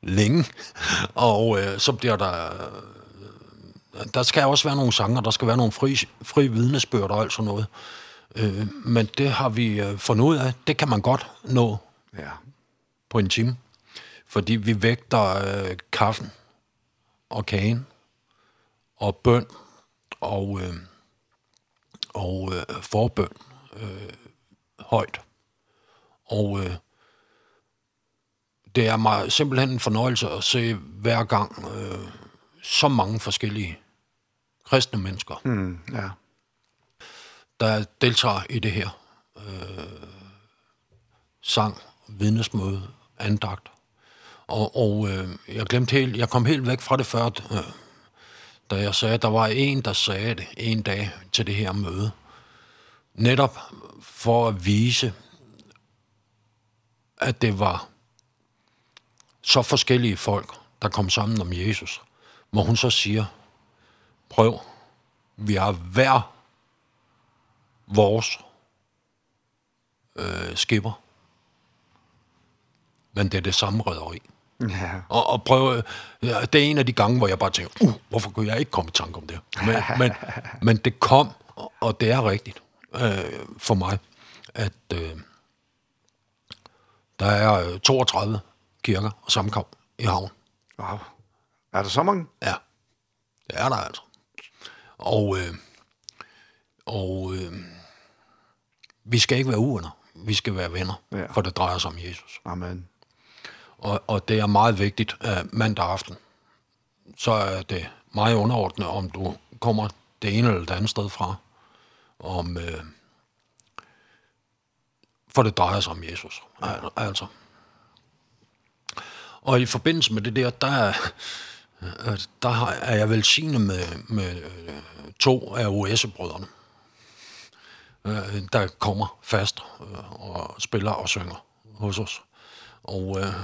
længe. (laughs) og øh, så bliver der... Øh, der skal også være nogle sanger, der skal være nogle fri, fri vidnesbørd og alt sådan noget. Øh, men det har vi øh, fundet ud af. Det kan man godt nå ja. på en time. Fordi vi vægter øh, kaffen og kagen og bønd og, øh, og øh, forbøn øh, højt. Og øh, det er mig simpelthen en fornøjelse at se hver gang øh, så mange forskellige kristne mennesker, mm, ja. der deltager i det her. Øh, sang, vidnesmøde, andagt. Og, og øh, jeg glemte helt, jeg kom helt væk fra det før, øh, da jeg sagde, at der var en, der sagde det en dag til det her møde. Netop for at vise, at det var så forskellige folk, der kom sammen om Jesus. Hvor hun så siger, prøv, vi har hver vores øh, skipper. Men det er det samme rødderi. Ja. Og, og prøve, ja, det er en af de gange, hvor jeg bare tænker, uh, hvorfor kunne jeg ikke komme i tanke om det? Men, men, (laughs) men det kom, og, og det er rigtigt øh, for mig, at øh, der er 32 kirker og samkom i havn. Wow. Er der så mange? Ja, det er der altså. Og, øh, og øh, vi skal ikke være uvenner, vi skal være venner, ja. for det drejer sig om Jesus. Amen og, og det er meget vigtigt øh, mandag aften. Så er det meget underordnet, om du kommer det ene eller det andet sted fra, om, øh, for det drejer sig om Jesus. Ja. altså. Og i forbindelse med det der, der, der er jeg velsignet med, med to af OS-brødrene, der kommer fast og spiller og synger hos os. Og øh,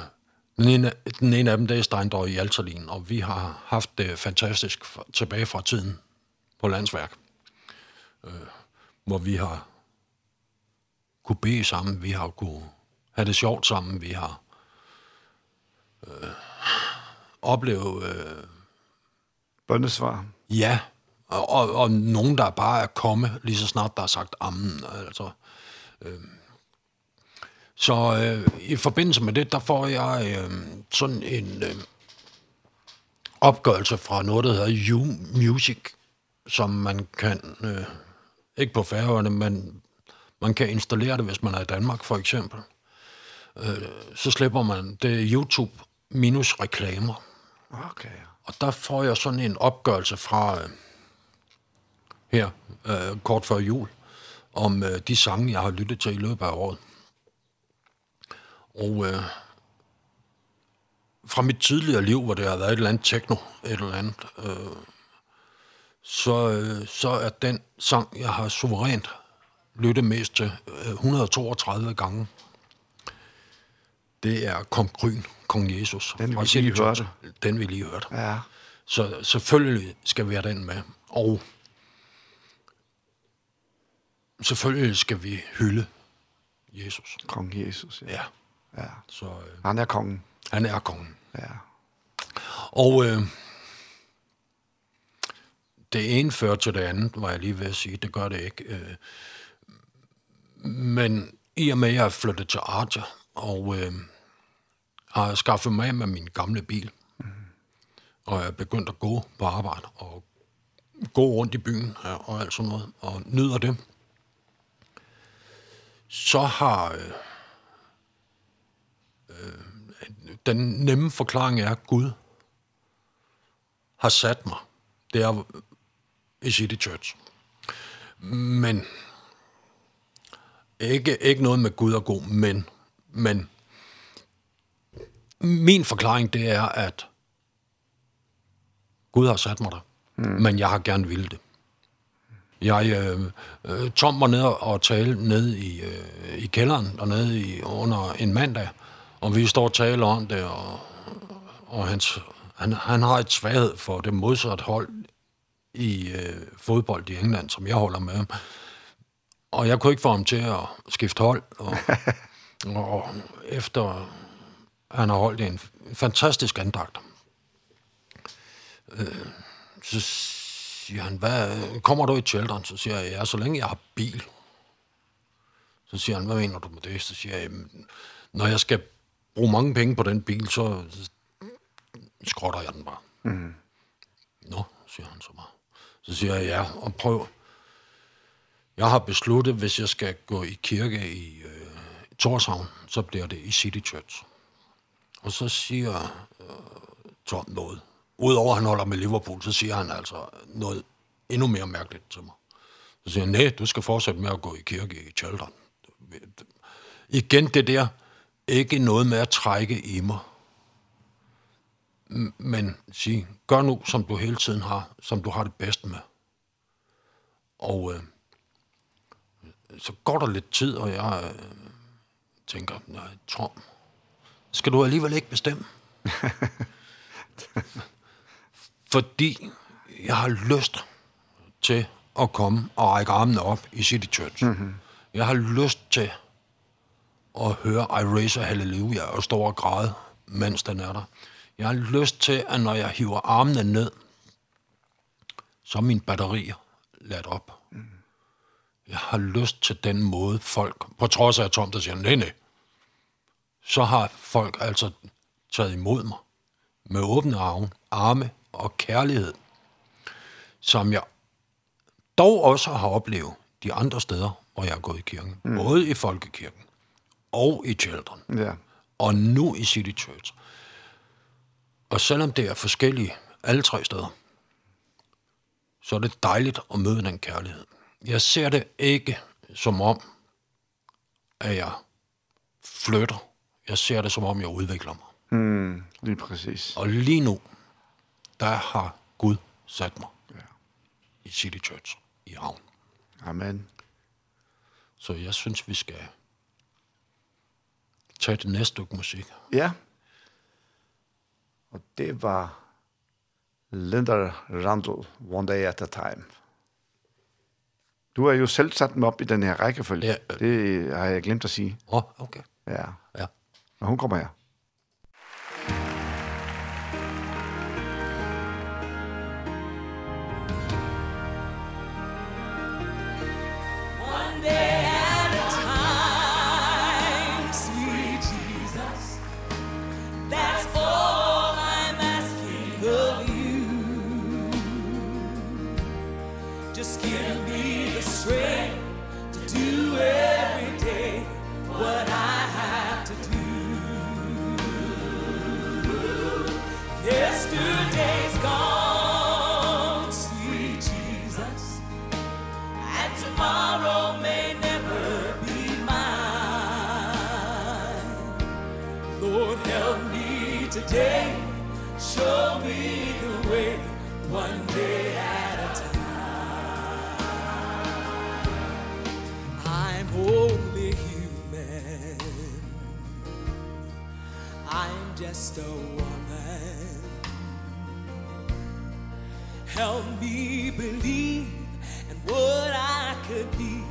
Den ene, den ene af dem, det er Steindor i Altalin, og vi har haft det fantastisk tilbage fra tiden på landsværk, øh, hvor vi har kunne bede sammen, vi har kunne have det sjovt sammen, vi har øh, oplevet... Øh, Bøndesvar. Ja, og, og, og nogen, der bare er kommet, lige så snart der er sagt ammen, altså... Øh, Så øh, i forbindelse med det, der får jeg øh, sådan en øh, opgørelse fra noget, der hedder You Music, som man kan, øh, ikke på færøerne, men man kan installere det, hvis man er i Danmark for eksempel. Øh, så slipper man det YouTube minus reklamer. Okay. Og der får jeg sådan en opgørelse fra øh, her, øh, kort før jul, om øh, de sange, jeg har lyttet til i løbet af året. Og øh, fra mit tidligere liv, hvor det har været et eller andet techno, et eller andet, øh, så, øh, så er den sang, jeg har suverænt lyttet mest til øh, 132 gange, det er Kong Gryn, Kong Jesus. Den vi lige hørte. Den vi lige hørte. Ja. Så selvfølgelig skal vi have den med. Og selvfølgelig skal vi hylde Jesus. Kong Jesus, ja. ja. Ja. Så, øh, han er kongen. Han er kongen. Ja. Og øh, det ene fører til det andet, var jeg lige ved at sige. Det gør det ikke. Øh, men i og med, at jeg er flyttet til Archer, og øh, har skaffet mig med min gamle bil, mm. og jeg er begyndt at gå på arbejde, og gå rundt i byen ja, og alt sådan noget, og nyder det, så har... Øh, den nemme forklaring er, at Gud har sat mig der i City Church. Men ikke, ikke noget med Gud og god, men, men min forklaring det er, at Gud har sat mig der, mm. men jeg har gerne ville det. Jeg øh, tom mig ned og tale ned i, øh, i kælderen, og ned i, under en mandag, Og vi står og taler om det, og, og hans, han, han har et svaghed for det modsatte hold i øh, fodbold i England, som jeg holder med. Og jeg kunne ikke få ham til at skifte hold. (laughs) Og, og efter han har holdt en fantastisk andagt, øh, så siger han, hvad, kommer du i Children? Så siger jeg, ja, så længe jeg har bil. Så siger han, hvad mener du med det? Så siger jeg, når jeg skal bruge mange penge på den bil, så skrotter jeg den bare. Mm. Nå, siger han så bare. Så siger jeg, ja, og prøv. Jeg har besluttet, hvis jeg skal gå i kirke i øh, Torshavn, så bliver det i City Church. Og så siger øh, Tom noget. Udover at han holder med Liverpool, så siger han altså noget endnu mere mærkeligt til mig. Så siger han, nej, du skal fortsætte med at gå i kirke i Charlton. Igen det der, Ikke noget med at trække i mig. Men sige, gør nu, som du hele tiden har, som du har det bedst med. Og øh, så går der lidt tid, og jeg øh, tænker, nej, Tom, skal du alligevel ikke bestemme? (laughs) Fordi jeg har lyst til at komme og række armene op i City Church. Mm -hmm. Jeg har lyst til og høre I Hallelujah og stå og græde, mens den er der. Jeg har lyst til, at når jeg hiver armene ned, så er mine batterier ladt op. Mm. Jeg har lyst til den måde folk, på trods af at Tom der siger, nej, nej, så har folk altså taget imod mig med åbne arme, arme og kærlighed, som jeg dog også har oplevet de andre steder, hvor jeg har gået i kirken. Mm. Både i folkekirken, og i Children. Ja. Og nu i City Church. Og selvom det er forskellige alle tre steder, så er det dejligt at møde den kærlighed. Jeg ser det ikke som om, at jeg flytter. Jeg ser det som om, jeg udvikler mig. Mm, lige præcis. Og lige nu, der har Gud sat mig ja. i City Church i havn. Amen. Så jeg synes, vi skal tage det næste stykke musik. Ja. Og det var Linda Randall, One Day at a Time. Du har jo selv sat mig op i den her rækkefølge. Ja, øh. Det har jeg glemt at sige. Åh, oh, okay. Ja. Ja. Men hun kommer her. help me believe and what I could be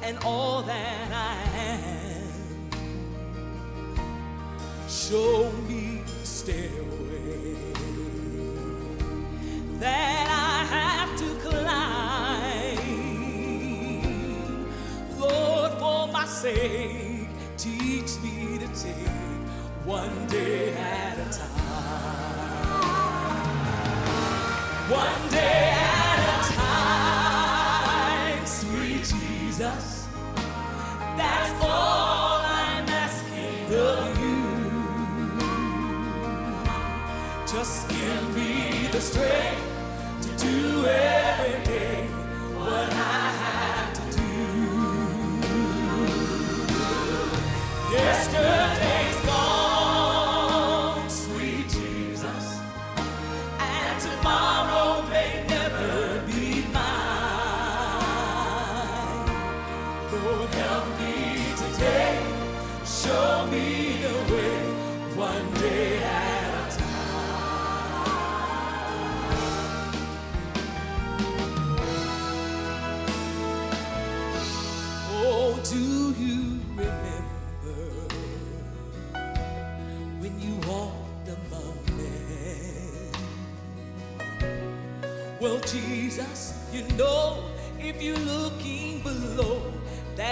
and all that I am. Show me the stairway that I have to climb. Lord for my sake teach me to take one day at a time. One day at a time Sweet Jesus. That's all I'm asking of you. Just give me the strength To do everything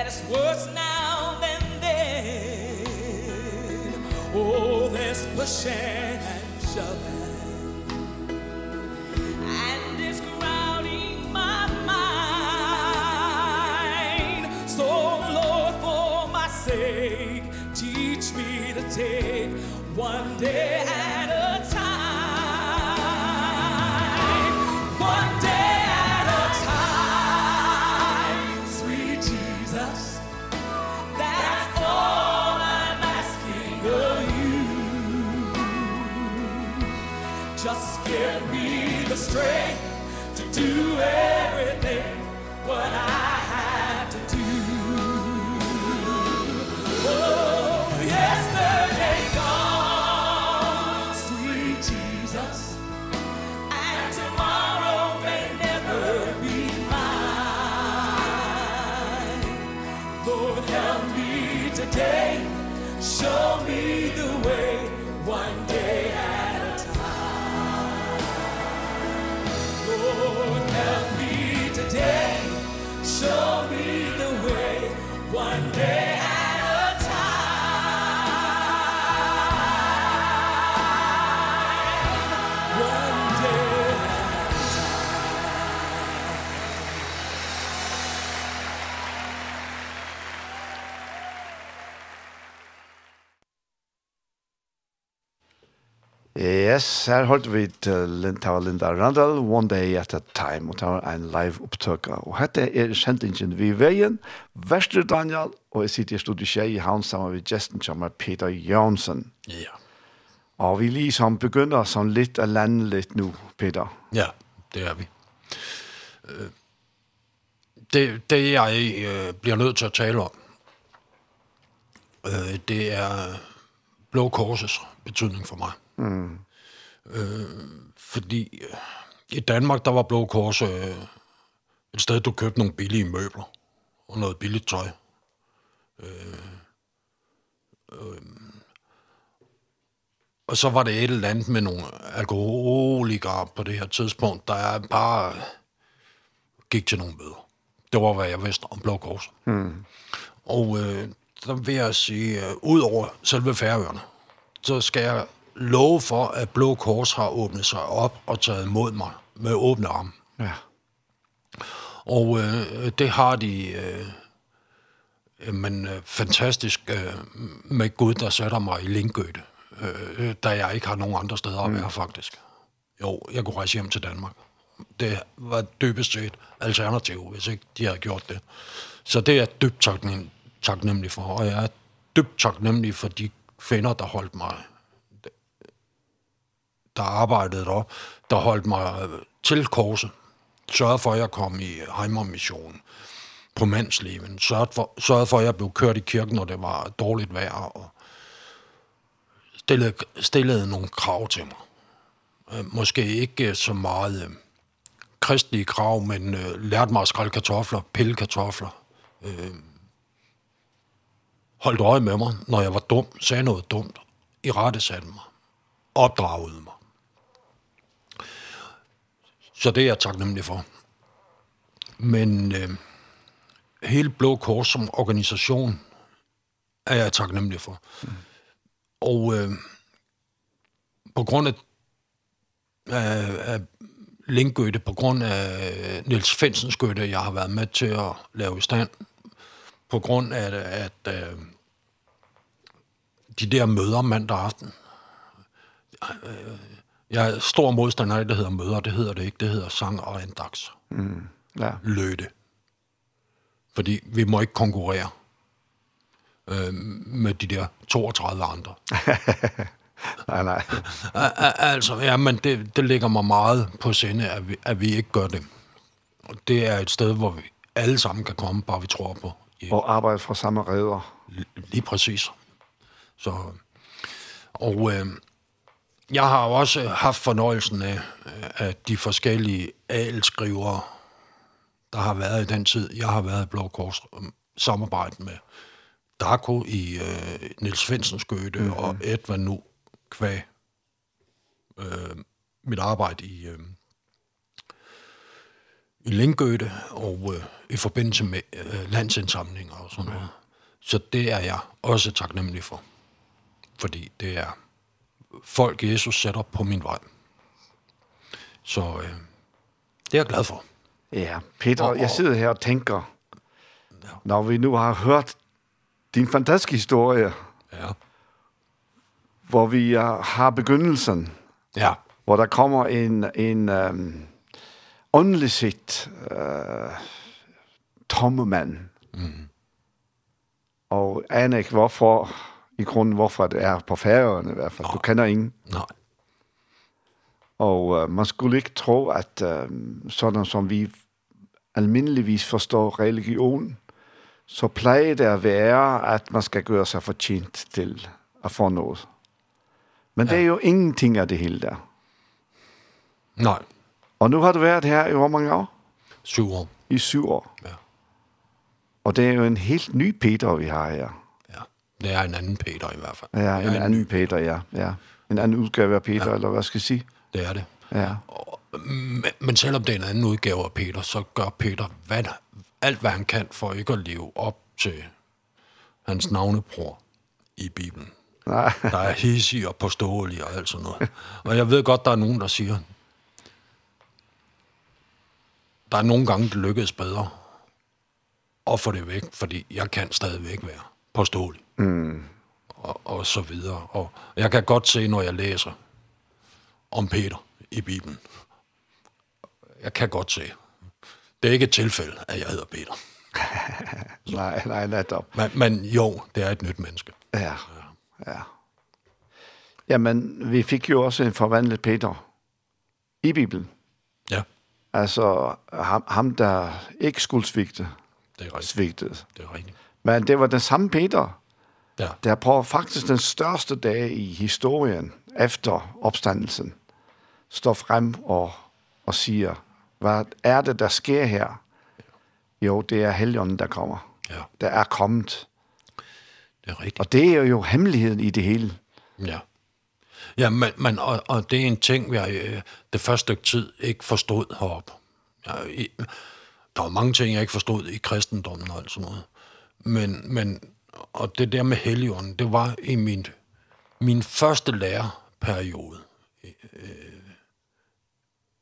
that it's worse now than then. Oh there's pushing and shoving. And it's crowding my mind. So Lord for my sake teach me to take one day at today show me the way. Why Yes, her hørte vi til Tava Linda Randall, One Day at a Time, og det var en live opptøkka. Og dette er kjentingen vi veien, Vester Daniel, og jeg sitter i studiet tjei i havn sammen med gesten som er Peter Jørgensen. Ja. Og vi liksom begynner sånn litt elendig nå, Peter. Ja, det er vi. Det, det jeg blir nødt til å tale om, det er Blå Korses betydning for mig. Mm. Øh, fordi i Danmark, der var Blå Kors øh, et sted, du købte nogle billige møbler og noget billigt tøj. Øh, øh, og så var det et eller andet med nogle alkoholikere på det her tidspunkt, der bare gik til nogle møder. Det var, hvad jeg vidste om Blå Kors. Mm. Og øh, der vil jeg sige, øh, ud over selve færøerne, så skal jeg love for, at Blå Kors har åbnet sig op og taget mod mig med åbne arme. Ja. Og øh, det har de... Øh, men øh, fantastisk øh, med Gud, der sætter mig i Lindgøte, øh, da jeg ikke har nogen andre steder at være, mm. faktisk. Jo, jeg kunne rejse hjem til Danmark. Det var dybest set alternativ, hvis ikke de havde gjort det. Så det er jeg dybt taknemmelig for, og jeg er dybt taknemmelig for de kvinder, der holdt mig der arbejdede der, der holdt mig til korset. Sørgede for, at jeg kom i Heimermissionen på mandsleven. Sørgede for, sørgede for, at jeg blev kørt i kirken, når det var dårligt vejr. Og stillede, stillede nogle krav til mig. Måske ikke så meget kristelige krav, men øh, lærte mig at skrælle kartofler, pille kartofler. Øh, holdt øje med mig, når jeg var dum, sagde noget dumt, i rette satte mig, opdragede mig. Så det er jeg taknemmelig for. Men øh, hele Blå Kors som organisation er jeg taknemmelig for. Mm. Og øh, på grund af, af, af Lindgøte, på grund af Niels Fensens Gøte, jeg har været med til at lave i stand, på grund af, at, at øh, de der møder mandag aften, øh, Jeg er stor modstander af, det hedder møder, det hedder det ikke, det hedder sang og andaks. Mm. Ja. Løde. Fordi vi må ikke konkurrere øh, med de der 32 andre. (laughs) nej, nej. altså, ja, men det, det ligger mig meget på sinde, at vi, at vi ikke gør det. Det er et sted, hvor vi alle sammen kan komme, bare vi tror på. Ja. Og arbejde fra samme redder. Lige præcis. Så, og øh, Jeg har jo også haft fornøjelsen af, at de forskellige alskrivere, der har været i den tid, jeg har været i Blå Kors, samarbejdet med Darko i øh, Niels Svendsens Gøte mm -hmm. og Edvard Nu kvæg øh, mit arbejde i, øh, i Lindgøte og øh, i forbindelse med øh, landsindsamlinger og sådan noget. Så det er jeg også taknemmelig for, fordi det er folk Jesus sætter på min vej. Så øh, det er jeg glad for. Ja, Peter, og, og, jeg sidder her og tænker, ja. når vi nu har hørt din fantastiske historie, ja. hvor vi uh, har begyndelsen, ja. hvor der kommer en, en um, åndelig set uh, tomme mand. Mm. Og aner ikke, hvorfor i grunden, hvorfor det er på færøerne i hvert fald. Du kender ingen. Nej. Og øh, man skulle ikke tro, at øh, sådan som vi almindeligvis forstår religion, så plejer det at være, at man skal gøre sig fortjent til at få noget. Men ja. det er jo ingenting af det hele der. Nej. Og nu har du været her i hvor mange år? Syv år. I syv år. Ja. Og det er jo en helt ny Peter, vi har her. Det er en anden Peter i hvert fald. Ja, en, en anden ny. Peter, ja. ja. En anden udgave af Peter, ja. eller hvad skal jeg sige? Det er det. Ja. Og, men, men selvom det er en anden udgave af Peter, så gør Peter hvad, alt, hvad han kan for ikke at leve op til hans navnebror i Bibelen. Nej. der er hissig og påståelig og alt sådan noget. Og jeg ved godt, der er nogen, der siger, der er nogle gange, det lykkedes bedre at få det væk, fordi jeg kan stadigvæk være påståelig mm. og, og så videre. Og jeg kan godt se, når jeg læser om Peter i Bibelen, jeg kan godt se, det er ikke et tilfælde, at jeg hedder Peter. (laughs) nej, nej, netop. Men, men jo, det er et nyt menneske. Ja, ja. ja. Jamen, vi fik jo også en forvandlet Peter i Bibelen. Ja. Altså, ham, ham der ikke skulle svigte, det er rigtigt. svigtede. Det er rigtigt. Men det var den samme Peter, Ja. Det er på faktisk den største dag i historien efter opstandelsen står frem og, og siger, hvad er det, der sker her? Jo, det er helgenen, der kommer. Ja. Der er kommet. Det er rigtigt. Og det er jo hemmeligheden i det hele. Ja. Ja, men, men og, og det er en ting, jeg øh, det første stykke tid ikke forstod heroppe. Jeg, i, der var mange ting, jeg ikke forstod i kristendommen og alt sådan noget. Men, men og det der med Helligånden, det var i min, min første lærerperiode. Øh,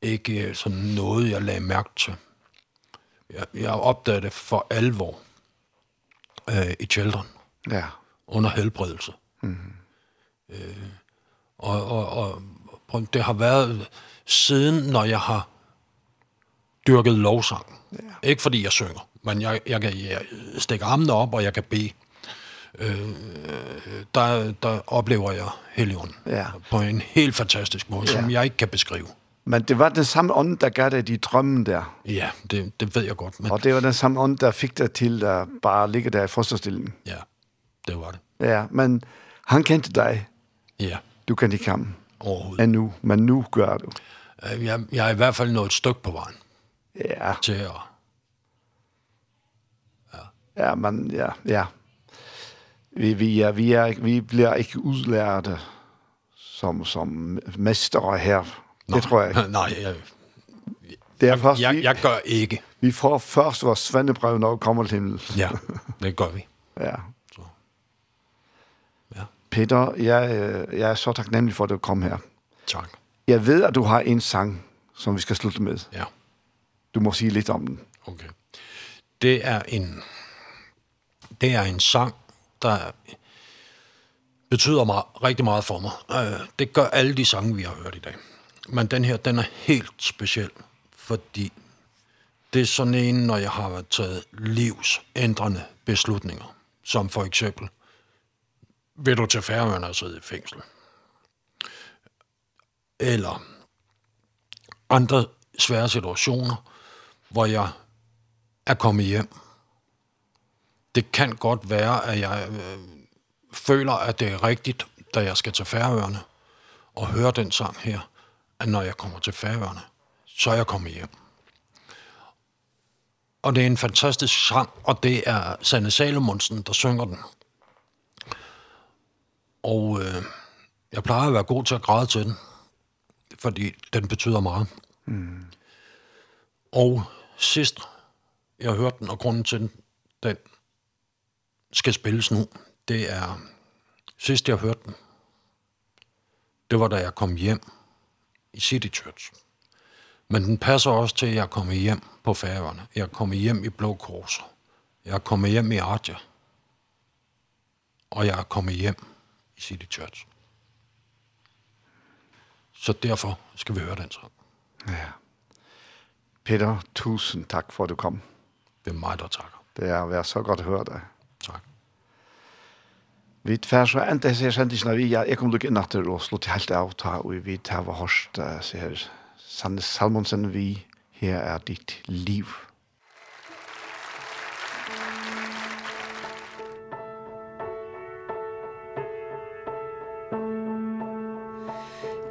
ikke sådan noget, jeg lagde mærke til. Jeg, jeg opdagede det for alvor øh, i Children. Ja. Under helbredelse. Mm. Øh, og, og, og prøv, det har været siden, når jeg har dyrket lovsang. Ja. Ikke fordi jeg synger, men jeg, jeg, kan, jeg stikke armene op, og jeg kan bede øh, der, der oplever jeg Helion ja. på en helt fantastisk måde, ja. som jeg ikke kan beskrive. Men det var den samme ånd, der gav dig de drømme der. Ja, det, det ved jeg godt. Men... Og det var den samme ånd, der fik dig til at bare ligge der i fosterstillingen. Ja, det var det. Ja, men han kendte dig. Ja. Du kendte ikke ham. Overhovedet. Endnu, men nu gør du. Jeg, jeg er i hvert fald nået et stykke på vejen. Ja. Til at... Ja. Ja, men ja, ja vi vi er, vi er, vi bliver ikke udlærte som som mestre her. Det tror jeg ikke. (laughs) Nej, jeg, det er først, jeg, jeg gør ikke. Vi får først vores svendebrev, når vi kommer til himmel. (laughs) Ja, det gør vi. Ja. Så. ja. Peter, jeg, jeg er så taknemmelig for, at du kom her. Tak. Jeg ved, at du har en sang, som vi skal slutte med. Ja. Du må sige lidt om den. Okay. Det er en, det er en sang, der betyder meget, rigtig meget for mig. Det gør alle de sange, vi har hørt i dag. Men den her, den er helt speciel, fordi det er sådan en, når jeg har taget livsændrende beslutninger, som for eksempel, vil du til færøerne og sidde i fængsel? Eller andre svære situationer, hvor jeg er kommet hjem, det kan godt være, at jeg øh, føler, at det er rigtigt, da jeg skal til Færøerne og høre den sang her, at når jeg kommer til Færøerne, så er jeg kommet hjem. Og det er en fantastisk sang, og det er Sanne Salomonsen, der synger den. Og øh, jeg plejer at være god til at græde til den, fordi den betyder meget. Mm. Og sidst jeg hørte den, og grunden til den, den skal spilles nu, det er sidst jeg hørte den. Det var da jeg kom hjem i City Church. Men den passer også til, at jeg kommer hjem på færgerne. Jeg kommer hjem i Blå Kors. Jeg kommer hjem i Arja. Og jeg er kommet hjem i City Church. Så derfor skal vi høre den sang. Ja. Peter, tusind tak for, at du kom. Det er mig, der takker. Det er været så godt at høre dig. Takk. Vi tver så enda jeg ser sendingen av vi, jeg kom lukke inn etter og slå til helt av ta, og vi tar hva hørst, ser Sanne Salmonsen, vi her er ditt liv.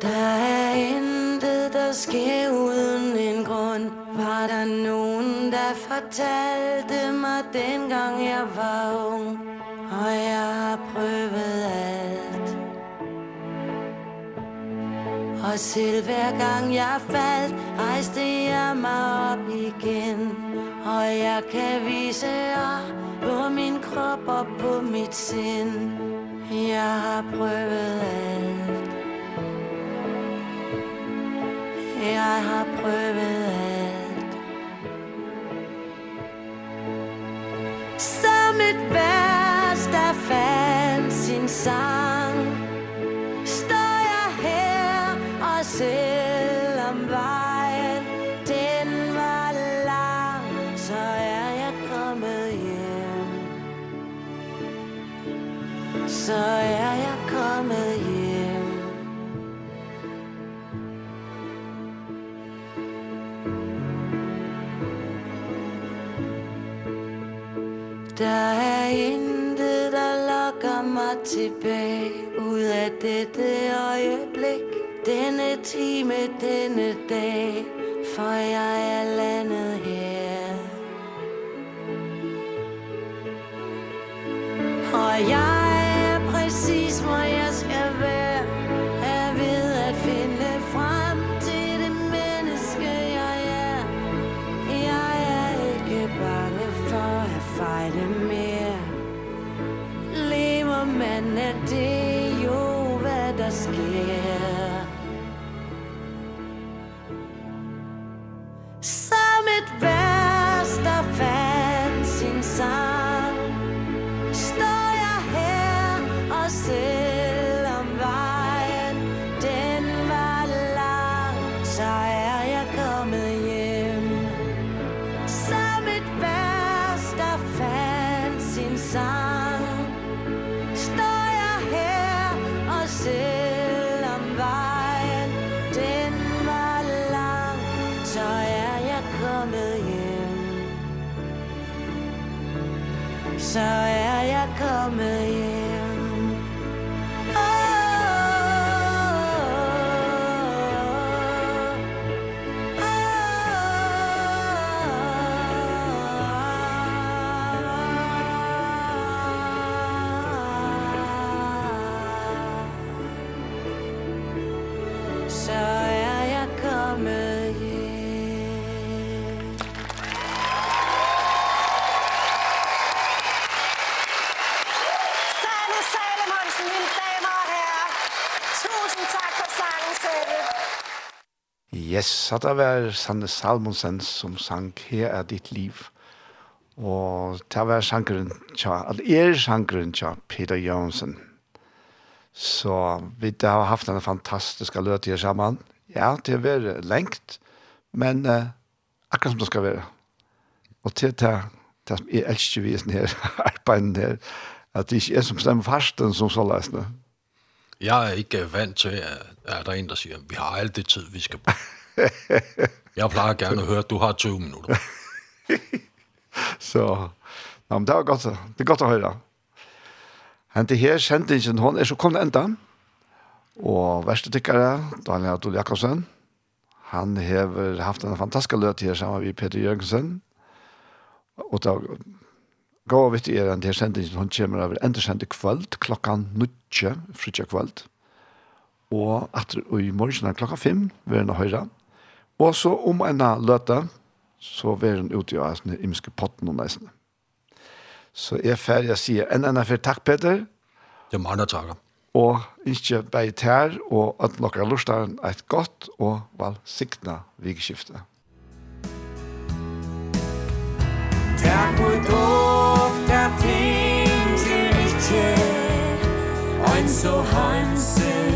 Der er intet, der sker uden en grund, var der nogen Jeg fortalte mig dengang jeg var ung Og jeg har prøvet alt. Og selv hver gang jeg faldt Rejste jeg mig op igen. Og jeg kan vise jer På min krop og på mit sind. Jeg har prøvet alt. Jeg har prøvet sang Står jeg her og selvom vejen. Den var lang Så er jeg kommet hjem. Så tilbage ud af dette øjeblik. Denne time, denne dag For jeg er landet her. Og jeg yes, så det var Sanne Salmonsen som sang Her er ditt liv. Og det var sangeren tja, eller er sangeren tja, Peter Jonsen. Så vi har haft en fantastisk løte her sammen. Ja, det har vært lengt, men uh, akkurat som det skal være. Og til det, det som jeg elsker visen her, (laughs) arbeidet her, at det ikke er som stemmer farsten som så løsende. Jeg er ikke vant til, at, at der er en, der siger, vi har alt det tid, vi skal bruge. (laughs) jeg plejer gerne at høre, at du har 20 minutter. (laughs) så, ja, men det var godt, det er godt at høre. Han til her sendingen, hun er så kommet enda. Og verstetikkere, Daniel Adol Jakobsen, han har haft en fantastisk løt her sammen med Peter Jørgensen. Og da går vi til er en til sendingen, hun kommer over enda sendte kvöld, klokkan 9, fritja kvöld. Og at i morgen klokka 5, vil han høyre. Og så om ena løte, så var hun ute av den imiske potten og neisene. Så jeg er ferdig å si en ena for takk, Peter. Det er mange takk. Og ikke bare tær, og at noen lortaren er et godt og valgsiktende vikskifte. Takk for dokter ting til ikke, ein så hansen